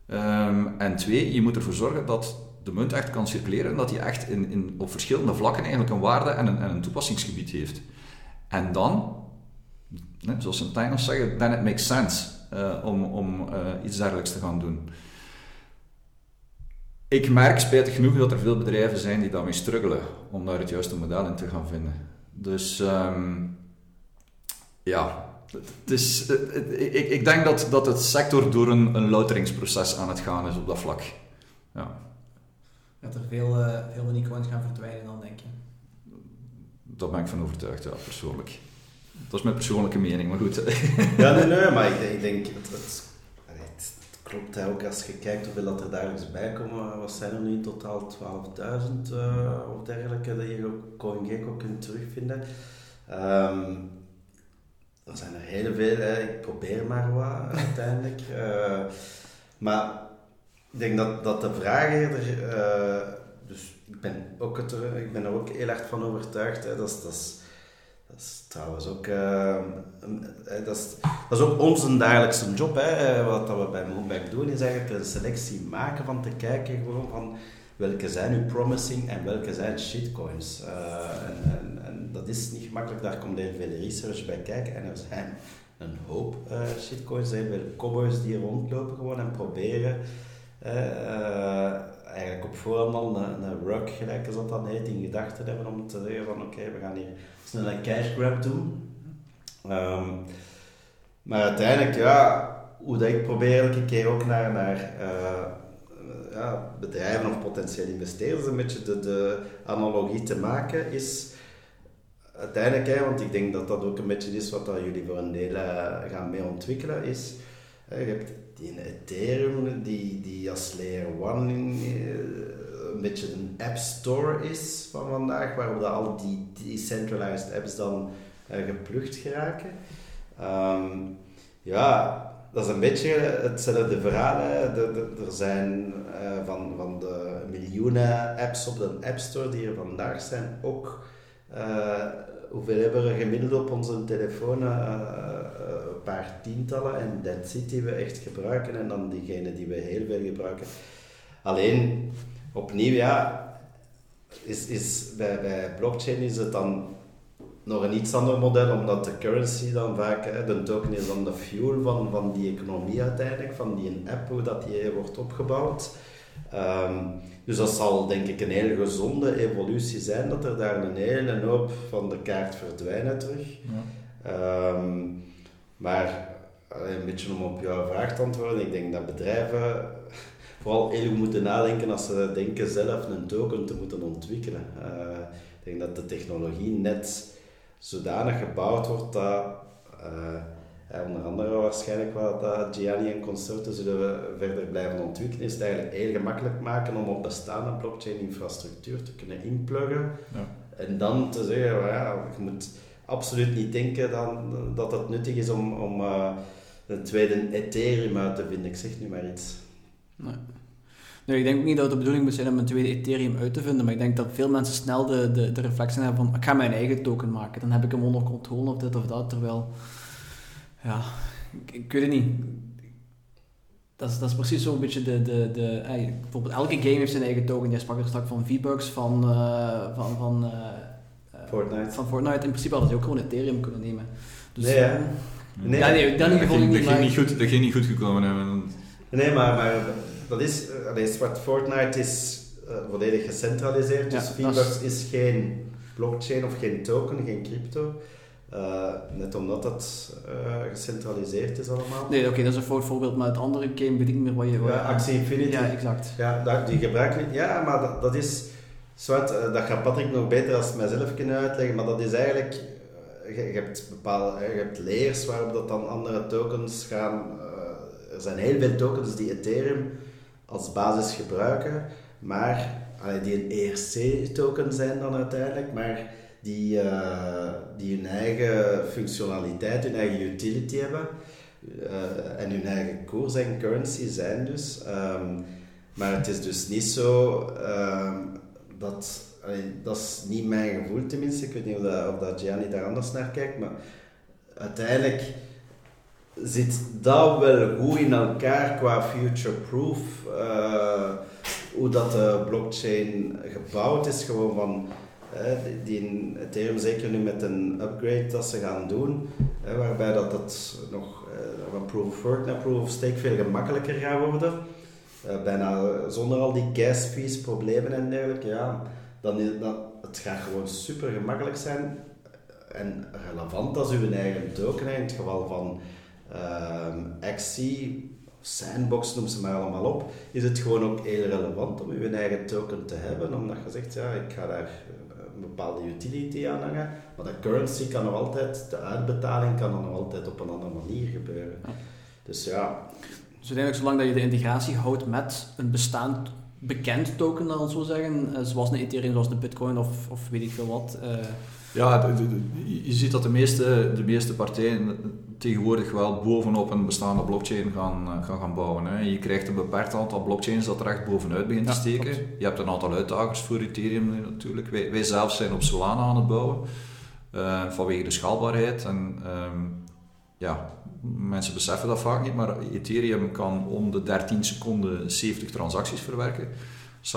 Um, en twee, je moet ervoor zorgen dat de munt echt kan circuleren en dat hij echt in, in, op verschillende vlakken eigenlijk een waarde en een, en een toepassingsgebied heeft. En dan, zoals ze in het zeggen, then it makes sense uh, om, om uh, iets dergelijks te gaan doen. Ik merk spijtig genoeg dat er veel bedrijven zijn die daarmee struggelen om daar het juiste model in te gaan vinden. Dus um, ja, het is, ik, ik denk dat, dat het sector door een, een louteringsproces aan het gaan is op dat vlak. Ja dat er veel, uh, veel unicorns gaan verdwijnen dan, denk je? Daar ben ik van overtuigd, ja, persoonlijk. Dat is mijn persoonlijke mening, maar goed. ja, nee, nee, maar ik, ik denk, het, het, het, klopt ook als je kijkt hoeveel dat er dagelijks bij komen. Wat zijn er nu in totaal? 12.000 uh, of dergelijke dat je op CoinGecko kunt terugvinden. Um, er zijn er heel veel, ik probeer maar wat uiteindelijk. Uh, maar ik denk dat, dat de vraag eerder, uh, dus ik ben, ook het, ik ben er ook heel erg van overtuigd, hè, dat, dat, is, Dat is trouwens ook, uh, dat is, dat is ook onze dagelijkse job. Hè. Wat dat we bij Moonback doen is eigenlijk een selectie maken van te kijken gewoon van welke zijn nu promising en welke zijn shitcoins. Uh, en, en, dat is niet gemakkelijk, daar komt heel veel research bij kijken en er zijn een hoop shitcoins, er zijn veel cowboys die rondlopen gewoon en proberen eigenlijk op voorhand al een, een gelijk als dat dan heet, in gedachten hebben om te zeggen van oké, we gaan hier snel een cash grab doen. Um, maar uiteindelijk, ja, hoe dat ik probeer elke keer ook naar, naar uh, ja, bedrijven of potentiële investeerders een beetje de, de analogie te maken is uiteindelijk, hè, want ik denk dat dat ook een beetje is wat dat jullie voor een deel uh, gaan mee ontwikkelen, is je hebt die Ethereum die, die als layer 1 een beetje een app store is van vandaag, waarop al die decentralized apps dan uh, geplukt geraken. Um, ja, dat is een beetje hetzelfde verhaal. Er zijn uh, van, van de miljoenen apps op de App Store die er vandaag zijn ook. Hoeveel hebben we gemiddeld op onze telefoon? een paar tientallen en dat zit die we echt gebruiken en dan diegene die we heel veel gebruiken. Alleen, opnieuw, ja, is, is, bij, bij blockchain is het dan nog een iets ander model, omdat de currency dan vaak, hè, de token is dan de fuel van, van die economie uiteindelijk, van die app, hoe dat die wordt opgebouwd. Um, dus dat zal denk ik een hele gezonde evolutie zijn, dat er daar een hele hoop van de kaart verdwijnen terug. Ja. Um, maar een beetje om op jouw vraag te antwoorden, ik denk dat bedrijven vooral heel goed moeten nadenken als ze denken zelf een token te moeten ontwikkelen. Uh, ik denk dat de technologie net zodanig gebouwd wordt dat, uh, onder andere waarschijnlijk wat dat Gianni en consorten zullen we verder blijven ontwikkelen, is het eigenlijk heel gemakkelijk maken om op bestaande blockchain infrastructuur te kunnen inpluggen. Ja. En dan te zeggen, ja, je moet absoluut niet denken dan, dat het nuttig is om, om uh, een tweede Ethereum uit te vinden. Ik zeg nu maar iets. Nee. Nee, ik denk ook niet dat het de bedoeling moet zijn om een tweede Ethereum uit te vinden, maar ik denk dat veel mensen snel de, de, de hebben van ik ga mijn eigen token maken, dan heb ik hem onder controle of dit of dat, terwijl, ja, ik, ik weet het niet. Dat is, dat is precies zo'n beetje de, de, de bijvoorbeeld elke game heeft zijn eigen token. Jij sprak er straks van V-Bucks, van, uh, van, van uh, Fortnite. Van Fortnite. In principe hadden ze ook gewoon Ethereum kunnen nemen. Dus, nee, ja. Nee, ja, nee, dat, ging, niet, dat, ging niet goed, dat ging niet goed gekomen hebben. Nee, maar, maar dat is, alleen wat Fortnite is uh, volledig gecentraliseerd. Dus ja, V-Bucks is... is geen blockchain of geen token, geen crypto. Uh, net omdat het uh, gecentraliseerd is allemaal. Nee, oké, dat is een voorbeeld, maar het andere game weet ik niet meer wat je... Ja, Axie Infinity. Ja, exact. Ja, dat, die gebruiken Ja, maar dat, dat is... Zwart, uh, dat gaat Patrick nog beter als mijzelf kunnen uitleggen, maar dat is eigenlijk... Je, je, hebt bepaalde... je hebt layers waarop dat dan andere tokens gaan... er zijn heel veel tokens die Ethereum als basis gebruiken, maar... die een ERC-token zijn dan uiteindelijk, maar die, uh, die hun eigen functionaliteit, hun eigen utility hebben. Uh, en hun eigen koers en currency zijn dus. Um, maar het is dus niet zo um, dat. Dat is niet mijn gevoel tenminste. Ik weet niet of, dat, of daar anders naar kijkt. Maar uiteindelijk zit dat wel goed in elkaar qua future-proof. Uh, hoe dat de blockchain gebouwd is. Gewoon van die Ethereum zeker nu met een upgrade dat ze gaan doen, waarbij dat, dat nog eh, van proof of work naar proof of stake veel gemakkelijker gaat worden. Eh, bijna zonder al die gas fees, problemen en dergelijke, ja, dan, het gaat gewoon super gemakkelijk zijn en relevant als uw eigen token in het geval van uh, Axie, Sandbox, noem ze maar allemaal op, is het gewoon ook heel relevant om uw eigen token te hebben, omdat je zegt, ja, ik ga daar een bepaalde utility aanhangen. Maar de currency kan nog altijd, de uitbetaling kan dan nog altijd op een andere manier gebeuren. Dus ja. Dus uiteindelijk, zolang dat je de integratie houdt met een bestaand bekend token, dan zo zeggen, eh, zoals een Ethereum, zoals de Bitcoin of, of weet ik veel wat. Uh... Ja, je ziet dat de meeste, de meeste partijen tegenwoordig wel bovenop een bestaande blockchain gaan, eh, gaan, gaan bouwen. Hè. Je krijgt een beperkt aantal blockchains dat er echt bovenuit begint te steken. Je hebt een aantal uitdagers voor Ethereum natuurlijk. Wij, wij zelf zijn op Solana aan het bouwen. uh, vanwege de schaalbaarheid. En ehm, ja, mensen beseffen dat vaak niet, maar Ethereum kan om de 13 seconden 70 transacties verwerken.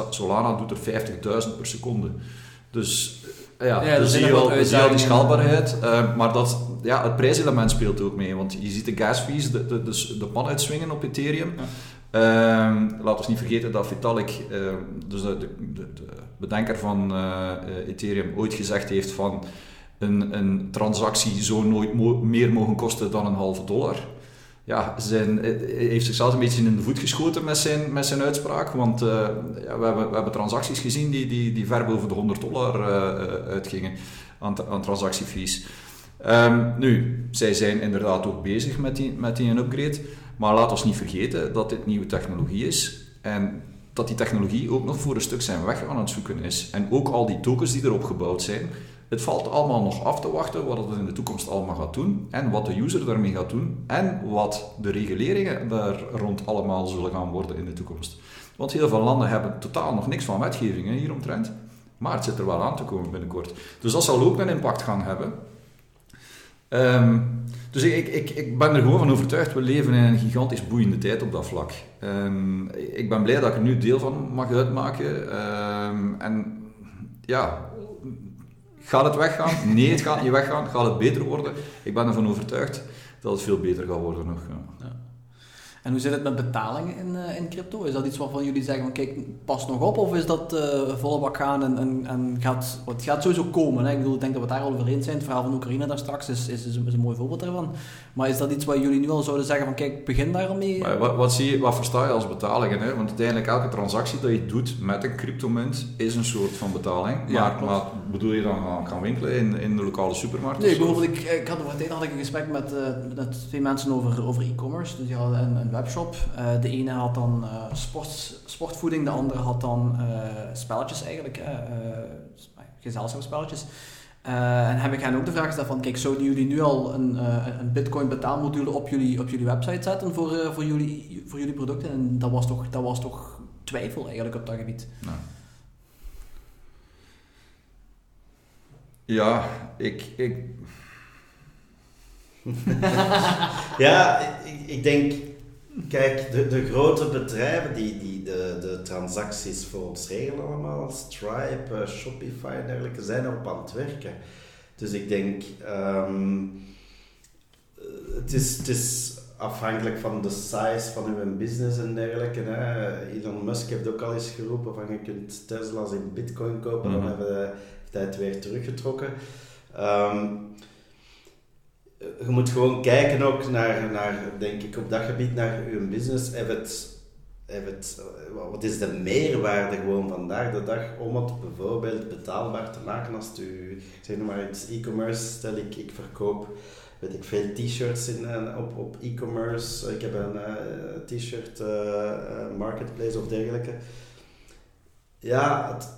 Solana doet er 50.000 per seconde. Dus ja, ja dus zie je wel, die schaalbaarheid. Uh, maar dat, ja, het prijselement speelt ook mee. Want je ziet de gas fees, de, de, de, de pan uitswingen op Ethereum. Ja. Uh, laat ons niet vergeten dat Vitalik, uh, dus de, de, de, bedenker van uh, Ethereum, ooit gezegd heeft van een, een transactie zou nooit mo meer mogen kosten dan een halve dollar ja, zijn, heeft zichzelf een beetje in de voet geschoten met zijn, met zijn uitspraak. Want uh, ja, we, hebben, we hebben transacties gezien die, die, die ver boven de 100 dollar uitgingen aan, aan. Um, nu, zij zijn inderdaad ook bezig met die, met die upgrade. Maar laat ons niet vergeten dat dit nieuwe technologie is. En dat die technologie ook nog voor een stuk zijn weg aan het zoeken is. En ook al die tokens die erop gebouwd zijn, het valt allemaal nog af te wachten wat het in de toekomst allemaal gaat doen en wat de user daarmee gaat doen en wat de reguleringen daar rond allemaal zullen gaan worden in de toekomst. Want heel veel landen hebben totaal nog niks van wetgeving hieromtrent, maar het zit er wel aan te komen binnenkort. Dus dat zal ook een impact gaan hebben. Um, dus ik, ik, ik ben er gewoon van overtuigd, we leven in een gigantisch boeiende tijd op dat vlak. Um, ik ben blij dat ik er nu deel van mag uitmaken. Um, en ja, Gaat het weggaan? Nee, het gaat niet weggaan. Gaat het beter worden? Ik ben ervan overtuigd dat het veel beter gaat worden nog. Ja. En hoe zit het met betalingen in, uh, in crypto? Is dat iets waarvan jullie zeggen van kijk, pas nog op? Of is dat uh, volle gaan en, en, en gaat, het gaat sowieso komen? Hè? Ik, bedoel, ik denk dat we het daar al over eens zijn. Het verhaal van Oekraïne daar straks is, is, is, een, mooi voorbeeld daarvan. Maar is dat iets wat jullie nu al zouden zeggen van kijk, begin daar al mee? wat, wat, zie je, wat versta je als betalingen? Hè? Want uiteindelijk elke transactie dat je doet met een cryptomunt is een soort van betaling. Ja, maar, maar, bedoel je dan gaan, gaan winkelen in, in de lokale supermarkt? Nee, bijvoorbeeld ik, ik had tijd had ik een gesprek met, uh, met twee mensen over, over e-commerce. Dus die hadden een, een webshop. Uh, de ene had dan uh, sport, sportvoeding, de andere had dan spelletjes eigenlijk, gezelschapsspelletjes. En heb ik hen ook de vraag gesteld van, kijk, zouden jullie nu al een, een bitcoin betaalmodule op jullie, op jullie website zetten voor, voor, jullie, voor jullie producten? En dat was toch, dat was toch twijfel eigenlijk op dat gebied. Nou. Ja, ik, ik... ja, ik, ik denk Kijk, de, de grote bedrijven die, die de, de transacties voor ons regelen allemaal, Stripe, uh, Shopify en dergelijke, zijn erop aan het werken. Dus ik denk, um, het, is, het is afhankelijk van de size van uw business en dergelijke. Hè. Elon Musk heeft ook al eens geroepen van je kunt Tesla's in bitcoin kopen, mm -hmm. dan hebben, heeft hij het weer teruggetrokken. Um, je moet gewoon kijken ook naar, naar, denk ik, op dat gebied naar je business. Heeft het, het, wat is de meerwaarde gewoon vandaag de dag om het bijvoorbeeld betaalbaar te maken als u, zeg maar iets e-commerce, stel ik, ik verkoop weet ik veel t-shirts in, uh, op, op e-commerce, ik heb een t-shirt uh, marketplace of dergelijke. Ja, het,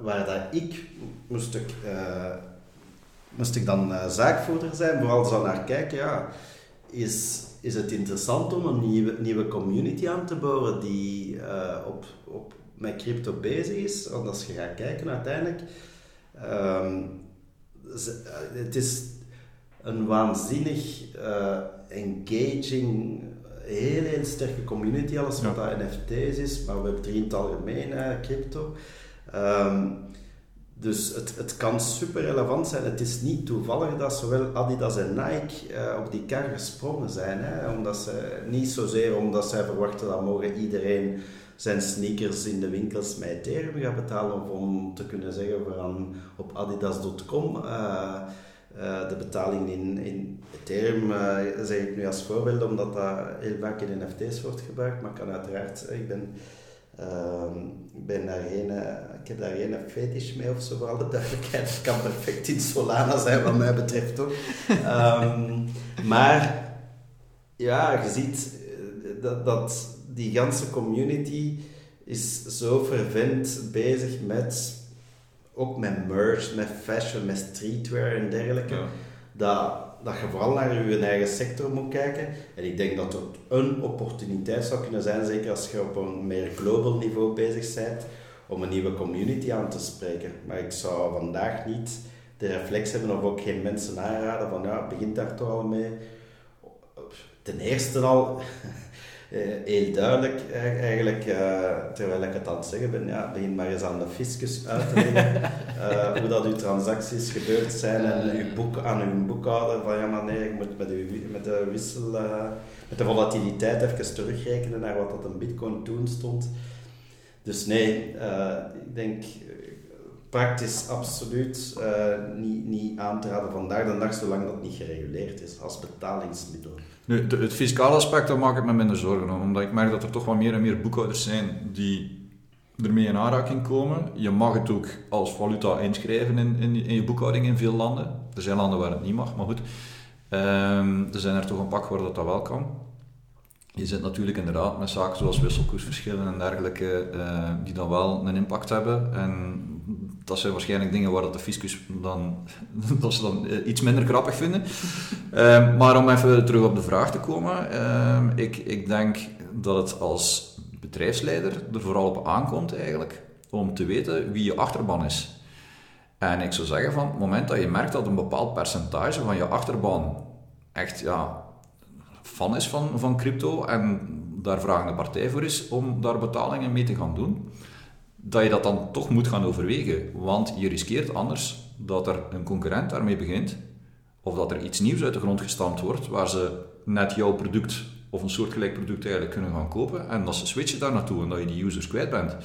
waar dat ik moest ik moest ik dan uh, zaakvoerder zijn, vooral zo naar kijken, ja, is, is het interessant om een nieuwe, nieuwe community aan te bouwen die uh, op, op, met crypto bezig is? Want als je gaat kijken uiteindelijk, um, het is een waanzinnig uh, engaging, heel, heel sterke community, alles wat dat NFT's is, maar we hebben drie in het algemeen, crypto. Um, dus het, het kan super relevant zijn. Het is niet toevallig dat zowel Adidas en Nike uh, op die kar gesprongen zijn. Hè? Omdat ze, niet zozeer omdat zij verwachten dat mogen iedereen zijn sneakers in de winkels met Ethereum gaat betalen. Of om te kunnen zeggen van op adidas.com uh, uh, de betaling in, in Ethereum zeg ik nu als voorbeeld omdat dat heel vaak in NFT's wordt gebruikt. Maar kan uiteraard, ik ben Ehm, ik, ben daar geen, ik heb daar geen fetish mee of zo, voor alle duidelijkheid. Het kan perfect in Solana zijn, wat mij betreft toch. Um, maar ja, je ziet eh, dat, dat die ganse community is zo fervent bezig met ook met merch, met fashion, met streetwear en dergelijke. Dat dat je vooral naar je eigen sector moet kijken. En ik denk dat het een opportuniteit zou kunnen zijn, zeker als je op een meer global niveau bezig bent, om een nieuwe community aan te spreken. Maar ik zou vandaag niet de reflex hebben of ook geen mensen aanraden van ja, begint daar toch al mee. Ten eerste al, heel duidelijk eigenlijk, uh, terwijl ik het aan het zeggen ben, ja, begin maar eens aan de fiscus uit te leggen hoe dat uw transacties gebeurd zijn en uw boek, aan uw boekhouder van ja maar nee, ik moet met, uw, met de wissel, met de volatiliteit even terugrekenen naar wat dat een bitcoin toen stond. Dus nee, ik denk praktisch absoluut uh, niet, niet aan te raden vandaag de dag, zolang dat niet gereguleerd is als betalingsmiddel. De, het fiscale aspect, daar maak ik me minder zorgen om, omdat ik merk dat er toch wel meer en meer boekhouders zijn die ermee in aanraking komen. Je mag het ook als valuta inschrijven in, in, in je boekhouding in veel landen. Er zijn landen waar het niet mag, maar goed. Um, er zijn er toch een pak waar dat, wel kan. Je zit natuurlijk inderdaad met zaken zoals wisselkoersverschillen en dergelijke, uh, die dan wel een impact hebben. En dat zijn waarschijnlijk dingen waar dat de fiscus dan, dat ze dan eh, iets minder grappig vinden. Ehm, maar om even terug op de vraag te komen. Ehm, ik, ik denk dat het als bedrijfsleider er vooral op aankomt eigenlijk om te weten wie je achterban is. En ik zou zeggen van het moment dat je merkt dat een bepaald percentage van je achterban echt ja, fan is van, van crypto en daar vragende partij voor is om daar betalingen mee te gaan doen, dat je dat dan toch moet gaan overwegen. Want je riskeert anders dat er een concurrent daarmee begint, of dat er iets nieuws uit de grond gestampt wordt, waar ze net jouw product of een soortgelijk product eigenlijk kunnen gaan kopen, en dat ze switchen daar naartoe en dat je die users kwijt bent.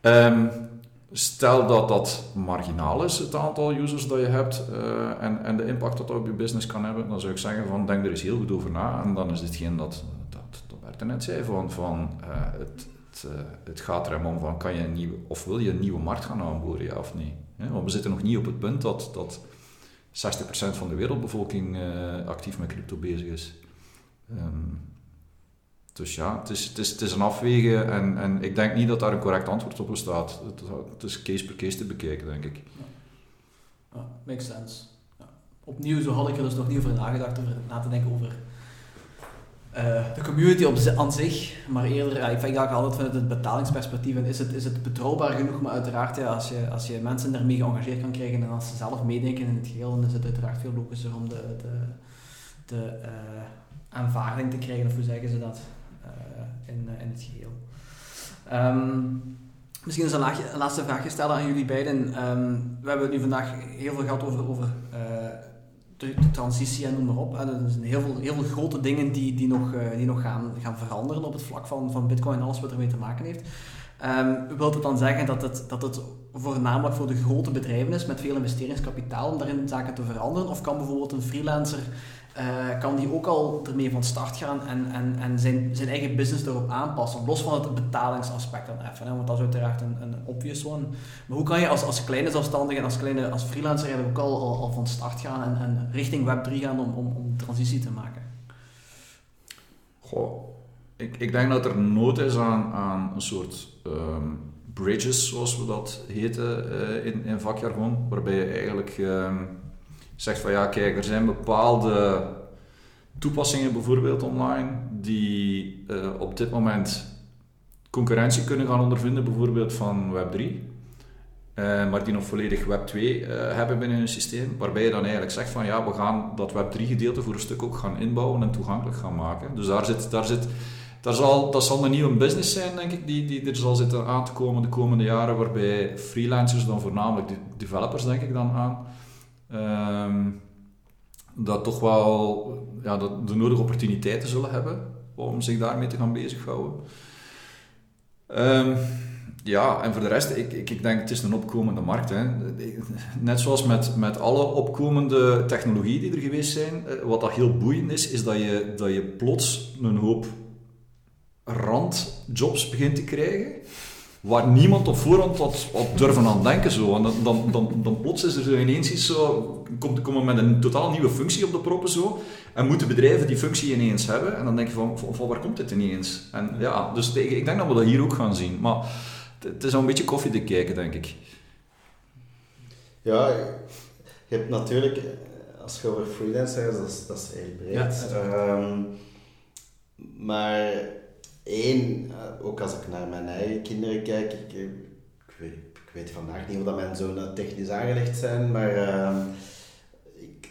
Ehm, stel dat dat marginaal is, het aantal users dat je hebt uh, en, en de impact dat dat op je business kan hebben, dan zou ik zeggen van denk er eens heel goed over na en dan is ditgene dat, dat, dat Bert net zei, van, van uh, het, het, uh, het, gaat er om van kan je of wil je een nieuwe markt gaan aanboren, ja of nee. Want we zitten nog niet op het punt dat, dat 60% van de wereldbevolking actief met crypto bezig is. Um, dus ja, het is, het is, het is een afwegen en, en ik denk niet dat daar een correct antwoord op bestaat. Het, is case per case te bekijken, denk ik. Ja makes sense. Ja. Opnieuw, zo had ik er dus nog niet over nagedacht, over na te denken over uh, de community op, aan zich, maar eerder, ja, ik denk dat altijd vanuit het betalingsperspectief en is het, is het betrouwbaar genoeg, maar uiteraard ja, als, je, als je mensen daarmee geëngageerd kan krijgen en als ze zelf meedenken in het geheel, dan is het uiteraard veel logischer om de, de, de uh, aanvaarding te krijgen, of hoe zeggen ze dat? in, eh, in het geheel. Um, misschien is een, laatste vraag gesteld aan jullie beiden. Um, we hebben nu vandaag heel veel gehad over, over de, transitie en noem maar op. Er zijn heel veel, heel veel grote dingen die, die nog, uh, die nog gaan, gaan veranderen op het vlak van, van Bitcoin en alles wat ermee te maken heeft. Um, wilt het dan zeggen dat het, dat het voornamelijk voor de grote bedrijven is met veel investeringskapitaal om daarin zaken te veranderen? Of kan bijvoorbeeld een freelancer uh, kan die ook al ermee van start gaan en, en, en zijn, zijn eigen business erop aanpassen. Los van het betalingsaspect dan even, hè, want dat is uiteraard een, een obvious one. Maar hoe kan je als, als kleine zelfstandige en als, kleine, als freelancer eigenlijk ook al, al, al, van start gaan en, en richting Web3 gaan om, om, om transitie te maken? Goh, ik, ik denk dat er nood is aan, aan een soort um, bridges, zoals we dat heten uh, in, in vakjargon, waarbij je eigenlijk... Um, zegt van ja, kijk, er zijn bepaalde toepassingen bijvoorbeeld online die uh, op dit moment concurrentie kunnen gaan ondervinden, bijvoorbeeld van Web3. Uh, eh, maar die nog volledig Web 2 uh, eh, hebben binnen hun systeem. Waarbij je dan eigenlijk zegt van ja, we gaan dat Web 3 gedeelte voor een stuk ook gaan inbouwen en toegankelijk gaan maken. Dus daar zit, daar zit, daar zal, dat zal een nieuwe business zijn, denk ik, die, die er zal zitten aan te komen de komende jaren. Waarbij freelancers, dan voornamelijk de developers, denk ik dan aan, um, dat toch wel ja, dat de nodige opportuniteiten zullen hebben om zich daarmee te gaan bezighouden. Um, ja, en voor de rest, ik, ik, ik denk het is een opkomende markt. Hè. Net zoals met, met alle opkomende technologieën die er geweest zijn, eh, wat dat heel boeiend is, is dat je, dat je plots een hoop randjobs begint te krijgen waar niemand op voorhand had, had durven aan denken. Zo. En dan, dan, dan, dan plots is er zo ineens iets zo, komt, komen met een totaal nieuwe functie op de proppen zo, en moeten bedrijven die functie ineens hebben. En dan denk je van, van, waar komt dit ineens? En ja, dus ik denk dat we dat hier ook gaan zien. Maar het is al een beetje koffie te kijken, denk ik. Ja, je hebt natuurlijk, als je over freelancers, dat is, dat is heel breed. Ja, um, maar één, eh, ook als ik naar mijn eigen kinderen kijk, ik, ik, weet, ik weet vandaag niet of dat mijn zonen technisch aangelegd zijn, maar uh, ik,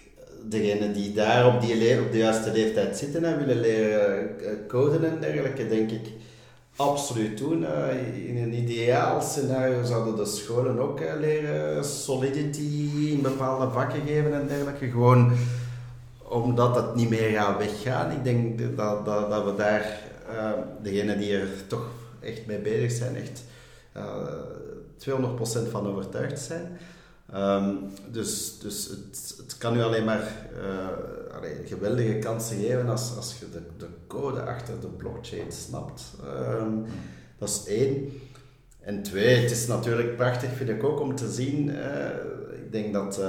degenen die daar op, die op de juiste leeftijd zitten en willen leren coden en dergelijke, denk ik absoluut doen. in een ideaal scenario zouden de scholen ook leren solidity in bepaalde vakken geven en dergelijke. Gewoon omdat het niet meer gaat weggaan. Ik denk dat, dat, dat we daar, uh, degenen die er toch echt mee bezig zijn, echt uh, eh, 200% van overtuigd zijn. Um, dus dus het, het kan u alleen maar allee, geweldige kansen geven als, als je de, de code achter de blockchain snapt. Um, dat is één. En twee, het is natuurlijk prachtig, vind ik ook, om te zien. Ik denk dat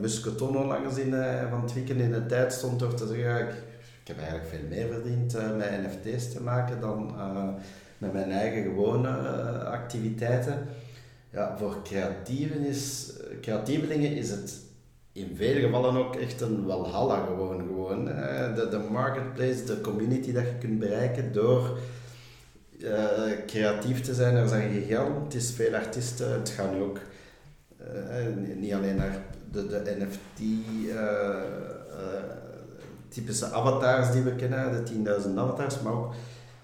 Musketon onlangs in, van het weekend in de tijd stond door te zeggen: ik heb eigenlijk veel meer verdiend met NFT's te maken dan met mijn eigen gewone activiteiten ja, voor creatieven is, creatievelingen is het in vele gevallen ook echt een walhalla gewoon. gewoon de, de marketplace, de community dat je kunt bereiken door uh, creatief te zijn. Er zijn gigantisch veel artiesten. Het gaat nu ook uh, niet alleen naar de, de NFT uh, typische avatars die we kennen, de 10.000 avatars, maar ook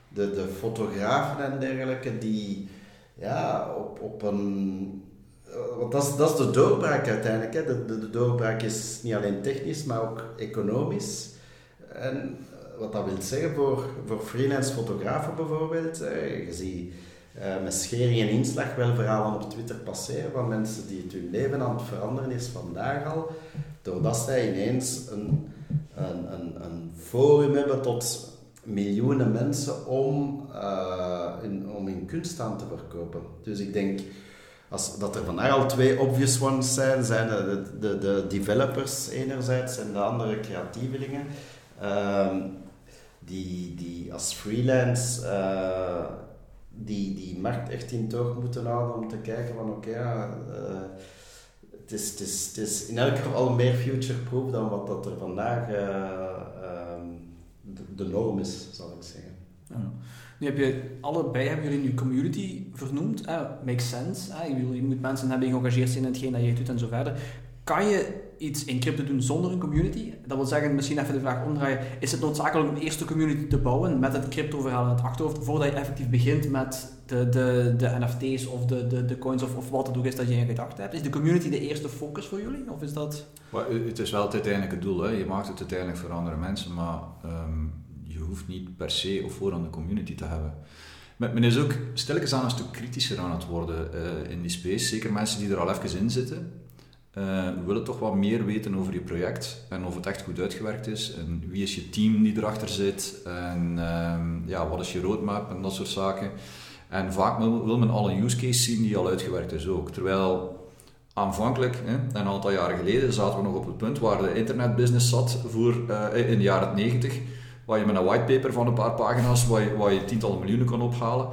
de, de fotografen en dergelijke die ja, op, op een... Eh, want dat is, dat is de doorbraak uiteindelijk. Hè. De, de, de doorbraak is niet alleen technisch, maar ook economisch. En eh, wat dat wil zeggen voor, voor freelance fotografen bijvoorbeeld, je ziet met schering en inslag wel verhalen op Twitter passeren van mensen die het hun leven aan het veranderen is vandaag al, doordat zij ineens een, een, een, een forum hebben tot miljoenen mensen om, uh, in, om in kunst aan te verkopen. Dus ik denk als, dat er vandaag al twee obvious ones zijn, zijn de, de, de developers enerzijds en de andere creatievelingen. Uh, die, die als freelance uh, die, die markt echt in toog moeten houden om te kijken van oké, ja, uh, het, is, het, is, het is in elk geval meer future-proof dan wat dat er vandaag de, norm is, zal ik zeggen. Ja. Nu heb je, allebei hebben jullie nu community vernoemd. Eh, makes sense. Eh, je, moet mensen hebben die geëngageerd zijn in hetgeen dat je doet en zo verder. Kan je iets in crypto doen zonder een community? Dat wil zeggen, misschien even de vraag omdraaien. Is het noodzakelijk om eerst een community te bouwen met het crypto-verhaal in het achterhoofd, voordat je effectief begint met de, de, de NFT's of de, de, de coins of, of wat het ook is dat je in gedachten hebt? Is de community de eerste focus voor jullie? Of is dat... het is wel het uiteindelijke doel. Hè. Je maakt het uiteindelijk voor andere mensen, maar... Ehm, hoeft niet per se of voor aan de community te hebben. Men is ook stilletjes aan een stuk kritischer aan het worden uh, in die space. Zeker mensen die er al even in zitten, uh, willen toch wat meer weten over je project en of het echt goed uitgewerkt is. En wie is je team die erachter zit en uh, ja, wat is je roadmap en dat soort zaken. En vaak wil men al een use case zien die al uitgewerkt is ook. Terwijl aanvankelijk, hè, een aantal jaren geleden, zaten we nog op het punt waar de internetbusiness zat voor, uh, in de jaren 90 waar je met een whitepaper van een paar pagina's, waar je, waar je tientallen miljoenen kan ophalen.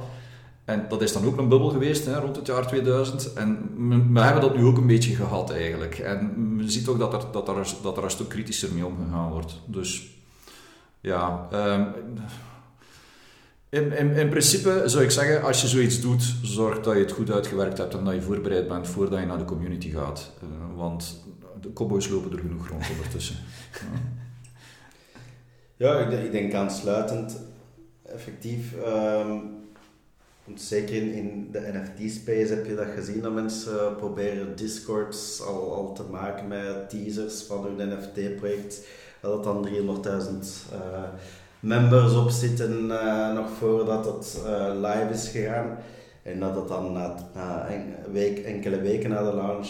En dat is dan ook een bubbel geweest hè, rond het jaar 2000. En we, hebben dat nu ook een beetje gehad eigenlijk. En je ziet ook dat er, dat er, dat er een stuk kritischer mee omgegaan wordt. Dus ja, um, in, in, in principe zou ik zeggen, als je zoiets doet, zorg dat je het goed uitgewerkt hebt en dat je voorbereid bent voordat je naar de community gaat. Uh, want de cowboys lopen er genoeg rond ondertussen. ja. Ja, ik, ik denk aansluitend, effectief. Um, zeker in, de NFT-space heb je dat gezien dat mensen proberen Discords al, al te maken met teasers van hun NFT-project. Dat dan 300.000 uh, members op zitten uh, nog voordat het live is gegaan. En dat het dan na, week, enkele weken na de launch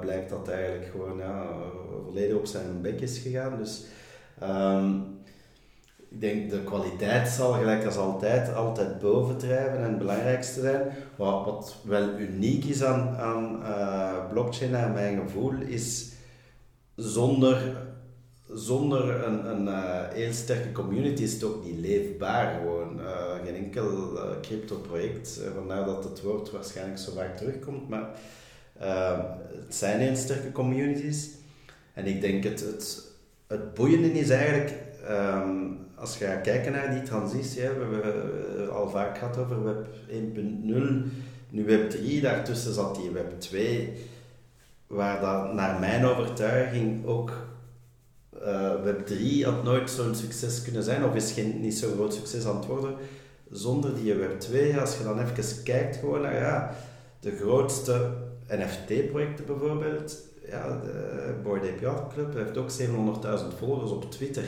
blijkt dat eigenlijk gewoon ja, volledig op zijn bek is gegaan. Dus um, ik denk de kwaliteit zal gelijk als altijd, altijd bovendrijven en het belangrijkste zijn. Wat, wat wel uniek is aan, aan uh, blockchain naar mijn gevoel is zonder, zonder een, een uh, heel sterke community is het ook niet leefbaar gewoon. Uh, geen enkel crypto project, vandaar dat het woord waarschijnlijk zo vaak terugkomt, maar het zijn heel sterke communities. En ik denk het, het, het boeiende is eigenlijk um, als je gaat kijken naar die transitie, hè, we hebben al vaak gehad over Web 1.0, Nu Web 3, daartussen zat die Web 2, waar dat naar mijn overtuiging ook uh, Web 3 had nooit zo'n succes kunnen zijn, of is geen, niet zo'n groot succes aan het worden, zonder die Web 2. Als je dan even kijkt gewoon naar ja, de grootste NFT-projecten bijvoorbeeld, ja, de Ape Club heeft ook 700.000 volgers op Twitter.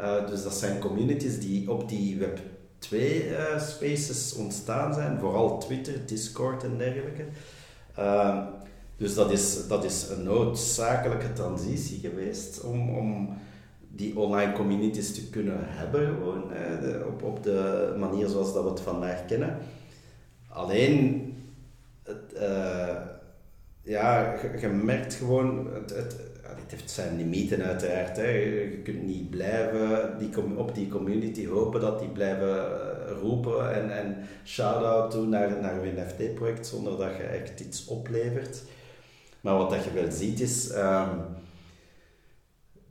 Uh, dus dat zijn communities die op die Web 2 uh, spaces ontstaan zijn, vooral Twitter, Discord en dergelijke. Uh, dus dat is, dat is een noodzakelijke transitie geweest om, om die online communities te kunnen hebben, gewoon, de, op, op de manier zoals dat we het vandaag kennen. Alleen, het, ja, je, merkt gewoon, het, het, dit heeft zijn limieten uiteraard. Hè. Je kunt niet blijven die, op die community hopen dat die blijven eh, roepen en, en shout-out doen naar, naar een NFT-project zonder dat je echt iets oplevert. Maar wat dat je wel ziet is, um,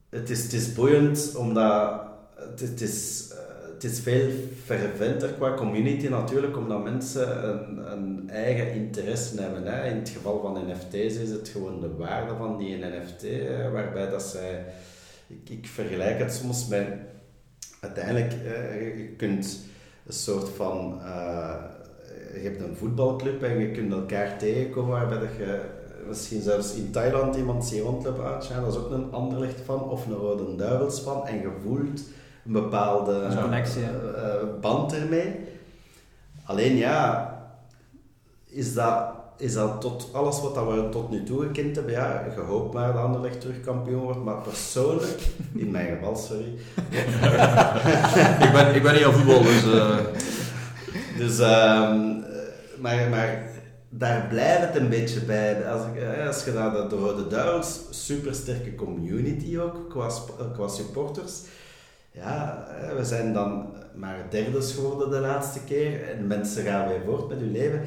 het is, het is boeiend omdat het, is, het is veel ferventer qua community natuurlijk, omdat mensen een, eigen interesse hebben. Hè. In het geval van NFT's is het gewoon de waarde van die NFT, waarbij dat zij, ik, ik vergelijk het soms met, uiteindelijk, uh, je kunt een soort van, je hebt een voetbalclub en je kunt elkaar tegenkomen waarbij dat je misschien zelfs in Thailand iemand zie rondlopen uitgaan, dat is ook een ander licht van, of een rode duivels van, en je voelt een bepaalde connectie, uh, band ermee. Alleen ja, is dat, is dat tot alles wat we tot nu toe gekend hebben, ja, je hoopt maar dat Anderlecht terug kampioen wordt, maar persoonlijk, in mijn geval, sorry. ik, ben, ik ben niet aan voetbal, dus... Uh... Dus, um, maar, maar daar blijft het een beetje bij. Als, ik, als je naar de, de Rode Duivels, super sterke community ook, qua, qua supporters. Ja, we zijn dan maar derde geworden de laatste keer en mensen gaan weer voort met hun leven.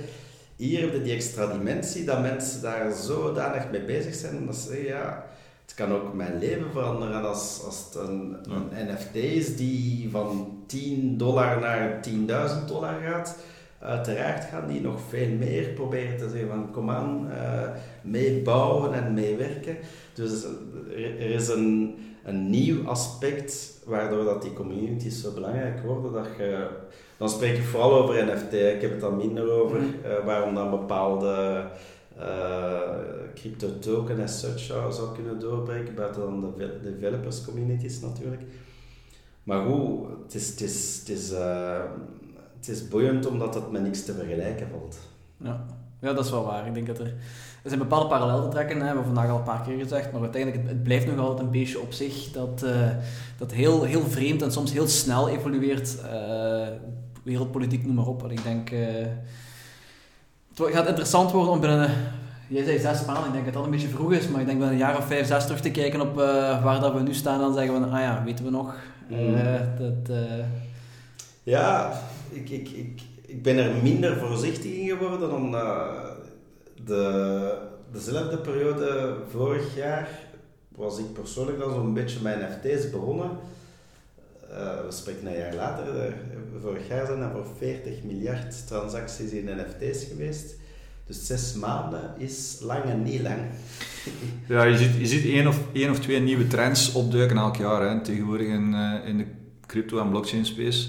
Hier heb je die extra dimensie, dat mensen daar zodanig mee bezig zijn, dat ze zeggen, ja, het kan ook mijn leven veranderen als, als het een, een NFT is die van 10 dollar naar 10.000 dollar gaat Uiteraard gaan die nog veel meer proberen te zeggen van kom aan, uh, meebouwen en meewerken. Dus er, is een, een nieuw aspect waardoor dat die communities zo belangrijk worden. Dat je, dan spreek ik vooral over NFT, ik heb het dan minder over, uh, waarom dan bepaalde uh, crypto token as such zou, zou kunnen doorbreken, buiten dan de developers communities natuurlijk. Maar hoe, het is, het is, het is het is boeiend omdat het met niks te vergelijken valt. Ja. ja, dat is wel waar. Ik denk dat er, er zijn bepaalde parallellen te trekken, hè. we hebben vandaag al een paar keer gezegd, maar uiteindelijk het, blijft nog altijd een beetje op zich dat, uh, dat heel, heel vreemd en soms heel snel evolueert. Uh, wereldpolitiek, noem maar op. ik denk, uh, het gaat interessant worden om binnen Jij zei zes maanden, ik denk dat dat een beetje vroeg is, maar ik denk wel een jaar of vijf, zes terug te kijken op waar dat we nu staan, dan zeggen we, ah ja, weten we nog. Mm. Dat. Ja, ik, ik, ik, ik ben er minder voorzichtig in geworden omdat de, dezelfde periode vorig jaar was ik persoonlijk dan zo'n beetje mijn NFT's begonnen. Uh, we spreken een jaar later, eh, vorig jaar zijn er voor 40 miljard transacties in NFT's geweest. Dus zes maanden is lang en niet lang. Ja, je ziet, je ziet één, of, één of twee nieuwe trends opduiken elk jaar hè, tegenwoordig in, uh, in de crypto- en blockchain space.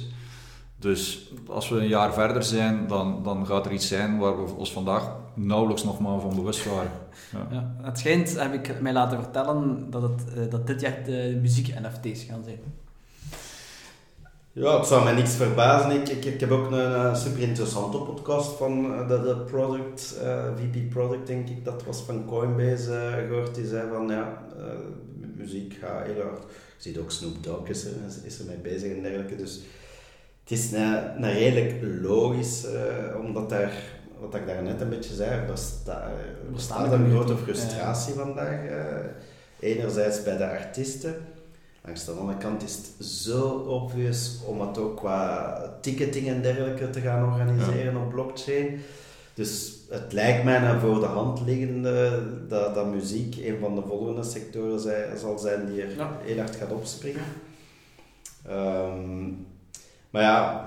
Dus als we een jaar verder zijn, dan, dan gaat er iets zijn waar we ons vandaag nauwelijks nog maar van bewust waren. Ja. ja het schijnt, heb ik mij laten vertellen, dat, het, eh, dat dit jaar de muziek-NFT's gaan zijn. Ja, het zou mij niks verbazen. Ik, ik, ik heb ook een, super interessante podcast van eh, de, de product, uh, eh, VP Product denk ik, dat was van Coinbase uh, gehoord. Die zei van ja, muziek gaat heel hard. Je ziet ook Snoop Dogg is er, is er mee bezig en dergelijke. Dus het is een, een redelijk logisch, uh, omdat daar, wat ik daar net een beetje zei, er bestaat, bestaat een grote frustratie vandaag. Uh, enerzijds bij de artiesten, langs de andere kant is het zo obvious om het ook qua ticketing en dergelijke te gaan organiseren op blockchain. Dus het lijkt mij naar voor de hand liggende dat, dat muziek een van de volgende sectoren zij, zal zijn die er heel hard gaat opspringen. Um, Maar ja,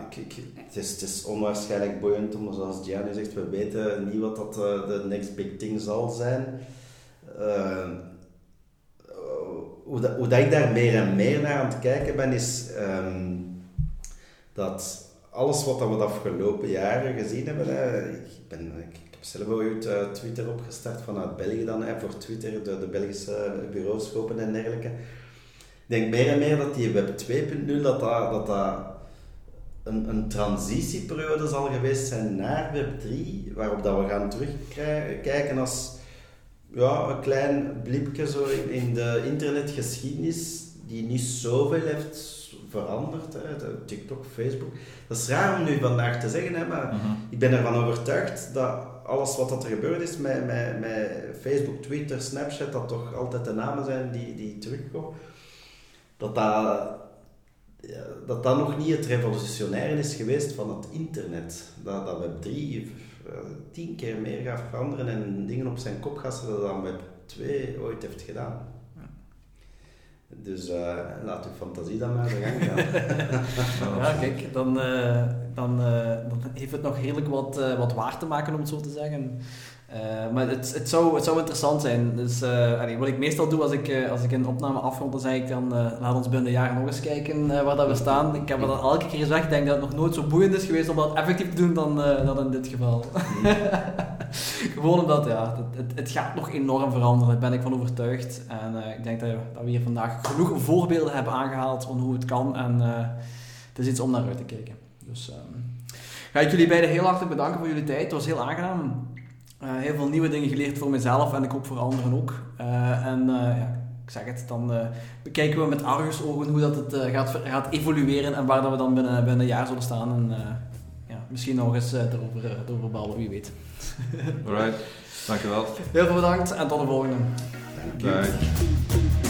het, is, onwaarschijnlijk boeiend, omdat zoals Gianni zegt, we weten niet wat dat, uh, de next big thing zal zijn. Uh, hoe, dat, dat ik daar meer en meer naar aan het kijken ben, is um, dat alles wat we de afgelopen jaren gezien hebben, hè, ik, ben, ik, heb zelf ooit uh, Twitter opgestart vanuit België dan, hè, voor Twitter, de, de Belgische bureaus kopen en dergelijke. Ik denk meer en meer dat die Web 2.0, dat dat, dat, dat een, een transitieperiode zal geweest zijn naar Web 3, waarop dat we gaan terugkijken als ja, een klein blipje zo in de internetgeschiedenis, die niet zoveel heeft veranderd. Hè. TikTok, Facebook. Dat is raar om nu vandaag te zeggen, hè, maar mhm. ik ben ervan overtuigd dat alles wat er gebeurd is met, met, met Facebook, Twitter, Snapchat, dat toch altijd de namen zijn die, die terugkomen. Dat dat, dat dat nog niet het revolutionaire is geweest van het internet. Dat, dat Web 3 uh, tien keer meer gaat veranderen en dingen op zijn kop gaat zetten dan Web 2 ooit heeft gedaan. Dus uh, laat uw fantasie dan maar de gang gaan. ja, kijk, dan, uh, dan, uh, dan heeft het nog redelijk wat, wat waar te maken, om het zo te zeggen. Maar het, het, zou, het zou interessant zijn. Dus, allee, wat ik meestal doe als ik, als ik een opname afrond, dan zeg ik dan, laat ons binnen een jaar nog eens kijken waar dat we staan. Ik heb dat elke keer gezegd, ik denk dat het nog nooit zo boeiend is geweest om dat effectief te doen dan, dan in dit geval. Mm. Gewoon omdat ja, het, het, het, gaat nog enorm veranderen, daar ben ik van overtuigd. En uh, ik denk dat, dat, we hier vandaag genoeg voorbeelden hebben aangehaald van hoe het kan. En uh, het is iets om naar uit te kijken. Dus um, ga ik jullie beiden heel hartelijk bedanken voor jullie tijd. Het was heel aangenaam. Uh, heel veel nieuwe dingen geleerd voor mezelf en ik hoop voor anderen ook. en ja, ik zeg het, dan bekijken we met argusogen hoe dat het gaat, gaat evolueren en waar dat we dan binnen, binnen een jaar zullen staan. En ja, misschien nog eens erover, erover ballen, wie weet. Alright, dankjewel. Heel veel bedankt en tot de volgende. Bye.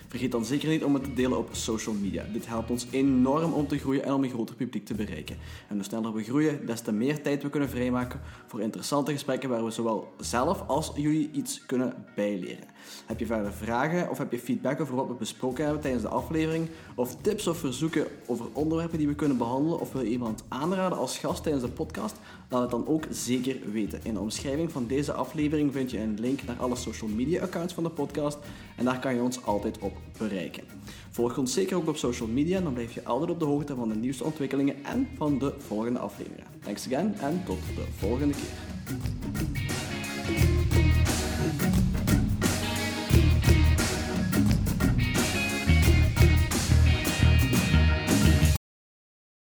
Vergeet dan zeker niet om het te delen op social media. Dit helpt ons enorm om te groeien en om een groter publiek te bereiken. En hoe sneller we groeien, des te meer tijd we kunnen vrijmaken voor interessante gesprekken waar we zowel zelf als jullie iets kunnen bijleren. Heb je verder vragen of heb je feedback over wat we besproken hebben tijdens de aflevering? Of tips of verzoeken over onderwerpen die we kunnen behandelen? Of wil je iemand aanraden als gast tijdens de podcast? Laat het dan ook zeker weten. In de omschrijving van deze aflevering vind je een link naar alle social media accounts van de podcast. En daar kan je ons altijd op bereiken. Volg ons zeker ook op social media, dan blijf je altijd op de hoogte van de nieuwste ontwikkelingen en van de volgende afleveringen. Thanks again en tot de volgende keer.